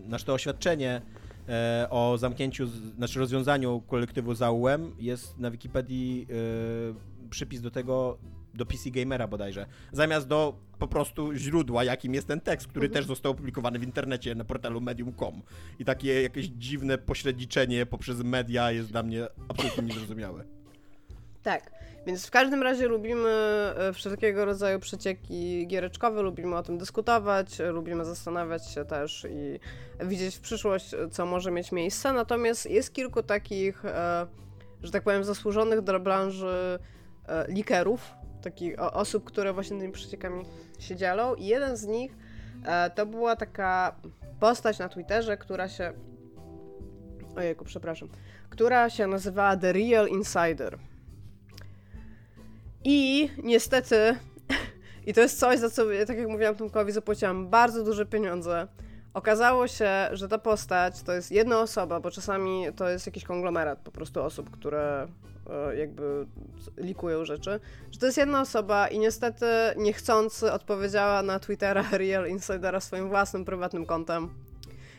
Speaker 1: nasze to oświadczenie e, o zamknięciu, znaczy rozwiązaniu kolektywu ZAUM jest na Wikipedii e, przypis do tego, do PC Gamera bodajże, zamiast do po prostu źródła, jakim jest ten tekst, który
Speaker 4: Mhm.
Speaker 1: też został opublikowany w internecie na portalu medium.com. I takie jakieś dziwne pośredniczenie poprzez media jest dla mnie absolutnie niezrozumiałe.
Speaker 4: Tak, więc w każdym razie lubimy e, wszelkiego rodzaju przecieki giereczkowe, lubimy o tym dyskutować, lubimy zastanawiać się też i widzieć w przyszłość, co może mieć miejsce. Natomiast jest kilku takich, e, że tak powiem, zasłużonych dla branży e, likerów, takich osób, które właśnie tymi przeciekami się dzielą. I jeden z nich to była taka postać na Twitterze, która się. Ojejku, przepraszam. Która się nazywała The Real Insider. I niestety, (laughs) i to jest coś, za co, tak jak mówiłam Tomkowi, zapłaciłam bardzo duże pieniądze. Okazało się, że ta postać to jest jedna osoba, bo czasami to jest jakiś konglomerat po prostu osób, które e, jakby likują rzeczy, że to jest jedna osoba i niestety niechcący odpowiedziała na Twittera (laughs) Real Insidera swoim własnym prywatnym kontem.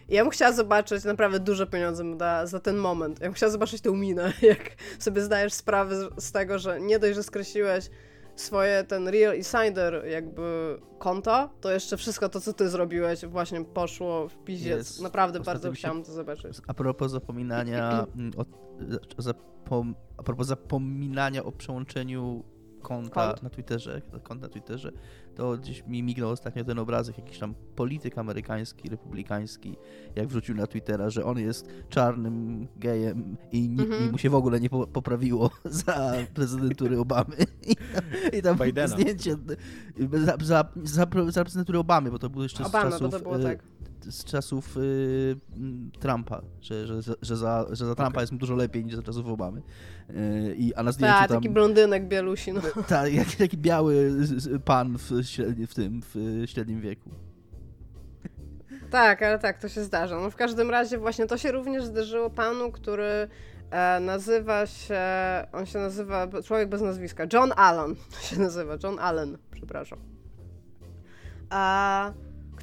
Speaker 4: I ja bym chciała zobaczyć, naprawdę duże pieniądze mu da za ten moment. Ja bym chciała zobaczyć tę minę, (laughs) jak sobie zdajesz sprawę z, z tego, że nie dość, że skreśliłeś swoje ten Real Insider jakby konto, to jeszcze wszystko to, co ty zrobiłeś właśnie poszło w piździec.
Speaker 2: Jest.
Speaker 4: Naprawdę
Speaker 2: Ostatnio
Speaker 4: bardzo chciałam to zobaczyć.
Speaker 2: A propos zapominania, (clears throat) o, zapom, a propos zapominania o przełączeniu konta
Speaker 4: Kont.
Speaker 2: na Twitterze, kont na Twitterze, to gdzieś mi mignął ostatnio ten obrazek, jakiś tam polityk amerykański, republikański, jak wrzucił na Twittera, że on jest czarnym gejem i nikt
Speaker 4: Mhm.
Speaker 2: mu się w ogóle nie po, poprawiło (laughs) za prezydentury Obamy. I, i tam
Speaker 1: Bidena.
Speaker 2: zdjęcie za, za, za, za prezydentury Obamy, bo to było jeszcze z
Speaker 4: Obama,
Speaker 2: czasów...
Speaker 4: bo to było
Speaker 2: y,
Speaker 4: tak.
Speaker 2: Z czasów y, Trumpa, że, że, że, za, że za Trumpa jest mu dużo lepiej niż za czasów Obamy. Y, i, a na zdjęciu
Speaker 4: Tak,
Speaker 2: tam...
Speaker 4: taki blondynek bielusi, no. (laughs)
Speaker 2: Ta, jak, taki biały pan w, w tym, w y, średnim wieku.
Speaker 4: Tak, ale tak, to się zdarza. No w każdym razie właśnie to się również zdarzyło panu, który e, nazywa się, on się nazywa, człowiek bez nazwiska, John Allen się nazywa, John Allen, przepraszam. A,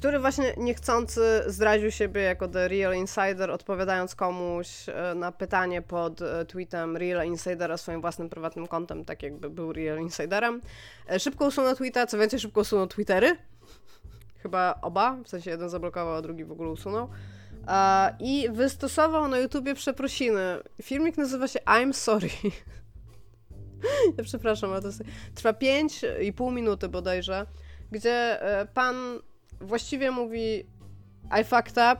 Speaker 4: który właśnie niechcący zdradził siebie jako The Real Insider, odpowiadając komuś e, na pytanie pod e, tweetem Real Insidera swoim własnym prywatnym kontem, tak jakby był Real Insiderem. E, Szybko usunął tweeta, co więcej, szybko usunął Twittery. Chyba oba, w sensie jeden zablokował, a drugi w ogóle usunął. I wystosował na YouTubie przeprosiny. Filmik nazywa się I'm Sorry. (laughs) ja przepraszam, ale to jest, trwa 5,5 minuty bodajże, gdzie pan właściwie mówi I fucked up.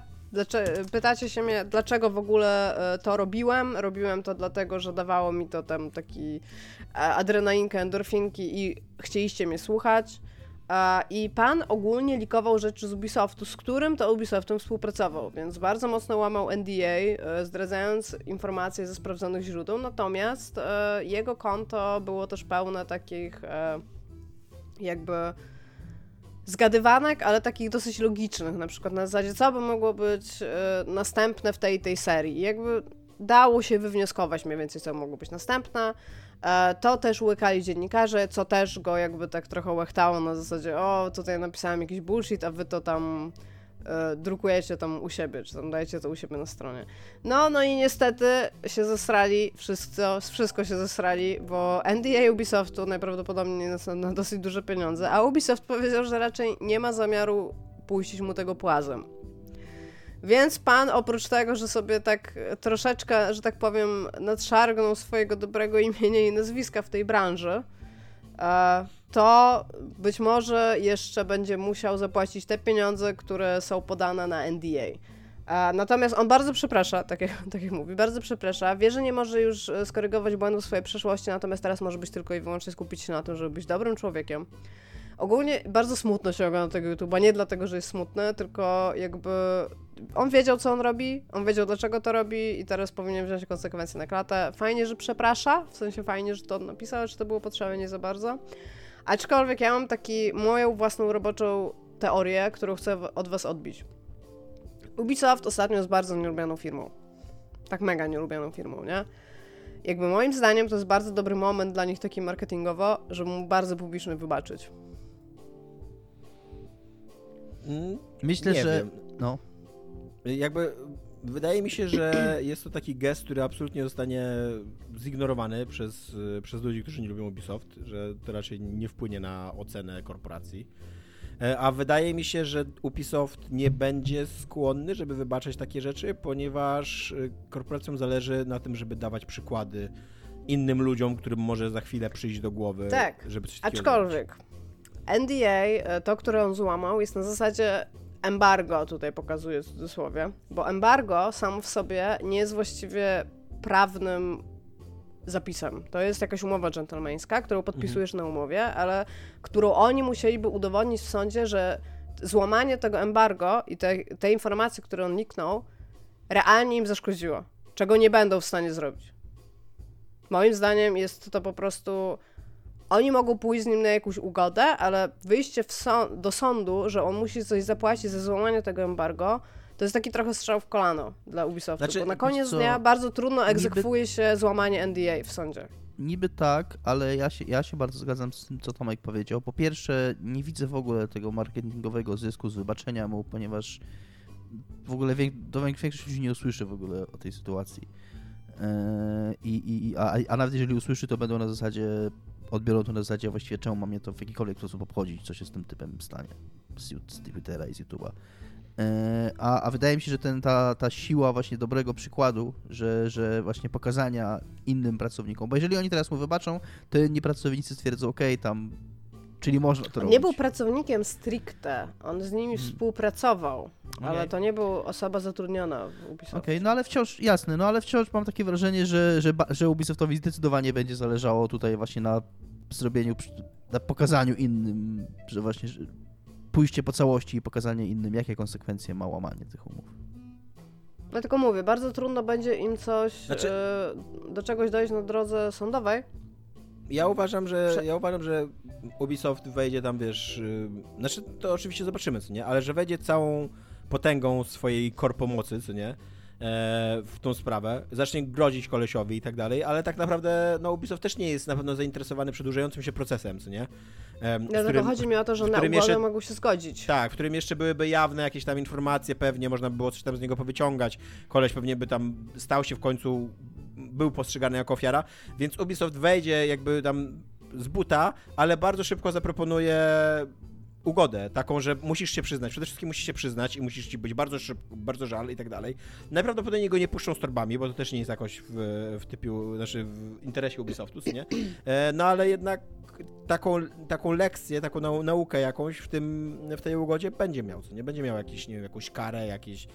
Speaker 4: Pytacie się mnie, dlaczego w ogóle e, to robiłem? Robiłem to dlatego, że dawało mi to tam taki e, adrenalinkę, endorfinki i chcieliście mnie słuchać. A, I pan ogólnie likował rzeczy z Ubisoftu, z którym to Ubisoftem współpracował, więc bardzo mocno łamał NDA, e, zdradzając informacje ze sprawdzonych źródeł. Natomiast e, jego konto było też pełne takich e, jakby zgadywanek, ale takich dosyć logicznych, na przykład na zasadzie, co by mogło być e, następne w tej tej serii. Jakby dało się wywnioskować mniej więcej, co mogło być następne. E, To też łykali dziennikarze, co też go jakby tak trochę łechtało na zasadzie, o, tutaj napisałem jakiś bullshit, a wy to tam drukujecie tam u siebie, czy tam dajecie to u siebie na stronie. No, no i niestety się zesrali, wszystko, wszystko się zesrali, bo NDA Ubisoftu najprawdopodobniej na, na dosyć duże pieniądze, a Ubisoft powiedział, że raczej nie ma zamiaru puścić mu tego płazem. Więc pan oprócz tego, że sobie tak troszeczkę, że tak powiem, nadszargnął swojego dobrego imienia i nazwiska w tej branży, e, to być może jeszcze będzie musiał zapłacić te pieniądze, które są podane na NDA. Natomiast on bardzo przeprasza, tak jak, (laughs) tak jak mówi, bardzo przeprasza. Wie, że nie może już e, skorygować błędów swojej przeszłości, natomiast teraz może być tylko i wyłącznie skupić się na tym, żeby być dobrym człowiekiem. Ogólnie bardzo smutno się ogląda tego YouTube'a, nie dlatego, że jest smutny, tylko jakby on wiedział, co on robi, on wiedział, dlaczego to robi i teraz powinien wziąć konsekwencje na klatę. Fajnie, że przeprasza, w sensie fajnie, że to napisał, czy to było potrzebne, nie za bardzo. Aczkolwiek ja mam taki moją własną roboczą teorię, którą chcę od was odbić. Ubisoft ostatnio jest bardzo nielubianą firmą. Tak mega nielubianą firmą, nie? Jakby moim zdaniem to jest bardzo dobry moment dla nich taki marketingowo, żeby mu bardzo publicznie wybaczyć.
Speaker 1: Mm,
Speaker 2: Myślę,
Speaker 1: nie
Speaker 2: że...
Speaker 1: wiem.
Speaker 2: No.
Speaker 1: Jakby wydaje mi się, że jest to taki gest, który absolutnie zostanie zignorowany przez, przez ludzi, którzy nie lubią Ubisoft, że to raczej nie wpłynie na ocenę korporacji. E, A wydaje mi się, że Ubisoft nie będzie skłonny, żeby wybaczać takie rzeczy, ponieważ e, korporacjom zależy na tym, żeby dawać przykłady innym ludziom, którym może za chwilę przyjść do głowy,
Speaker 4: Tak,
Speaker 1: żeby coś takiego zrobić.
Speaker 4: Aczkolwiek NDA, e, to, które on złamał, jest na zasadzie embargo, tutaj pokazuję w cudzysłowie, bo embargo samo w sobie nie jest właściwie prawnym zapisem. To jest jakaś umowa dżentelmeńska, którą podpisujesz na umowie, ale którą oni musieliby udowodnić w sądzie, że złamanie tego embargo i te, te informacje, które on niknął, realnie im zaszkodziło, czego nie będą w stanie zrobić. Moim zdaniem jest to po prostu oni mogą pójść z nim na jakąś ugodę, ale wyjście sąd, do sądu, że on musi coś zapłacić za złamanie tego embargo, to jest taki trochę strzał w kolano dla Ubisoftu,
Speaker 1: Znaczy,
Speaker 4: bo na koniec
Speaker 2: co,
Speaker 4: dnia bardzo trudno
Speaker 2: niby-
Speaker 4: egzekwuje się złamanie NDA w sądzie.
Speaker 2: Niby tak, ale ja się, ja się bardzo zgadzam z tym, co Tomek powiedział. Po pierwsze, nie widzę w ogóle tego marketingowego zysku z wybaczenia mu, ponieważ w ogóle wiek, do większość ludzi nie usłyszy w ogóle o tej sytuacji. Eee, i, i, a, a nawet jeżeli usłyszy, to będą na zasadzie, odbiorą to na zasadzie właściwie czemu ma mnie to w jakikolwiek sposób obchodzić, co się z tym typem stanie z, Twittera i z YouTube'a. Eee, A, a wydaje mi się, że ten, ta, ta siła właśnie dobrego przykładu, że, że właśnie pokazania innym pracownikom, bo jeżeli oni teraz mu wybaczą, to inni pracownicy stwierdzą, okej, tam, czyli można to
Speaker 4: On
Speaker 2: robić.
Speaker 4: nie był pracownikiem stricte, on z nimi współpracował, ale
Speaker 2: Okej.
Speaker 4: to nie był osoba zatrudniona w Ubisoftie.
Speaker 2: Okej, no ale wciąż, jasne, no ale wciąż mam takie wrażenie, że, że, że Ubisoftowi zdecydowanie będzie zależało tutaj właśnie na zrobieniu, na pokazaniu innym, że właśnie że pójście po całości i pokazanie innym, jakie konsekwencje ma łamanie tych umów.
Speaker 4: Dlatego mówię, bardzo trudno będzie im coś,
Speaker 1: Znaczy-
Speaker 4: e, do czegoś dojść na drodze sądowej.
Speaker 1: Ja uważam, że ja uważam, że Ubisoft wejdzie tam, wiesz, yy, znaczy to oczywiście zobaczymy, co nie, ale że wejdzie całą potęgą swojej korpomocy, co nie, e, w tą sprawę, zacznie grozić kolesiowi i tak dalej, ale tak naprawdę no Ubisoft też nie jest na pewno zainteresowany przedłużającym się procesem, co nie? W
Speaker 4: Dlatego
Speaker 1: którym-
Speaker 4: chodzi mi o to, że na ugodę
Speaker 1: jeszcze-
Speaker 4: mogą się zgodzić.
Speaker 1: Tak, w którym jeszcze byłyby jawne jakieś tam informacje pewnie, można by było coś tam z niego powyciągać. Koleś pewnie by tam stał się w końcu, był postrzegany jako ofiara, więc Ubisoft wejdzie jakby tam z buta, ale bardzo szybko zaproponuje ugodę, taką, że musisz się przyznać, przede wszystkim musisz się przyznać i musisz ci być bardzo szybko, bardzo żal i tak dalej. Najprawdopodobniej go nie puszczą z torbami, bo to też nie jest jakoś w, w typiu, znaczy w interesie Ubisoftu, nie? E, No ale jednak taką, taką lekcję, taką nau naukę jakąś w, tym, w tej ugodzie będzie miał, co nie? Będzie miał jakiś, nie wiem, jakąś karę, jakieś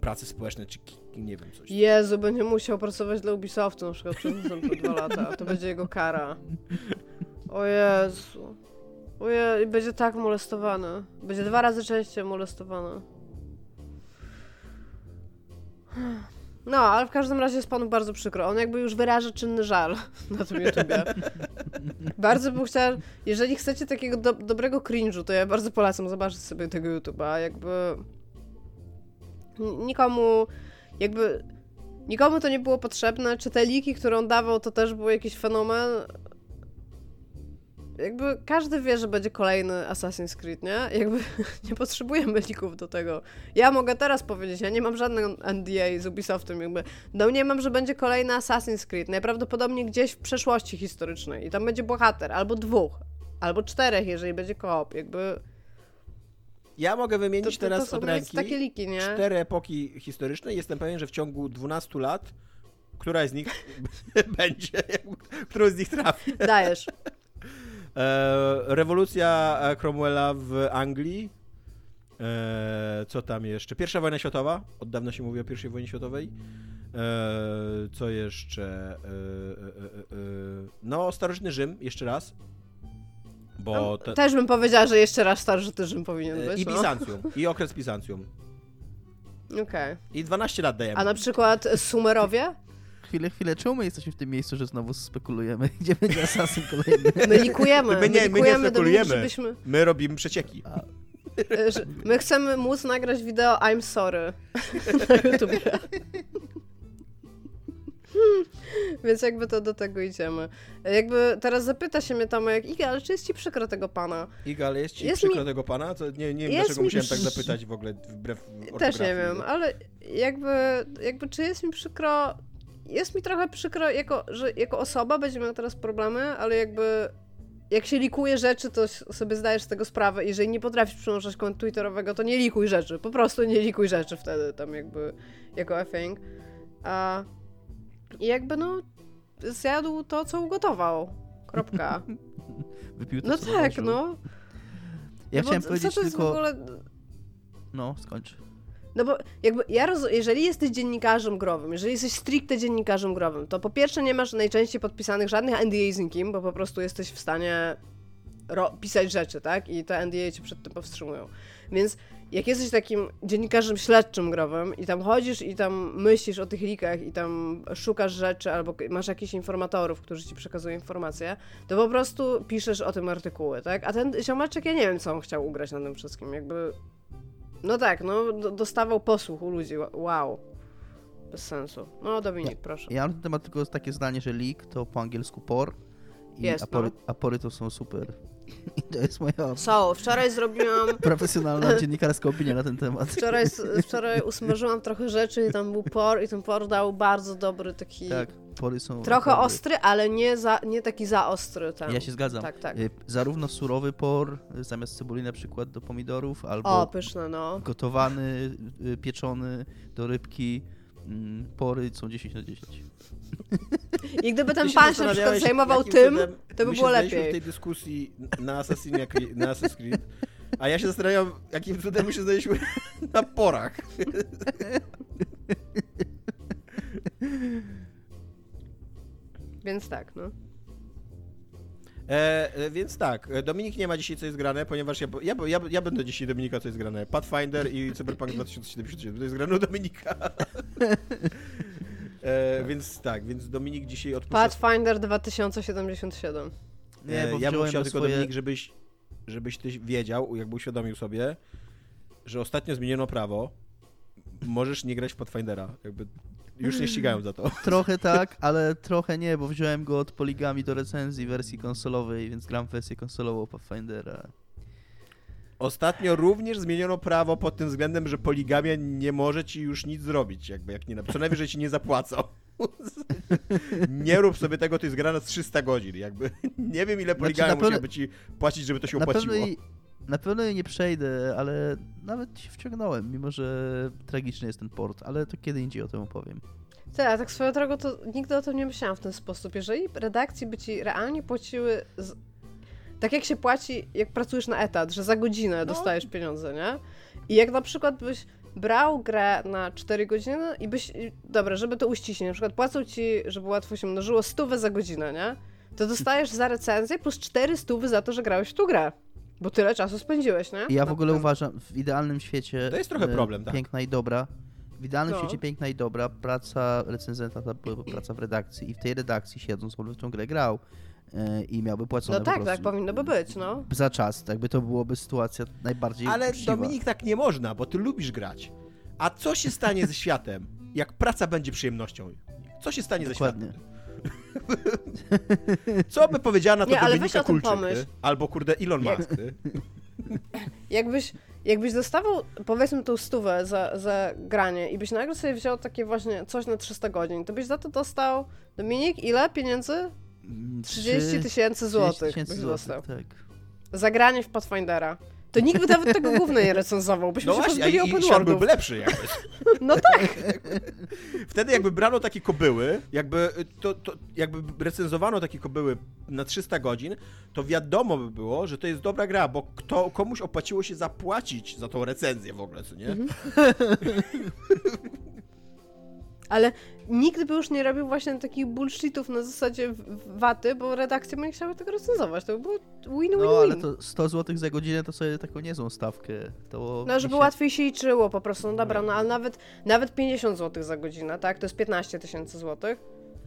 Speaker 1: prace społeczne, czy nie wiem, coś.
Speaker 4: Jezu, będzie musiał pracować dla Ubisoftu na przykład przez następne dwa lata. To (laughs) będzie jego kara. O Jezu. Oje, i będzie tak molestowany. Będzie dwa razy częściej molestowany. No, ale w każdym razie jest panu bardzo przykro. On jakby już wyraża czynny żal (laughs) na tym YouTubie. bardzo bym chciała, jeżeli chcecie takiego do, dobrego cringe'u, to ja bardzo polecam zobaczyć sobie tego YouTube'a. Jakby nikomu, jakby nikomu to nie było potrzebne. Czy te liki, które on dawał, to też był jakiś fenomen. Jakby każdy wie, że będzie kolejny Assassin's Creed, nie? Jakby (laughs) nie potrzebujemy lików do tego. Ja mogę teraz powiedzieć, ja nie mam żadnego NDA z Ubisoftem, jakby no nie mam, że będzie kolejny Assassin's Creed, najprawdopodobniej gdzieś w przeszłości historycznej i tam będzie bohater, albo dwóch, albo czterech, jeżeli będzie koop, jakby
Speaker 1: Ja mogę
Speaker 4: To,
Speaker 1: wymienić
Speaker 4: to,
Speaker 1: teraz
Speaker 4: to
Speaker 1: od ręki
Speaker 4: takie liki, nie?
Speaker 1: cztery epoki historyczne jestem pewien, że w ciągu 12 lat któraś z nich (laughs) będzie, którą z nich trafi.
Speaker 4: Dajesz. (laughs)
Speaker 1: E, rewolucja e, Cromwella w Anglii. E, co tam jeszcze? Pierwsza wojna światowa. Od dawna się mówi o pierwszej wojnie światowej. Co jeszcze? No, starożytny Rzym, jeszcze raz. Bo
Speaker 4: No,
Speaker 1: te,
Speaker 4: Też bym powiedziała, że jeszcze raz starożytny Rzym powinien
Speaker 1: e,
Speaker 4: być.
Speaker 1: I
Speaker 4: no.
Speaker 1: Bizancjum. I okres Bizancjum.
Speaker 4: Okej.
Speaker 1: I 12 lat dajemy.
Speaker 4: A na przykład Sumerowie?
Speaker 2: Chwilę, chwilę, czemu my jesteśmy w tym miejscu, że znowu spekulujemy? (laughs) Gdzie będzie asasyn kolejny?
Speaker 4: My likujemy.
Speaker 1: My nie- my nie
Speaker 4: likujemy
Speaker 1: spekulujemy.
Speaker 4: Żebyśmy...
Speaker 1: My robimy przecieki.
Speaker 4: e, że My chcemy móc nagrać wideo I'm sorry (laughs) na YouTubie. (laughs) (laughs) Więc jakby to do tego idziemy. Jakby teraz zapyta się mnie Tomek, Iga, ale czy jest ci przykro tego pana?
Speaker 1: Iga, ale jest ci
Speaker 4: Jest
Speaker 1: przykro
Speaker 4: mi-
Speaker 1: tego pana? Co, nie, nie wiem,
Speaker 4: Jest
Speaker 1: dlaczego
Speaker 4: mi-
Speaker 1: musiałem tak zapytać w ogóle wbrew
Speaker 4: Też nie wiem, ale jakby, jakby czy jest mi przykro... Jest mi trochę przykro jako, że jako osoba będzie miała teraz problemy, ale jakby jak się likuje rzeczy, to sobie zdajesz z tego sprawę. Jeżeli nie potrafisz przyłączać konta twitterowego, to nie likuj rzeczy. Po prostu nie likuj rzeczy wtedy tam jakby jako a thing. A i jakby no zjadł to, co ugotował. Kropka. (laughs)
Speaker 2: Wypił to,
Speaker 4: No
Speaker 2: co
Speaker 4: tak, no.
Speaker 2: Ja
Speaker 4: Bo
Speaker 2: chciałem
Speaker 4: co
Speaker 2: powiedzieć
Speaker 4: to jest
Speaker 2: tylko...
Speaker 4: w ogóle...
Speaker 2: No, skończ.
Speaker 4: No bo jakby ja roz... jeżeli jesteś dziennikarzem growym, jeżeli jesteś stricte dziennikarzem growym, to po pierwsze nie masz najczęściej podpisanych żadnych NDA z nikim, bo po prostu jesteś w stanie pisać rzeczy, tak? I te NDA cię przed tym powstrzymują. Więc jak jesteś takim dziennikarzem śledczym growym i tam chodzisz i tam myślisz o tych likach i tam szukasz rzeczy albo masz jakichś informatorów, którzy ci przekazują informacje, to po prostu piszesz o tym artykuły, tak? A ten ziomaczek, ja nie wiem, co on chciał ugrać na tym wszystkim, jakby... No tak, no do, dostawał posłuch u ludzi, wow. Bez sensu. No Dominik, proszę.
Speaker 2: Ja mam na ten temat tylko takie zdanie, że leak to po angielsku por i
Speaker 4: Jest,
Speaker 2: apory,
Speaker 4: no.
Speaker 2: apory to są super. I to jest moja
Speaker 4: So, wczoraj zrobiłam... (laughs)
Speaker 2: profesjonalna dziennikarska opinia na ten temat.
Speaker 4: Wczoraj, wczoraj usmażyłam trochę rzeczy i tam był por i ten por dał bardzo dobry taki...
Speaker 2: Tak, pory są
Speaker 4: Trochę
Speaker 2: naprawdę-
Speaker 4: ostry, ale nie, za, nie taki za ostry ten.
Speaker 2: Ja się zgadzam.
Speaker 4: Tak, tak.
Speaker 2: Y, Zarówno surowy por, y, zamiast cebuli na przykład do pomidorów, albo
Speaker 4: O, pyszne, no.
Speaker 2: gotowany, y, pieczony do rybki. mm, Pory są 10 na 10. (laughs)
Speaker 4: I gdyby ten pan się na przykład zajmował tym, to by było lepiej.
Speaker 1: w tej dyskusji na Assassinie Creed, na Assassin's Creed, a ja się zastanawiam, jakim cudem my się znaleźliśmy (laughs) na porach. (laughs)
Speaker 4: Więc tak, no.
Speaker 1: E, e, więc tak, Dominik nie ma dzisiaj co jest grane, ponieważ ja, ja, ja, ja będę dzisiaj Dominika co jest grane. Pathfinder i Cyberpunk 2077 to jest grane u Dominika. (laughs) e, więc tak, więc Dominik dzisiaj odpuszcza...
Speaker 4: Pathfinder 2077.
Speaker 2: Nie,
Speaker 1: E,
Speaker 2: bo
Speaker 1: ja bym chciał tylko,
Speaker 2: swoje...
Speaker 1: Dominik, żebyś, żebyś ty wiedział, jakby uświadomił sobie, że ostatnio zmieniono prawo, możesz nie grać w Pathfindera, jakby już nie ścigają za to. (laughs)
Speaker 2: Trochę tak, ale trochę nie, bo wziąłem go od poligami do recenzji wersji konsolowej, więc gram w wersję konsolową Pathfindera.
Speaker 1: Ostatnio również zmieniono prawo pod tym względem, że poligamia nie może ci już nic zrobić, jakby jak nie, co najwyżej ci nie zapłacą. (laughs) nie rób sobie tego, to jest gra na 300 godzin, jakby nie wiem ile poligamia
Speaker 2: Znaczy,
Speaker 1: ci płacić, żeby to się
Speaker 2: Na
Speaker 1: opłaciło.
Speaker 2: pewno, na pewno jej nie przejdę, ale nawet się wciągnąłem, mimo że tragiczny jest ten port, ale to kiedy indziej o tym opowiem.
Speaker 4: Tak, a tak swoją drogą to nigdy o tym nie myślałam w ten sposób. Jeżeli redakcje by ci realnie płaciły. Tak jak się płaci, jak pracujesz na etat, że za godzinę
Speaker 2: No.
Speaker 4: dostajesz pieniądze, nie? I jak na przykład byś brał grę na 4 godziny i byś, dobra, żeby to uściślić, na przykład płacą ci, żeby łatwo się mnożyło, stówę za godzinę, nie? To dostajesz za recenzję plus 4 stówy za to, że grałeś w tą grę. Bo tyle czasu spędziłeś, nie?
Speaker 2: I ja w ogóle uważam, w idealnym świecie...
Speaker 1: To jest trochę
Speaker 2: e,
Speaker 1: problem, tak.
Speaker 2: Piękna i dobra. W idealnym
Speaker 4: No.
Speaker 2: świecie piękna i dobra, praca recenzenta to byłaby praca w redakcji i w tej redakcji siedząc on w tą grę grał i miałby płacone
Speaker 4: No tak, tak powinno by być, no.
Speaker 2: za czas, jakby to byłoby sytuacja najbardziej
Speaker 1: Ale
Speaker 2: uczciwa.
Speaker 1: Dominik tak nie można, bo ty lubisz grać. A co się stanie ze światem, jak praca będzie przyjemnością? Co się stanie
Speaker 2: Dokładnie.
Speaker 1: ze światem? (laughs) Co by powiedziała na to
Speaker 4: Nie, ale
Speaker 1: Dominika
Speaker 4: weź
Speaker 1: Kulczyk,
Speaker 4: pomyśl.
Speaker 1: ty? Albo kurde Elon Musk, ty? (laughs)
Speaker 4: Jakbyś, jakbyś dostawał, powiedzmy, tą stówę za, za granie i byś nagle sobie wziął takie właśnie coś na 300 godzin, to byś za to dostał, Dominik, ile pieniędzy?
Speaker 2: Mm,
Speaker 4: 30
Speaker 2: trzy-
Speaker 4: tysięcy
Speaker 2: 30
Speaker 4: złotych
Speaker 2: tak.
Speaker 4: Za granie w Pathfindera. to nikt by nawet tego gówna nie recenzował, byśmy
Speaker 1: No
Speaker 4: się
Speaker 1: właśnie,
Speaker 4: pozbyli open
Speaker 1: i świat byłby lepszy jakby. (laughs)
Speaker 4: No tak, (laughs)
Speaker 1: Wtedy jakby brano takie kobyły, jakby, to, to, jakby recenzowano takie kobyły na 300 godzin, to wiadomo by było, że to jest dobra gra, bo kto, komuś opłaciło się zapłacić za tą recenzję w ogóle, co nie?
Speaker 4: Mhm. (laughs) ale nikt by już nie robił właśnie takich bullshitów na zasadzie waty, bo redakcje by nie chciały tego recenzować. To by było win-win-win.
Speaker 2: No ale to 100 zł za godzinę to sobie taką niezłą stawkę. To
Speaker 4: No, żeby
Speaker 2: się-
Speaker 4: łatwiej się liczyło po prostu, no dobra, no ale nawet, nawet 50 zł za godzinę, tak? To jest 15 tysięcy złotych.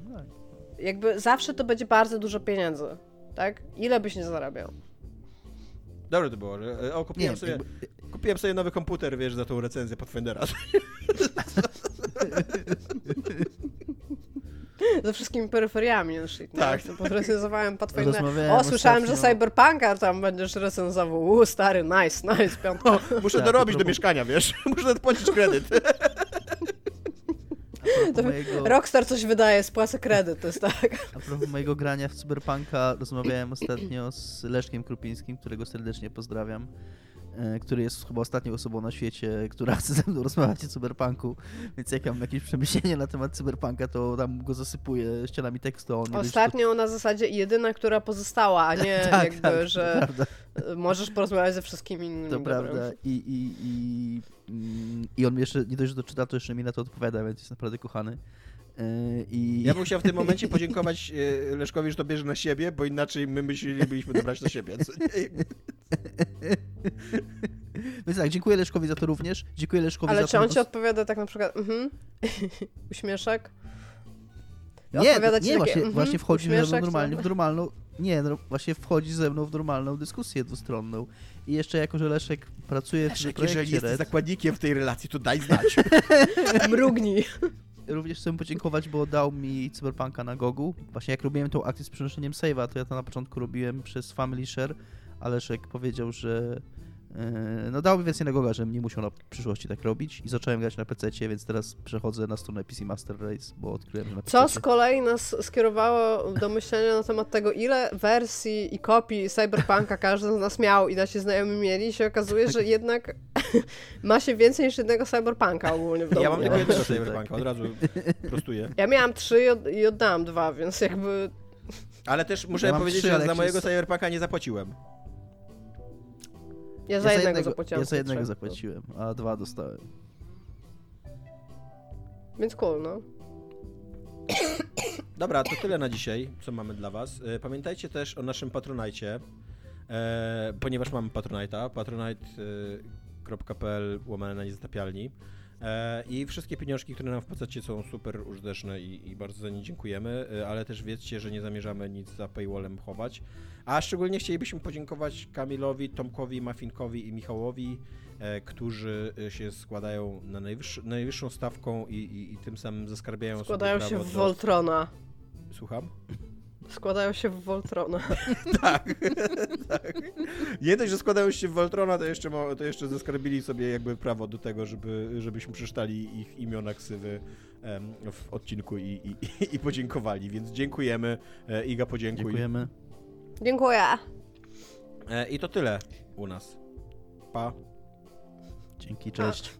Speaker 2: No,
Speaker 4: Jakby zawsze to będzie bardzo dużo pieniędzy, tak? Ile byś nie zarabiał?
Speaker 1: Dobre to było, że o, kupiłem,
Speaker 2: Nie,
Speaker 1: sobie,
Speaker 2: jakby,
Speaker 1: kupiłem sobie nowy komputer, wiesz, za tą recenzję Pathfindera. (laughs) (laughs)
Speaker 4: Ze wszystkimi peryferiami na shit,
Speaker 1: Tak.
Speaker 4: tak. Podrecenzowałem Pathfindera.
Speaker 2: Rozmawiałem
Speaker 4: O, słyszałem, że
Speaker 2: ostatnio-
Speaker 4: Cyberpunka tam będziesz recenzował. U, stary, nice, nice, piątka.
Speaker 1: O, muszę
Speaker 2: Tak,
Speaker 1: dorobić
Speaker 2: to
Speaker 1: do mieszkania, wiesz? (laughs) Muszę płacić kredyt. (laughs)
Speaker 2: mojego,
Speaker 4: Rockstar coś wydaje, spłacę kredyt, to jest tak.
Speaker 2: a propos mojego grania w Cyberpunka, rozmawiałem ostatnio z Leszkiem Krupińskim, którego serdecznie pozdrawiam. E, Który jest chyba ostatnią osobą na świecie, która chce ze mną rozmawiać o cyberpunku. Więc jak ja mam jakieś przemyślenie na temat cyberpunka, to tam go zasypuję ścianami tekstu. On czy to-
Speaker 4: Ostatnio na zasadzie jedyna, która pozostała, a nie (laughs)
Speaker 2: Tak,
Speaker 4: jakby,
Speaker 2: tak,
Speaker 4: że możesz porozmawiać ze wszystkimi innymi.
Speaker 2: To prawda. I, i, i, I on mi jeszcze, nie dość, że to czyta, to jeszcze mi na to odpowiada, więc jest naprawdę kochany. E, I
Speaker 1: Ja bym chciał w tym momencie podziękować e, Leszkowi, że to bierze na siebie, bo inaczej my myślelibyśmy to brać na siebie. Nie?
Speaker 2: Więc tak, dziękuję Leszkowi za to również. Dziękuję Leszkowi
Speaker 4: Ale
Speaker 2: za
Speaker 4: czy
Speaker 2: to.
Speaker 4: on ci odpowiada tak na przykład, mhm, (laughs) uśmieszek?
Speaker 2: Nie,
Speaker 4: odpowiada ci
Speaker 2: nie
Speaker 4: takie,
Speaker 2: właśnie,
Speaker 4: mhm,
Speaker 2: właśnie wchodzi ze mną normalnie w normalną. Nie, no, właśnie wchodzi ze mną w normalną dyskusję dwustronną. I jeszcze jako, że Leszek pracuje w tym
Speaker 1: Leszek, jeżeli
Speaker 2: projekcie
Speaker 1: jesteś
Speaker 2: Red,
Speaker 1: zakładnikiem w tej relacji, to daj znać. (laughs) (laughs)
Speaker 4: Mrugnij.
Speaker 2: Również chcę podziękować, bo dał mi Cyberpunka na Gogu. Właśnie jak robiłem tą akcję z przenoszeniem save'a, to ja to na początku robiłem przez Family Share, a Leszek powiedział, że no dał mi więcej na Goga, żebym nie musiał na przyszłości tak robić i zacząłem grać na PC, więc teraz przechodzę na stronę PC Master Race, bo odkryłem, że na
Speaker 4: Co
Speaker 2: PC.
Speaker 4: z kolei nas skierowało do myślenia na temat tego, ile wersji i kopii Cyberpunka każdy z nas miał i nasi znajomi mieli, i się okazuje, że jednak (laughs) ma się więcej niż jednego Cyberpunka ogólnie w domu.
Speaker 1: Ja mam tylko jednego
Speaker 2: Tak.
Speaker 1: cyberpunka, od razu prostuję.
Speaker 4: Ja miałam trzy i, od, i oddałam dwa, więc jakby
Speaker 1: Ale też muszę
Speaker 2: Ja
Speaker 1: powiedzieć,
Speaker 2: trzy,
Speaker 1: że za mojego cyberpunka nie zapłaciłem.
Speaker 4: Ja za jednego zapłaciłam.
Speaker 2: Ja za jednego
Speaker 4: trzech.
Speaker 2: zapłaciłem, a dwa dostałem.
Speaker 4: Więc cool, no. (coughs)
Speaker 1: Dobra, to tyle na dzisiaj, co mamy dla was. E, Pamiętajcie też o naszym Patronajcie, e, ponieważ mamy Patronite'a, patronite.pl łamane na niezatapialni. E, I wszystkie pieniążki, które nam wpłacacie są super użyteczne i, i bardzo za nie dziękujemy, e, ale też wiedzcie, że nie zamierzamy nic za paywallem chować. A szczególnie chcielibyśmy podziękować Kamilowi, Tomkowi, Mafinkowi i Michałowi, e, którzy e, się składają na najwyższ, najwyższą stawką i, i, i tym samym zaskarbiają
Speaker 4: Składają
Speaker 1: sobie
Speaker 4: się
Speaker 1: prawo
Speaker 4: w
Speaker 1: do...
Speaker 4: Voltrona.
Speaker 1: Słucham?
Speaker 4: Składają się w Voltrona. (laughs)
Speaker 1: tak, tak. Nie dość, że składają się w Voltrona, to jeszcze, to jeszcze zaskarbili sobie jakby prawo do tego, żeby, żebyśmy przeczytali ich imiona ksywy em, w odcinku i, i, i podziękowali, więc dziękujemy. E, Iga, podziękuj.
Speaker 2: Dziękujemy.
Speaker 4: Dziękuję.
Speaker 1: E, I to tyle u nas. Pa.
Speaker 2: Dzięki, cześć.